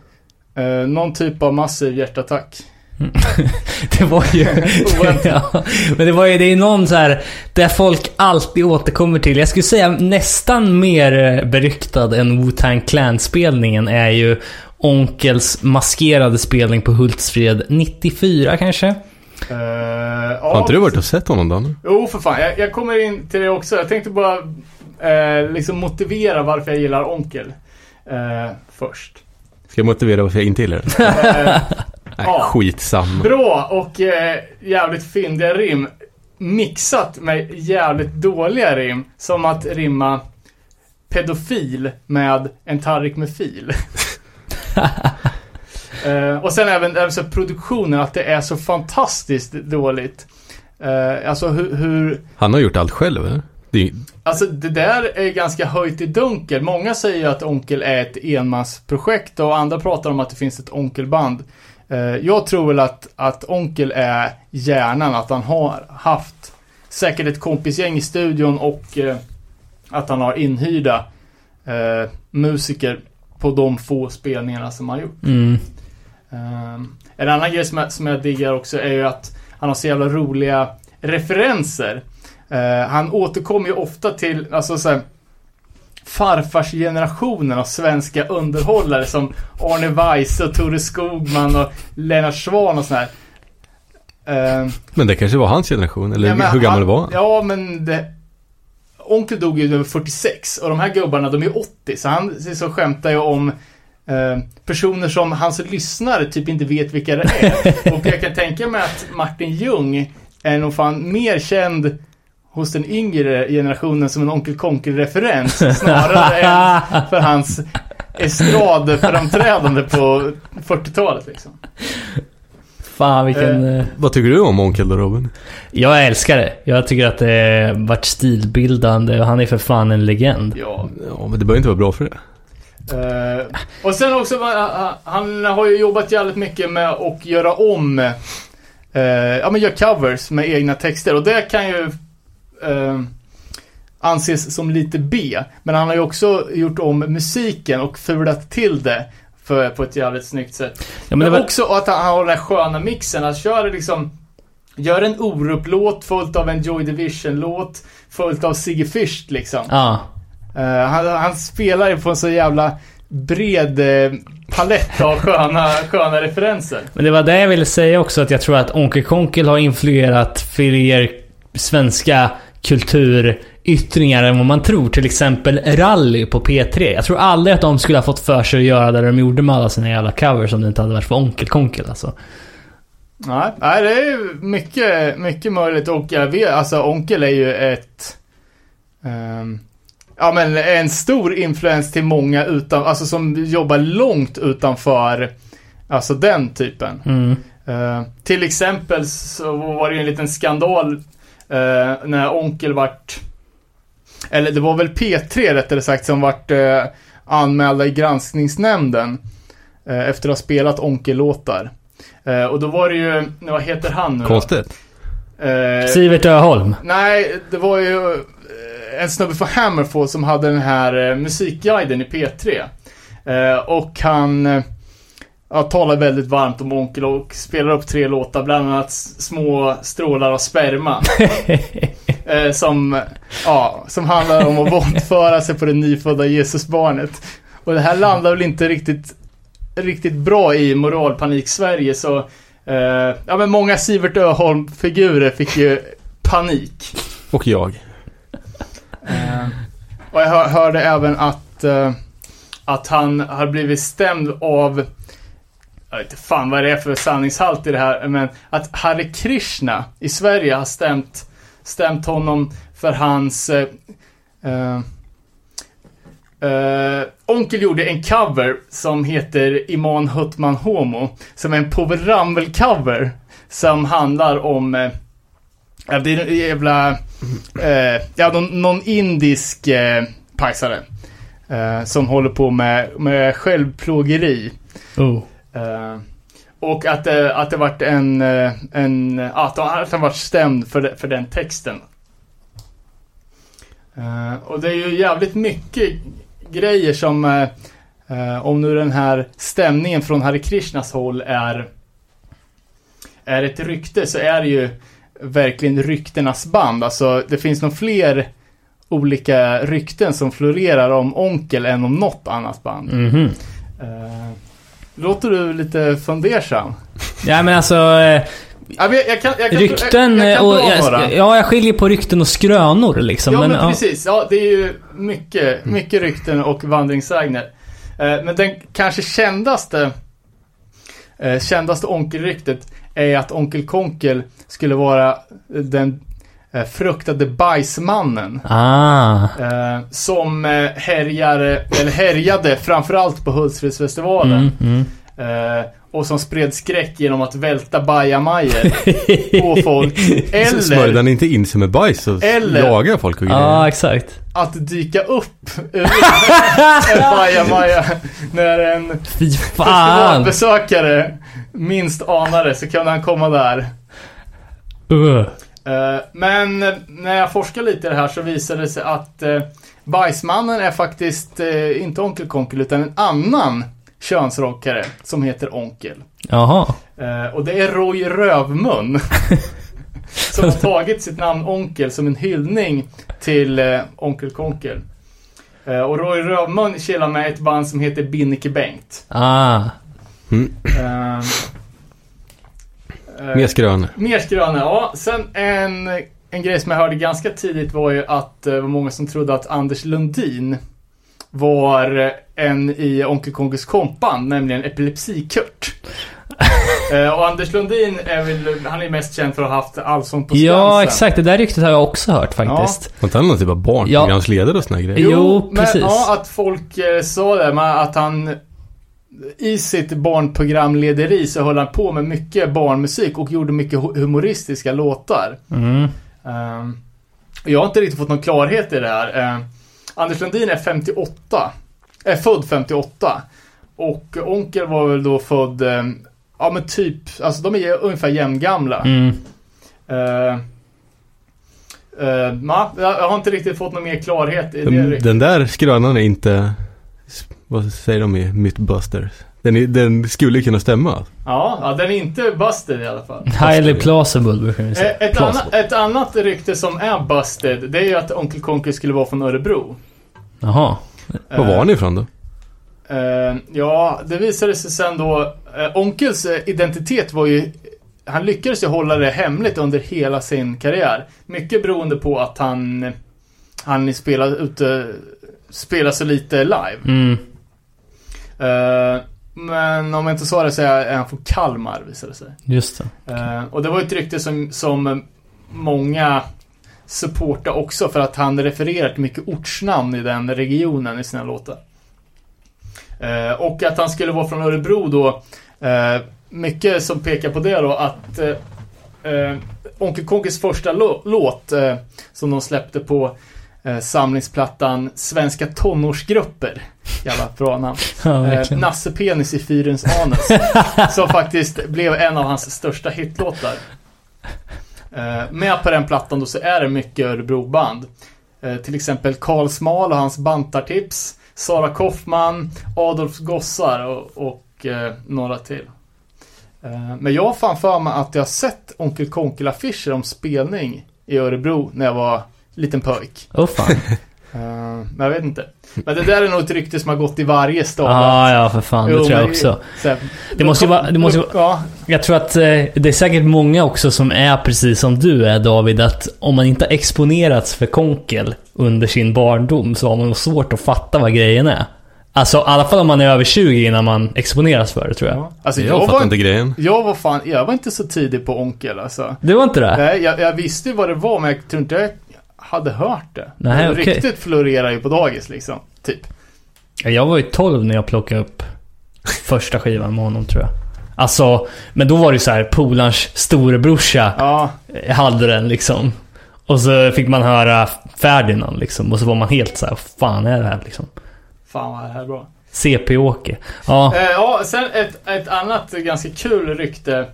C: Eh, någon typ av massiv hjärtattack.
B: Det var ju... Ja, men det var ju, det är någon så här där folk alltid återkommer till. Jag skulle säga nästan mer eh, beryktad än Wu-Tang Clan-spelningen är ju Onkels maskerade spelning på Hultsfred 94 kanske?
C: Eh,
D: Har inte du varit och sett honom då?
C: Jo, för fan. Jag, jag kommer in till det också. Jag tänkte bara eh, liksom motivera varför jag gillar Onkel. Eh, först.
D: Ska jag motivera varför jag inte gillar det?
C: Eh,
D: Nej,
C: Ja.
D: skitsamma.
C: Bra och jävligt fyndiga rim. Mixat med jävligt dåliga rim. Som att rimma pedofil med en tallrik med fil. eh, och sen även, även så produktionen, att det är så fantastiskt dåligt. Eh, alltså hur, hur
D: Han har gjort allt själv eller? Det
C: Alltså det där är ganska höjt i dunkel. Många säger att Onkel är ett enmansprojekt och andra pratar om att det finns ett Onkelband. Eh, Jag tror väl att, att Onkel är hjärnan, att han har haft säkert ett kompisgäng i studion och att han har inhyrda musiker på de få spelningarna som han gjort.
B: Mm.
C: Um, en annan grej som jag, som jag diggar också är ju att han har så jävla roliga referenser. Eh, han återkommer ju ofta till, alltså så här, farfarsgenerationen av svenska underhållare som Arne Weise och Tore Skogman och Lennart Swahn och sådär. Uh,
D: Men det kanske var hans generation, eller
C: ja,
D: hur gammal
C: han,
D: var han?
C: Ja, men det, Onkel dog ju över 46 och de här gubbarna de är 80 så han så skämtar ju om eh, personer som hans lyssnare typ inte vet vilka det är. och jag kan tänka mig att Martin Ljung är nog fan mer känd hos den yngre generationen som en Onkel Konkel-referens snarare än för hans estradframträdande på 40-talet liksom.
B: Fan vilken... Eh.
D: Vad tycker du om Onkel då Robin?
B: Jag älskar det. Jag tycker att det varit stilbildande och han är för fan en legend.
C: Ja.
D: Ja, men det behöver inte vara bra för det.
C: Uh, och sen också, uh, han har ju jobbat jävligt mycket med att göra om, uh, ja men göra covers med egna texter och det kan ju anses som lite B. Men han har ju också gjort om musiken och fulat till det för, på ett jävligt snyggt sätt. Ja, men, men var... också att han har den här sköna mixen, han kör liksom Gör en Orup-låt följt av en Joy Division-låt följt av Sigge Fürst liksom.
B: Ja.
C: Uh, han, han, spelar ju på en så jävla bred uh, palett av sköna, sköna referenser.
B: Men det var det jag ville säga också, att jag tror att Onkel Konkel har influerat fler svenska kulturyttringar än vad man tror. Till exempel rally på P3. Jag tror aldrig att de skulle ha fått för sig att göra det de gjorde med alla sina jävla covers om det inte hade varit för Onkel Konkel alltså.
C: Nej, nej det är mycket, mycket möjligt och jag vet, alltså Onkel är ju ett um, Ja men en stor influens till många utan, alltså som jobbar långt utanför Alltså den typen.
B: Mm.
C: Uh, till exempel så var det ju en liten skandal uh, när Onkel vart Eller det var väl P3 rättare sagt som vart uh, anmälda i granskningsnämnden Efter att ha spelat Onkel-låtar. och då var det ju, vad heter han nu?
D: Konstigt.
B: Sivert Öholm.
C: Nej, det var ju en snubbe från Hammerfall som hade den här musikguiden i P3. och han ja, talar väldigt varmt om Onkel och spelar upp tre låtar, bland annat Små strålar av sperma. eh, som, ja, som handlar om att våldföra sig på det nyfödda Jesusbarnet. Och det här landar väl inte riktigt, riktigt bra i moralpanik-Sverige så eh, Ja men många Sivert Öholm-figurer fick ju panik.
D: Och jag.
C: Eh, och jag hör, hörde även att eh, Att han har blivit stämd av jag vet inte fan vad det är för sanningshalt i det här, men att Hare Krishna i Sverige har stämt, stämt honom för hans eh, eh, eh, Onkel gjorde en cover som heter Iman Hutman Homo, som är en Povel Ramel-cover som handlar om eh, det är en jävla... Eh, ja, någon, någon indisk eh, pajsare. Eh, som håller på med, med självplågeri.
B: Oh.
C: Uh, och att, uh, att det vart en, uh, en att, att han varit stämd för, för den texten. och det är ju jävligt mycket grejer som, om nu den här stämningen från Hare Krishnas håll är, är ett rykte så är det ju verkligen ryktenas band. Alltså det finns nog fler olika rykten som florerar om Onkel än om något annat band.
B: Mm -hmm.
C: Låter du lite fundersam?
B: Ja men alltså... Eh,
C: ja, men jag kan, jag kan,
B: rykten
C: jag, jag
B: och... Ja, jag skiljer på rykten och skrönor liksom.
C: Ja men,
B: men
C: precis. Ja, det är ju mycket, mycket rykten och vandringssägner. Eh, men den kanske kändaste eh, kändaste onkelryktet är att Onkel Konkel skulle vara den eh, fruktade bajsmannen.
B: Ah.
C: Eh, som eh, härjar, eller härjade framförallt på Hultsfredsfestivalen.
B: Mm,
C: mm. och som spred skräck genom att välta bajamajor på folk. Eller...
D: Smörjde han inte in sig med bajs och eller, jagade folk och
B: grejer? Ja, exakt.
C: Att dyka upp ur en bajamaja när en
B: Fy fan.
C: besökare minst anade så kunde han komma där.
B: Uh.
C: Eh, men när jag forskar lite i det här så visade det sig att uh, Bajsmannen är faktiskt uh, inte Onkel Konkel utan en annan könsrockare som heter Onkel.
B: Jaha.
C: och det är Roy Rövmun. som har tagit sitt namn Onkel som en hyllning till Onkel Konkel. Eh, och Roy Rövmun chillar med ett band som heter Binnike Bengt.
B: Ah.
D: Mm.
C: Eh, eh,
D: Mer skrönor.
C: Mer skrönor, ja. Sen en, en grej som jag hörde ganska tidigt var ju att eh, det var många som trodde att Anders Lundin var en i Onkel Kongus kompband, nämligen Epilepsi-Kurt. Eh, och Anders Lundin är väl, han är mest känd för att ha haft Allsång på Skansen.
B: Ja, exakt. Det där ryktet har jag också hört faktiskt.
D: Var inte han någon typ av barnprogramsledare och såna här grejer?
B: Jo,
C: men,
B: precis.
C: Ja, att folk eh, sa det, men att han i sitt barnprogramlederi så höll han på med mycket barnmusik och gjorde mycket hu- humoristiska låtar.
B: Mm.
C: Ehm, jag har inte riktigt fått någon klarhet i det här. Ehm, Anders Lundin är 58. Är född 58. Och Onkel var väl då född, ehm, ja men typ, alltså de är ungefär jämngamla.
B: Mm.
C: Ehm, ja, jag har inte riktigt fått någon mer klarhet i det.
D: Den,
C: riktigt.
D: den där skrönan är inte... Vad säger de i Mythbusters? Den, är, den skulle kunna stämma.
C: Ja, ja, den är inte busted i alla fall.
B: Highly plausible brukar vi säga.
C: Eh, Ett, annat, ett annat rykte som är busted, det är ju att Onkel Konkel skulle vara från Örebro.
B: Jaha.
D: Var var ni ifrån då?
C: Eh, ja, det visade sig sen då. Eh, onkels eh, identitet var ju... Han lyckades ju hålla det hemligt under hela sin karriär. Mycket beroende på att han... Han spelade ute... Spelar så lite live.
B: Mm.
C: Eh, men om jag inte sa det så är han från Kalmar, visade det sig.
B: Just det.
C: Eh, och det var ett rykte som, som många supportar också för att han refererar till mycket ortsnamn i den regionen i sina låtar. Eh, och att han skulle vara från Örebro då. Eh, mycket som pekar på det då att eh, Onkel Konkes första lå- låt som de släppte på samlingsplattan Svenska tonårsgrupper. Jävla bra namn.
B: Ja,
C: Eh. Nasse Penis i Fyrens anus. som faktiskt blev en av hans största hitlåtar. Eh, med på den plattan då så är det mycket Örebroband. Eh, till exempel Karl Smal och hans bantartips. Sara Kaufman, Adolfs gossar och, och eh, några till. Eh, men jag har fan för mig att jag har sett Onkel Konkel-affischer om spelning i Örebro när jag var liten pojk.
B: Fan.
C: Eh, men jag vet inte. Men det där är nog ett rykte som har gått i varje stad.
B: ah, ja, för fan. Det
C: Jo,
B: tror jag också.
C: Här,
B: Det måste ju vara- det måste ju vara-
C: Ja,
B: Jag tror att eh, det är säkert många också som är precis som du är David, att om man inte har exponerats för konkel under sin barndom så har man nog svårt att fatta vad grejen är. Alltså i alla fall om man är över 20 innan man exponeras för det tror jag.
C: ja. Alltså,
D: Jag
C: jag,
D: fattar
C: var,
D: inte grejen.
C: jag var fan, jag var inte så tidig på Onkel alltså.
B: Det var inte det?
C: Nej, jag, jag visste ju vad det var men jag tror inte jag hade hört det.
B: Nej, okej.
C: Ryktet florerar ju på dagis liksom. Typ.
B: Ja, Jag var ju 12 när jag plockade upp första skivan med honom tror jag. Alltså, men då var det så här, polarns storebrorsa
C: Ja,
B: hade den liksom. Och så fick man höra Ferdinand liksom. Och så var man helt så här, fan är det här liksom?
C: fan vad det här är bra.
B: CP-Åke. Ja.
C: Eh, ja, sen ett, ett annat ganska kul rykte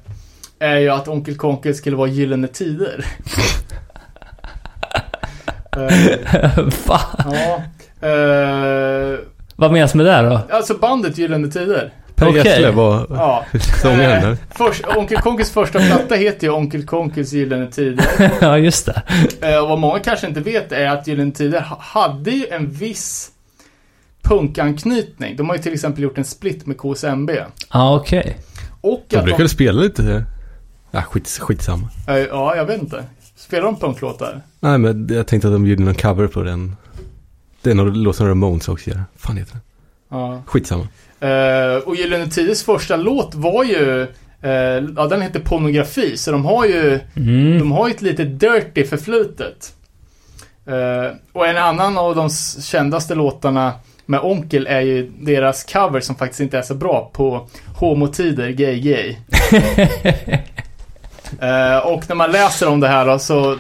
C: är ju att Onkel Konkel skulle vara Gyllene Tider. eh,
B: Fan.
C: ja. Eh,
B: Vad menas med det då?
C: alltså bandet Gyllene Tider.
D: Per
B: Okej.
D: Gessle var
C: Ja.
D: sångaren
C: Eh, först, Onkel Konkels första platta heter ju Onkel Konkels Gyllene Tider.
B: ja, just det.
C: Eh, och vad många kanske inte vet är att Gyllene Tider ha- hade ju en viss punkanknytning. De har ju till exempel gjort en split med KSMB.
B: Ja, okej.
C: Och
D: De brukade
C: de,
D: spela lite... Ja, skit, skitsamma.
C: eh, Ja, jag vet inte. Spelar de punklåtar?
D: Nej, men jag tänkte att de gjorde någon cover på den. Det är någon låt som Ramones också gör. fan heter den?
C: Ja.
D: Skitsamma.
C: Eh, och Gyllene Tiders första låt var ju, eh, ja den heter Pornografi, så de har ju,
B: Mm.
C: de har ju ett lite dirty förflutet. Eh, och en annan av de kändaste låtarna med Onkel är ju deras cover som faktiskt inte är så bra på Homotider, Gay Gay. Eh, och när man läser om det här då, så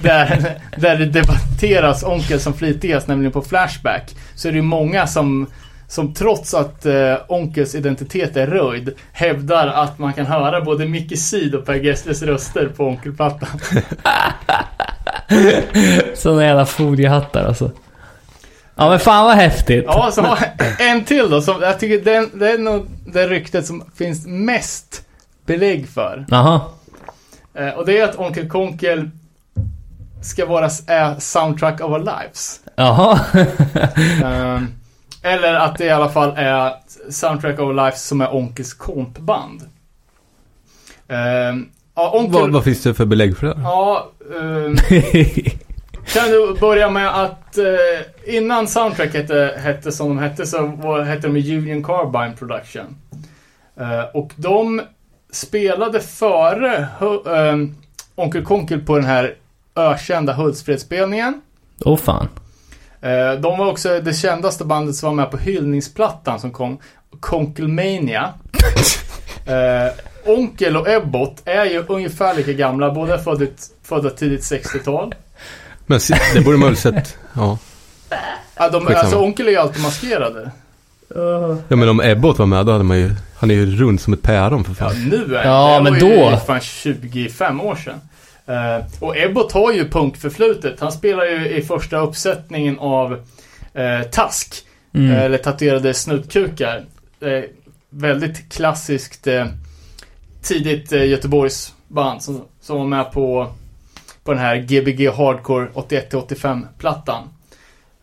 C: där, där det debatteras Onkel som flitigast, nämligen på Flashback, så är det ju många som som trots att eh, Onkels identitet är röjd hävdar att man kan höra både Micke Syd och Per Gessles röster på Onkelplattan.
B: Såna jävla foliehattar alltså. Ja men fan vad häftigt.
C: Ja, så en till då. Som jag tycker den, det är nog det ryktet som finns mest belägg för.
B: Jaha.
C: Eh, och det är att Onkel Konkel ska vara Soundtrack of Our Lives.
B: Jaha.
C: Ehm, eller att det i alla fall är Soundtrack of Our Lives som är Onkels kompband. Ehm, ja, Onkel...
D: Vad, vad finns det för belägg för det?
C: Ja, ehm, kan du börja med att eh, innan Soundtrack hette, hette som de hette så var, hette de Union Carbine Production. Eh, och de spelade före ehm, Onkel Konkel på den här ökända Hultsfredsspelningen.
B: Åh fan.
C: Eh, de var också det kändaste bandet som var med på hyllningsplattan som kom, Konkelmania. Eh, Onkel och Ebbot är ju ungefär lika gamla, båda födda, födda tidigt 60-tal.
D: Men det borde man väl sett. Ja.
C: Ja, de, alltså Onkel är ju alltid maskerade.
D: ja, men om Ebbot var med då hade man ju... Han är ju rund som ett päron för
C: Ja,
D: fan.
C: nu är
B: Ja,
C: det.
B: men
C: var ju
B: då-
C: fan 25 år sedan. Eh, och Ebbot har ju punkförflutet. Han spelar ju i första uppsättningen av uh, Task.
B: Mm.
C: Eh, Eller tatuerade snutkukar. Eh, väldigt klassiskt eh, tidigt eh, Göteborgs band som, som var med på, på den här Gbg Hardcore 81-85-plattan.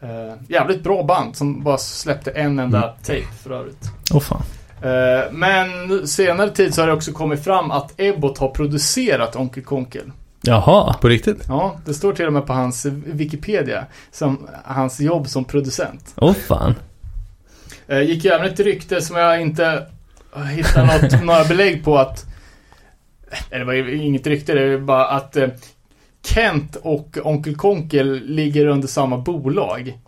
C: Eh, jävligt bra band som bara släppte en enda
D: Mm.
C: tape för övrigt.
B: Åh fan.
C: Eh, men senare tid så har det också kommit fram att Ebbot har producerat Onkel Konkel.
B: Jaha.
D: På riktigt?
C: Ja, det står till och med på hans Wikipedia som hans jobb som producent.
B: Åh fan.
C: Eh, gick ju även ett rykte som jag inte hittar något, några belägg på att eller det var ju inget rykte, det är bara att eh, Kent och Onkel Konkel ligger under samma bolag.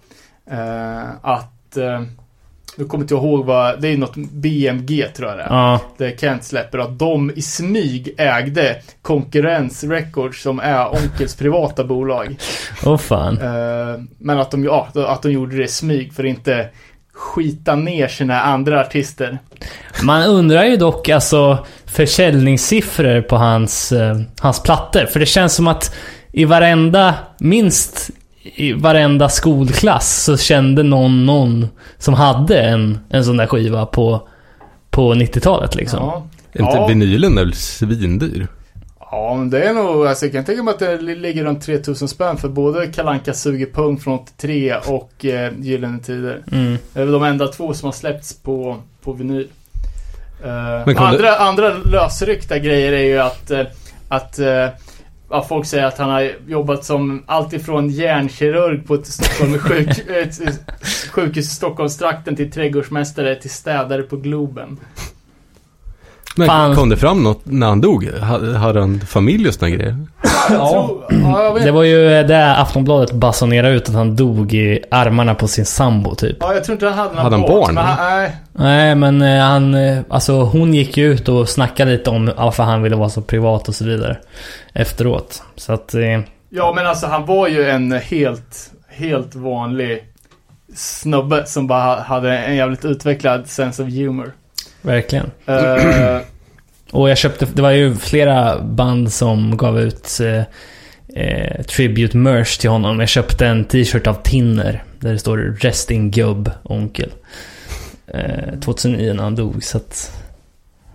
C: Eh, att eh, nu kommer inte jag ihåg vad, det är något BMG tror jag det är.
B: Ja.
C: Där Kent släpper att de i smyg ägde Konkurrens Records som är Onkels privata bolag.
B: Åh fan.
C: Eh, men att de, ja, att de gjorde det i smyg för att inte skita ner sina andra artister.
B: Man undrar ju dock alltså försäljningssiffror på hans, eh, hans plattor. För det känns som att i varenda, minst i varenda skolklass så kände någon någon som hade en, en sån där skiva på, på 90-talet liksom.
C: Ja.
D: Inte
C: Ja.
D: vinylen är väl svindyr?
C: ja, men det är nog, alltså jag kan tänka mig att det li- ligger runt 3000 spänn för både Kalanka suger pung från 83 och eh, Gyllene Tider.
B: Mm.
C: Det är väl de enda två som har släppts på, på vinyl. Eh, andra, andra lösryckta grejer är ju att, eh, att eh, ja, folk säger att han har jobbat som alltifrån hjärnkirurg på ett Stockholm, sjuk, ett sjukhus i Stockholmstrakten till trädgårdsmästare till städare på Globen.
D: Men
B: Fan.
D: kom det fram något när han dog? Ha- Hade han familj och såna grejer?
C: Ja, jag vet,
B: Det var ju det Aftonbladet basunerade ut att han dog i armarna på sin sambo typ.
C: ja, jag tror inte han hade några
D: Hade han barn,
C: Men han, nej,
B: Nej men eh, han, eh, alltså hon gick ju ut och snackade lite om varför han ville vara så privat och så vidare. Efteråt. Så att, eh,
C: ja, men alltså han var ju en helt, helt vanlig snubbe som bara hade en jävligt utvecklad sense of humor.
B: Verkligen.
C: Eh,
B: Och jag köpte, det var ju flera band som gav ut eh, eh, tribute merch till honom. Jag köpte en t-shirt av Tinner. Där det står 'Resting Gubb Onkel'. Eh, 2009 när han dog så att...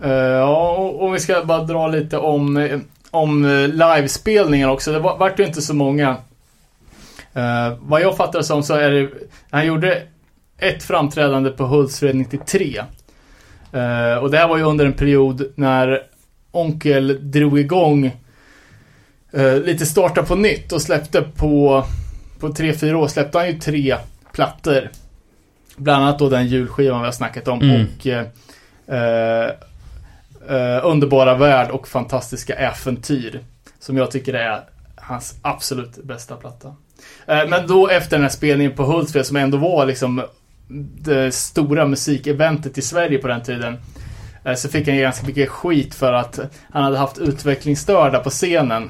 C: Eh, Ja, och, och vi ska bara dra lite om, om livespelningar också. Det var, vart ju inte så många. Eh, vad jag fattar som så är det, han gjorde ett framträdande på Hultsfred 93. Eh, och det här var ju under en period när Onkel drog igång eh, lite starta på nytt och släppte på, på 3-4 år släppte han ju tre plattor. Bland annat då den julskivan vi har snackat om
B: Mm.
C: och eh, Underbara värld och Fantastiska äventyr. Som jag tycker är hans absolut bästa platta. Men då efter den här spelningen på Hultsfred som ändå var liksom det stora musikeventet i Sverige på den tiden. eh, Så fick han ganska mycket skit för att han hade haft utvecklingsstörda på scenen.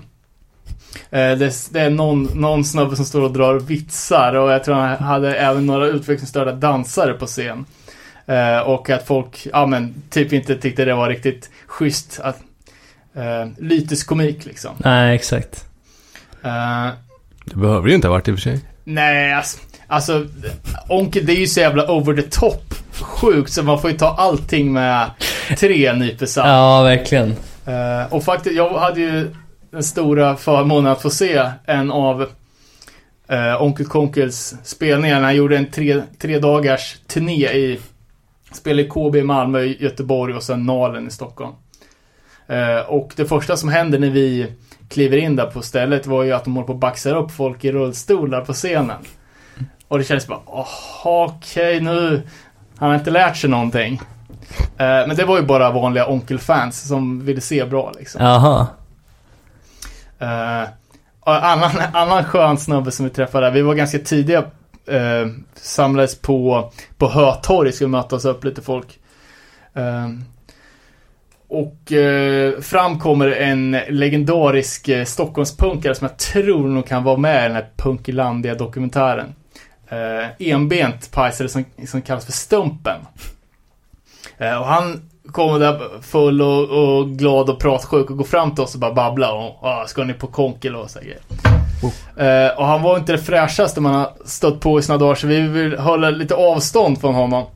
C: Eh, Det, är någon, någon snubbe som står och drar vitsar och jag tror han hade även några utvecklingsstörda dansare på scen. Eh, och att folk, ja men, typ inte tyckte det var riktigt schysst att eh, lyteskomik liksom.
B: Nej, exakt.
C: Eh,
D: Det behöver ju inte ha varit i och för sig.
C: nej, alltså, alltså Onkel det är ju så jävla over the top sjukt så man får ju ta allting med tre nypor.
B: Ja, verkligen.
C: Eh, och faktiskt, jag hade ju den stora förmånen att få se en av eh, Onkel Konkels spelningar. Han gjorde en tre, tre dagars turné i Spelade i KB i Malmö, Göteborg och sen Nalen i Stockholm. Eh, och det första som händer när vi kliver in där på stället var ju att de håller på att baxa upp folk i rullstolar på scenen. Och det kändes bara, jaha okej nu, han har inte lärt sig någonting. Eh, men det var ju bara vanliga onkelfans som ville se bra liksom.
B: Jaha.
C: Eh, annan, annan skön snubbe som vi träffade vi var ganska tidiga, eh, samlades på, på Hötorg, skulle mötas upp lite folk. Eh, och eh, fram kommer en legendarisk eh, Stockholmspunkare som jag tror nog kan vara med i den här Punkilandia dokumentären. Eh, enbent pajsare som, som kallas för Stumpen. Eh, och han kommer där full och, och glad och pratsjuk och går fram till oss och bara babblar och ah, ska ni på konkel och så här grejer. Eh, och han var inte det fräschaste man har stött på i sina dagar så vi vill hålla lite avstånd från honom.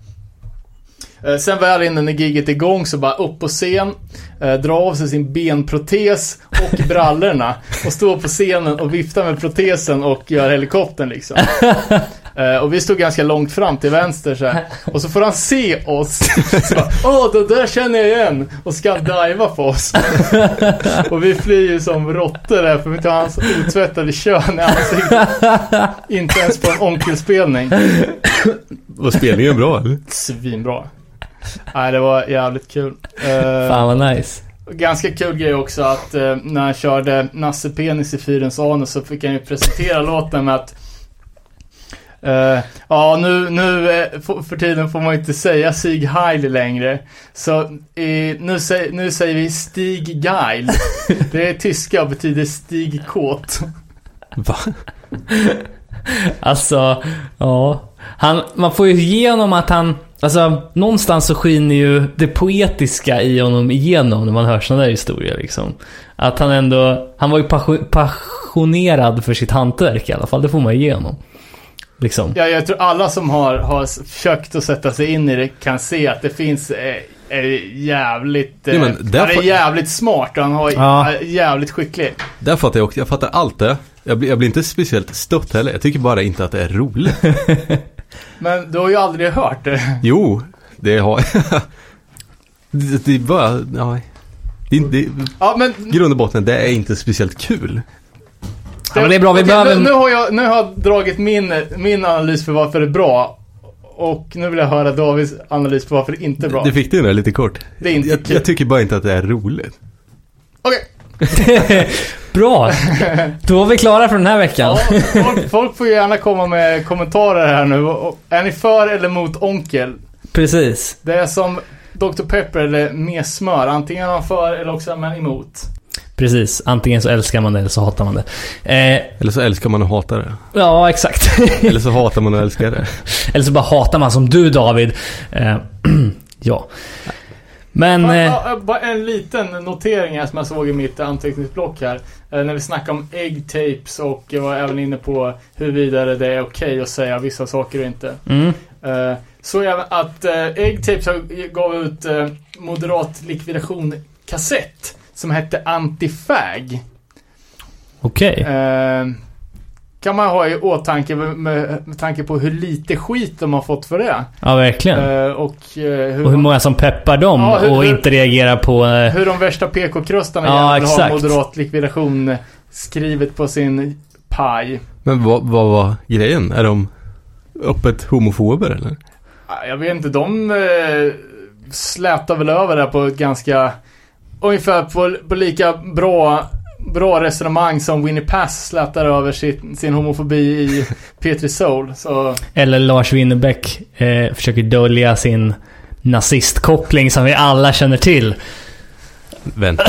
C: Eh, sen väl innan när giget är igång så bara upp på scen, eh, dra av sig sin benprotes och brallorna och stå på scenen och vifta med protesen och göra helikoptern liksom. Eh, och vi stod ganska långt fram till vänster så här. Och så får han se oss. Så bara, Åh, det där känner jag igen. Och ska diva på oss. och vi flyr ju som råttor där för vi tar hans otvättade kön i ansiktet. Inte ens på en onkelspelning.
D: Var spelningen bra eller?
C: Svinbra. Nej, det var jävligt kul. Eh,
B: Fan vad nice.
C: Ganska kul grej också att eh, när han körde Nasse Penis i Fyrens anus så fick han ju presentera låten med att eh, ja, nu, nu eh, för, tiden får man inte säga Sig Heil längre. Så eh, nu, sä, nu säger vi Stig Geil. Det är tyska och betyder Stig Kåt.
D: Va?
B: Alltså, ja. Han, man får ju igenom att han... Alltså, någonstans så skiner ju det poetiska i honom igenom när man hör sådana där historier liksom. Att han ändå... Han var ju passion, passionerad för sitt hantverk i alla fall, det får man igenom. Liksom.
C: Ja, jag tror alla som har, har försökt att sätta sig in i det kan se att det finns eh, är jävligt... Eh,
D: där
C: han är jävligt smart och han har
B: Ja.
C: är jävligt skicklig.
D: Där fattar jag också. Jag fattar allt det. Jag blir, jag blir inte speciellt stött heller. Jag tycker bara inte att det är roligt.
C: Men du har ju aldrig hört det.
D: Jo, det har det, det är bara, ja. Det, det,
C: Ja, men...
D: Grund och botten, det är inte speciellt kul.
B: Ja, men det är bra, vi behöver-
C: Nu, nu, har jag, nu har jag dragit min, min analys för varför det är bra. Och nu vill jag höra Davids analys för varför det inte är bra.
D: Det fick du där lite kort.
C: Det är inte
D: jag, jag tycker bara inte att det är roligt.
C: Okej.
B: Bra! Då är vi klara för den här veckan.
C: Ja, folk, folk får ju gärna komma med kommentarer här nu. Är ni för eller mot onkel?
B: Precis.
C: Det är som Dr. Pepper eller med smör. Antingen är man för eller också är man emot.
B: Precis. Antingen så älskar man det eller så hatar man det. Eh,
D: Eller så älskar man och hatar det.
B: ja, exakt.
D: Eller så hatar man och älskar det.
B: eller så bara hatar man som du David. Eh, ja. Men... Eh,
C: Bara en liten notering här som jag såg i mitt anteckningsblock här. Eh, När vi snackade om egg tapes och jag var även inne på huruvida det är okej att säga vissa saker och inte.
B: mm,
C: Eh, Så även att Egg Tapes gav ut Moderat likvidation kassett som hette Antifag.
B: Okej.
C: Eh, kan man ha i åtanke med, med, med tanke på hur lite skit de har fått för det.
B: Ja, verkligen.
C: Eh, och eh, hur,
B: Och hur många som peppar dem
C: Ja, hur-
B: och
C: hur-
B: inte reagerar på... Eh,
C: hur de värsta PK-krustarna
B: Ja,
C: vill ha moderat likvidation skrivet på sin paj.
D: Men vad, vad var grejen? Är de öppet homofober eller?
C: Ah, Jag vet inte, de eh, slätar väl över det på ett ganska... Ungefär på, på lika bra, bra resonemang som Winnie Pass slätar över sin, sin homofobi i Petri Soul. Så
B: eller Lars Winnerbäck eh, försöker dölja sin nazistkoppling som vi alla känner till.
D: Vänta,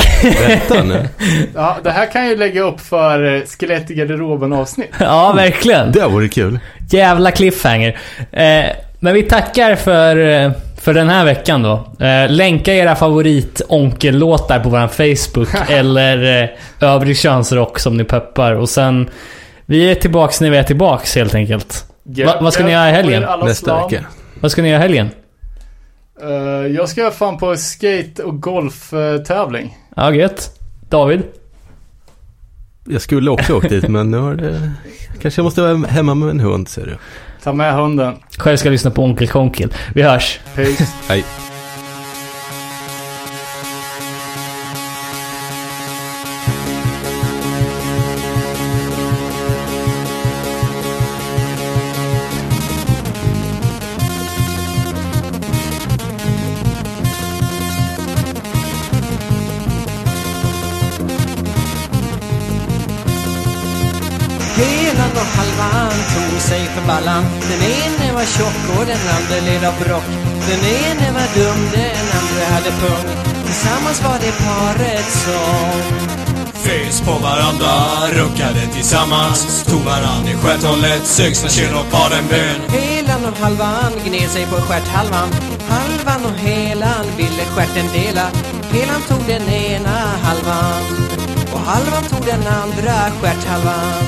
D: vänta nu.
C: ja, det här kan jag ju lägga upp för eh, Skelett i garderoben avsnitt.
B: Ja, verkligen.
D: Det vore kul.
B: Jävla cliffhanger. Eh, men vi tackar för, eh, för den här veckan då. Eh, länka era favorit onkellåtar på vår Facebook eller eh, övrig könsrock som ni peppar. Och sen, vi är tillbaks när vi är tillbaks helt enkelt. Va- vad ska ni göra i helgen?
D: Nästa vecka.
B: Vad ska ni göra i helgen?
C: Eh, jag ska fan på skate och golftävling.
B: Ja, gött. David?
D: jag skulle också åkt dit men nu har det... Kanske jag måste vara hemma med en hund ser du.
C: Ta med hunden.
B: Själv ska jag lyssna på Onkel Konkel. Vi hörs.
C: Peace.
D: Hej.
A: Var tjock och den andra led av brock. Den ene var dum, den andra hade pung. Tillsammans var det paret som
E: Fys på varandra, runkade tillsammans. Tog varann i stjärthållet, sög sina kön och bön.
A: Helan och halvan gned sig på stjärthalvan Halvan och helan ville stjärten dela. Helan tog den ena halvan och halvan tog den andra stjärthalvan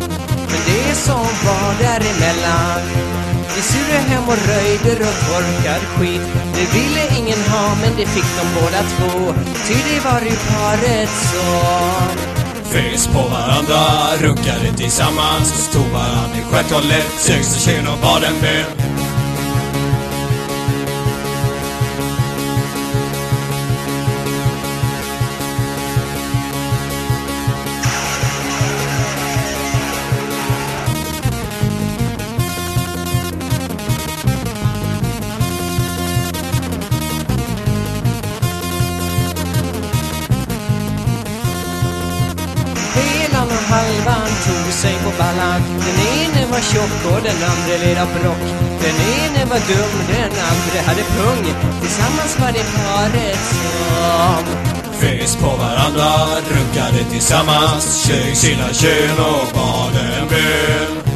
A: Men det som var däremellan vi surade hem och röjde och torkad skit. Det ville ingen ha men det fick de båda två. Ty det var ju paret så.
E: Fes på varandra, runkade tillsammans Tog varann i stjärthållet, sög sina kön och bad en bön.
A: Den ene var tjock och den andra led av brock Den ene var dum, den andra hade pung. Tillsammans var det paret som
E: Fes på varandra, runkade tillsammans. Sög sina kön och bad en bön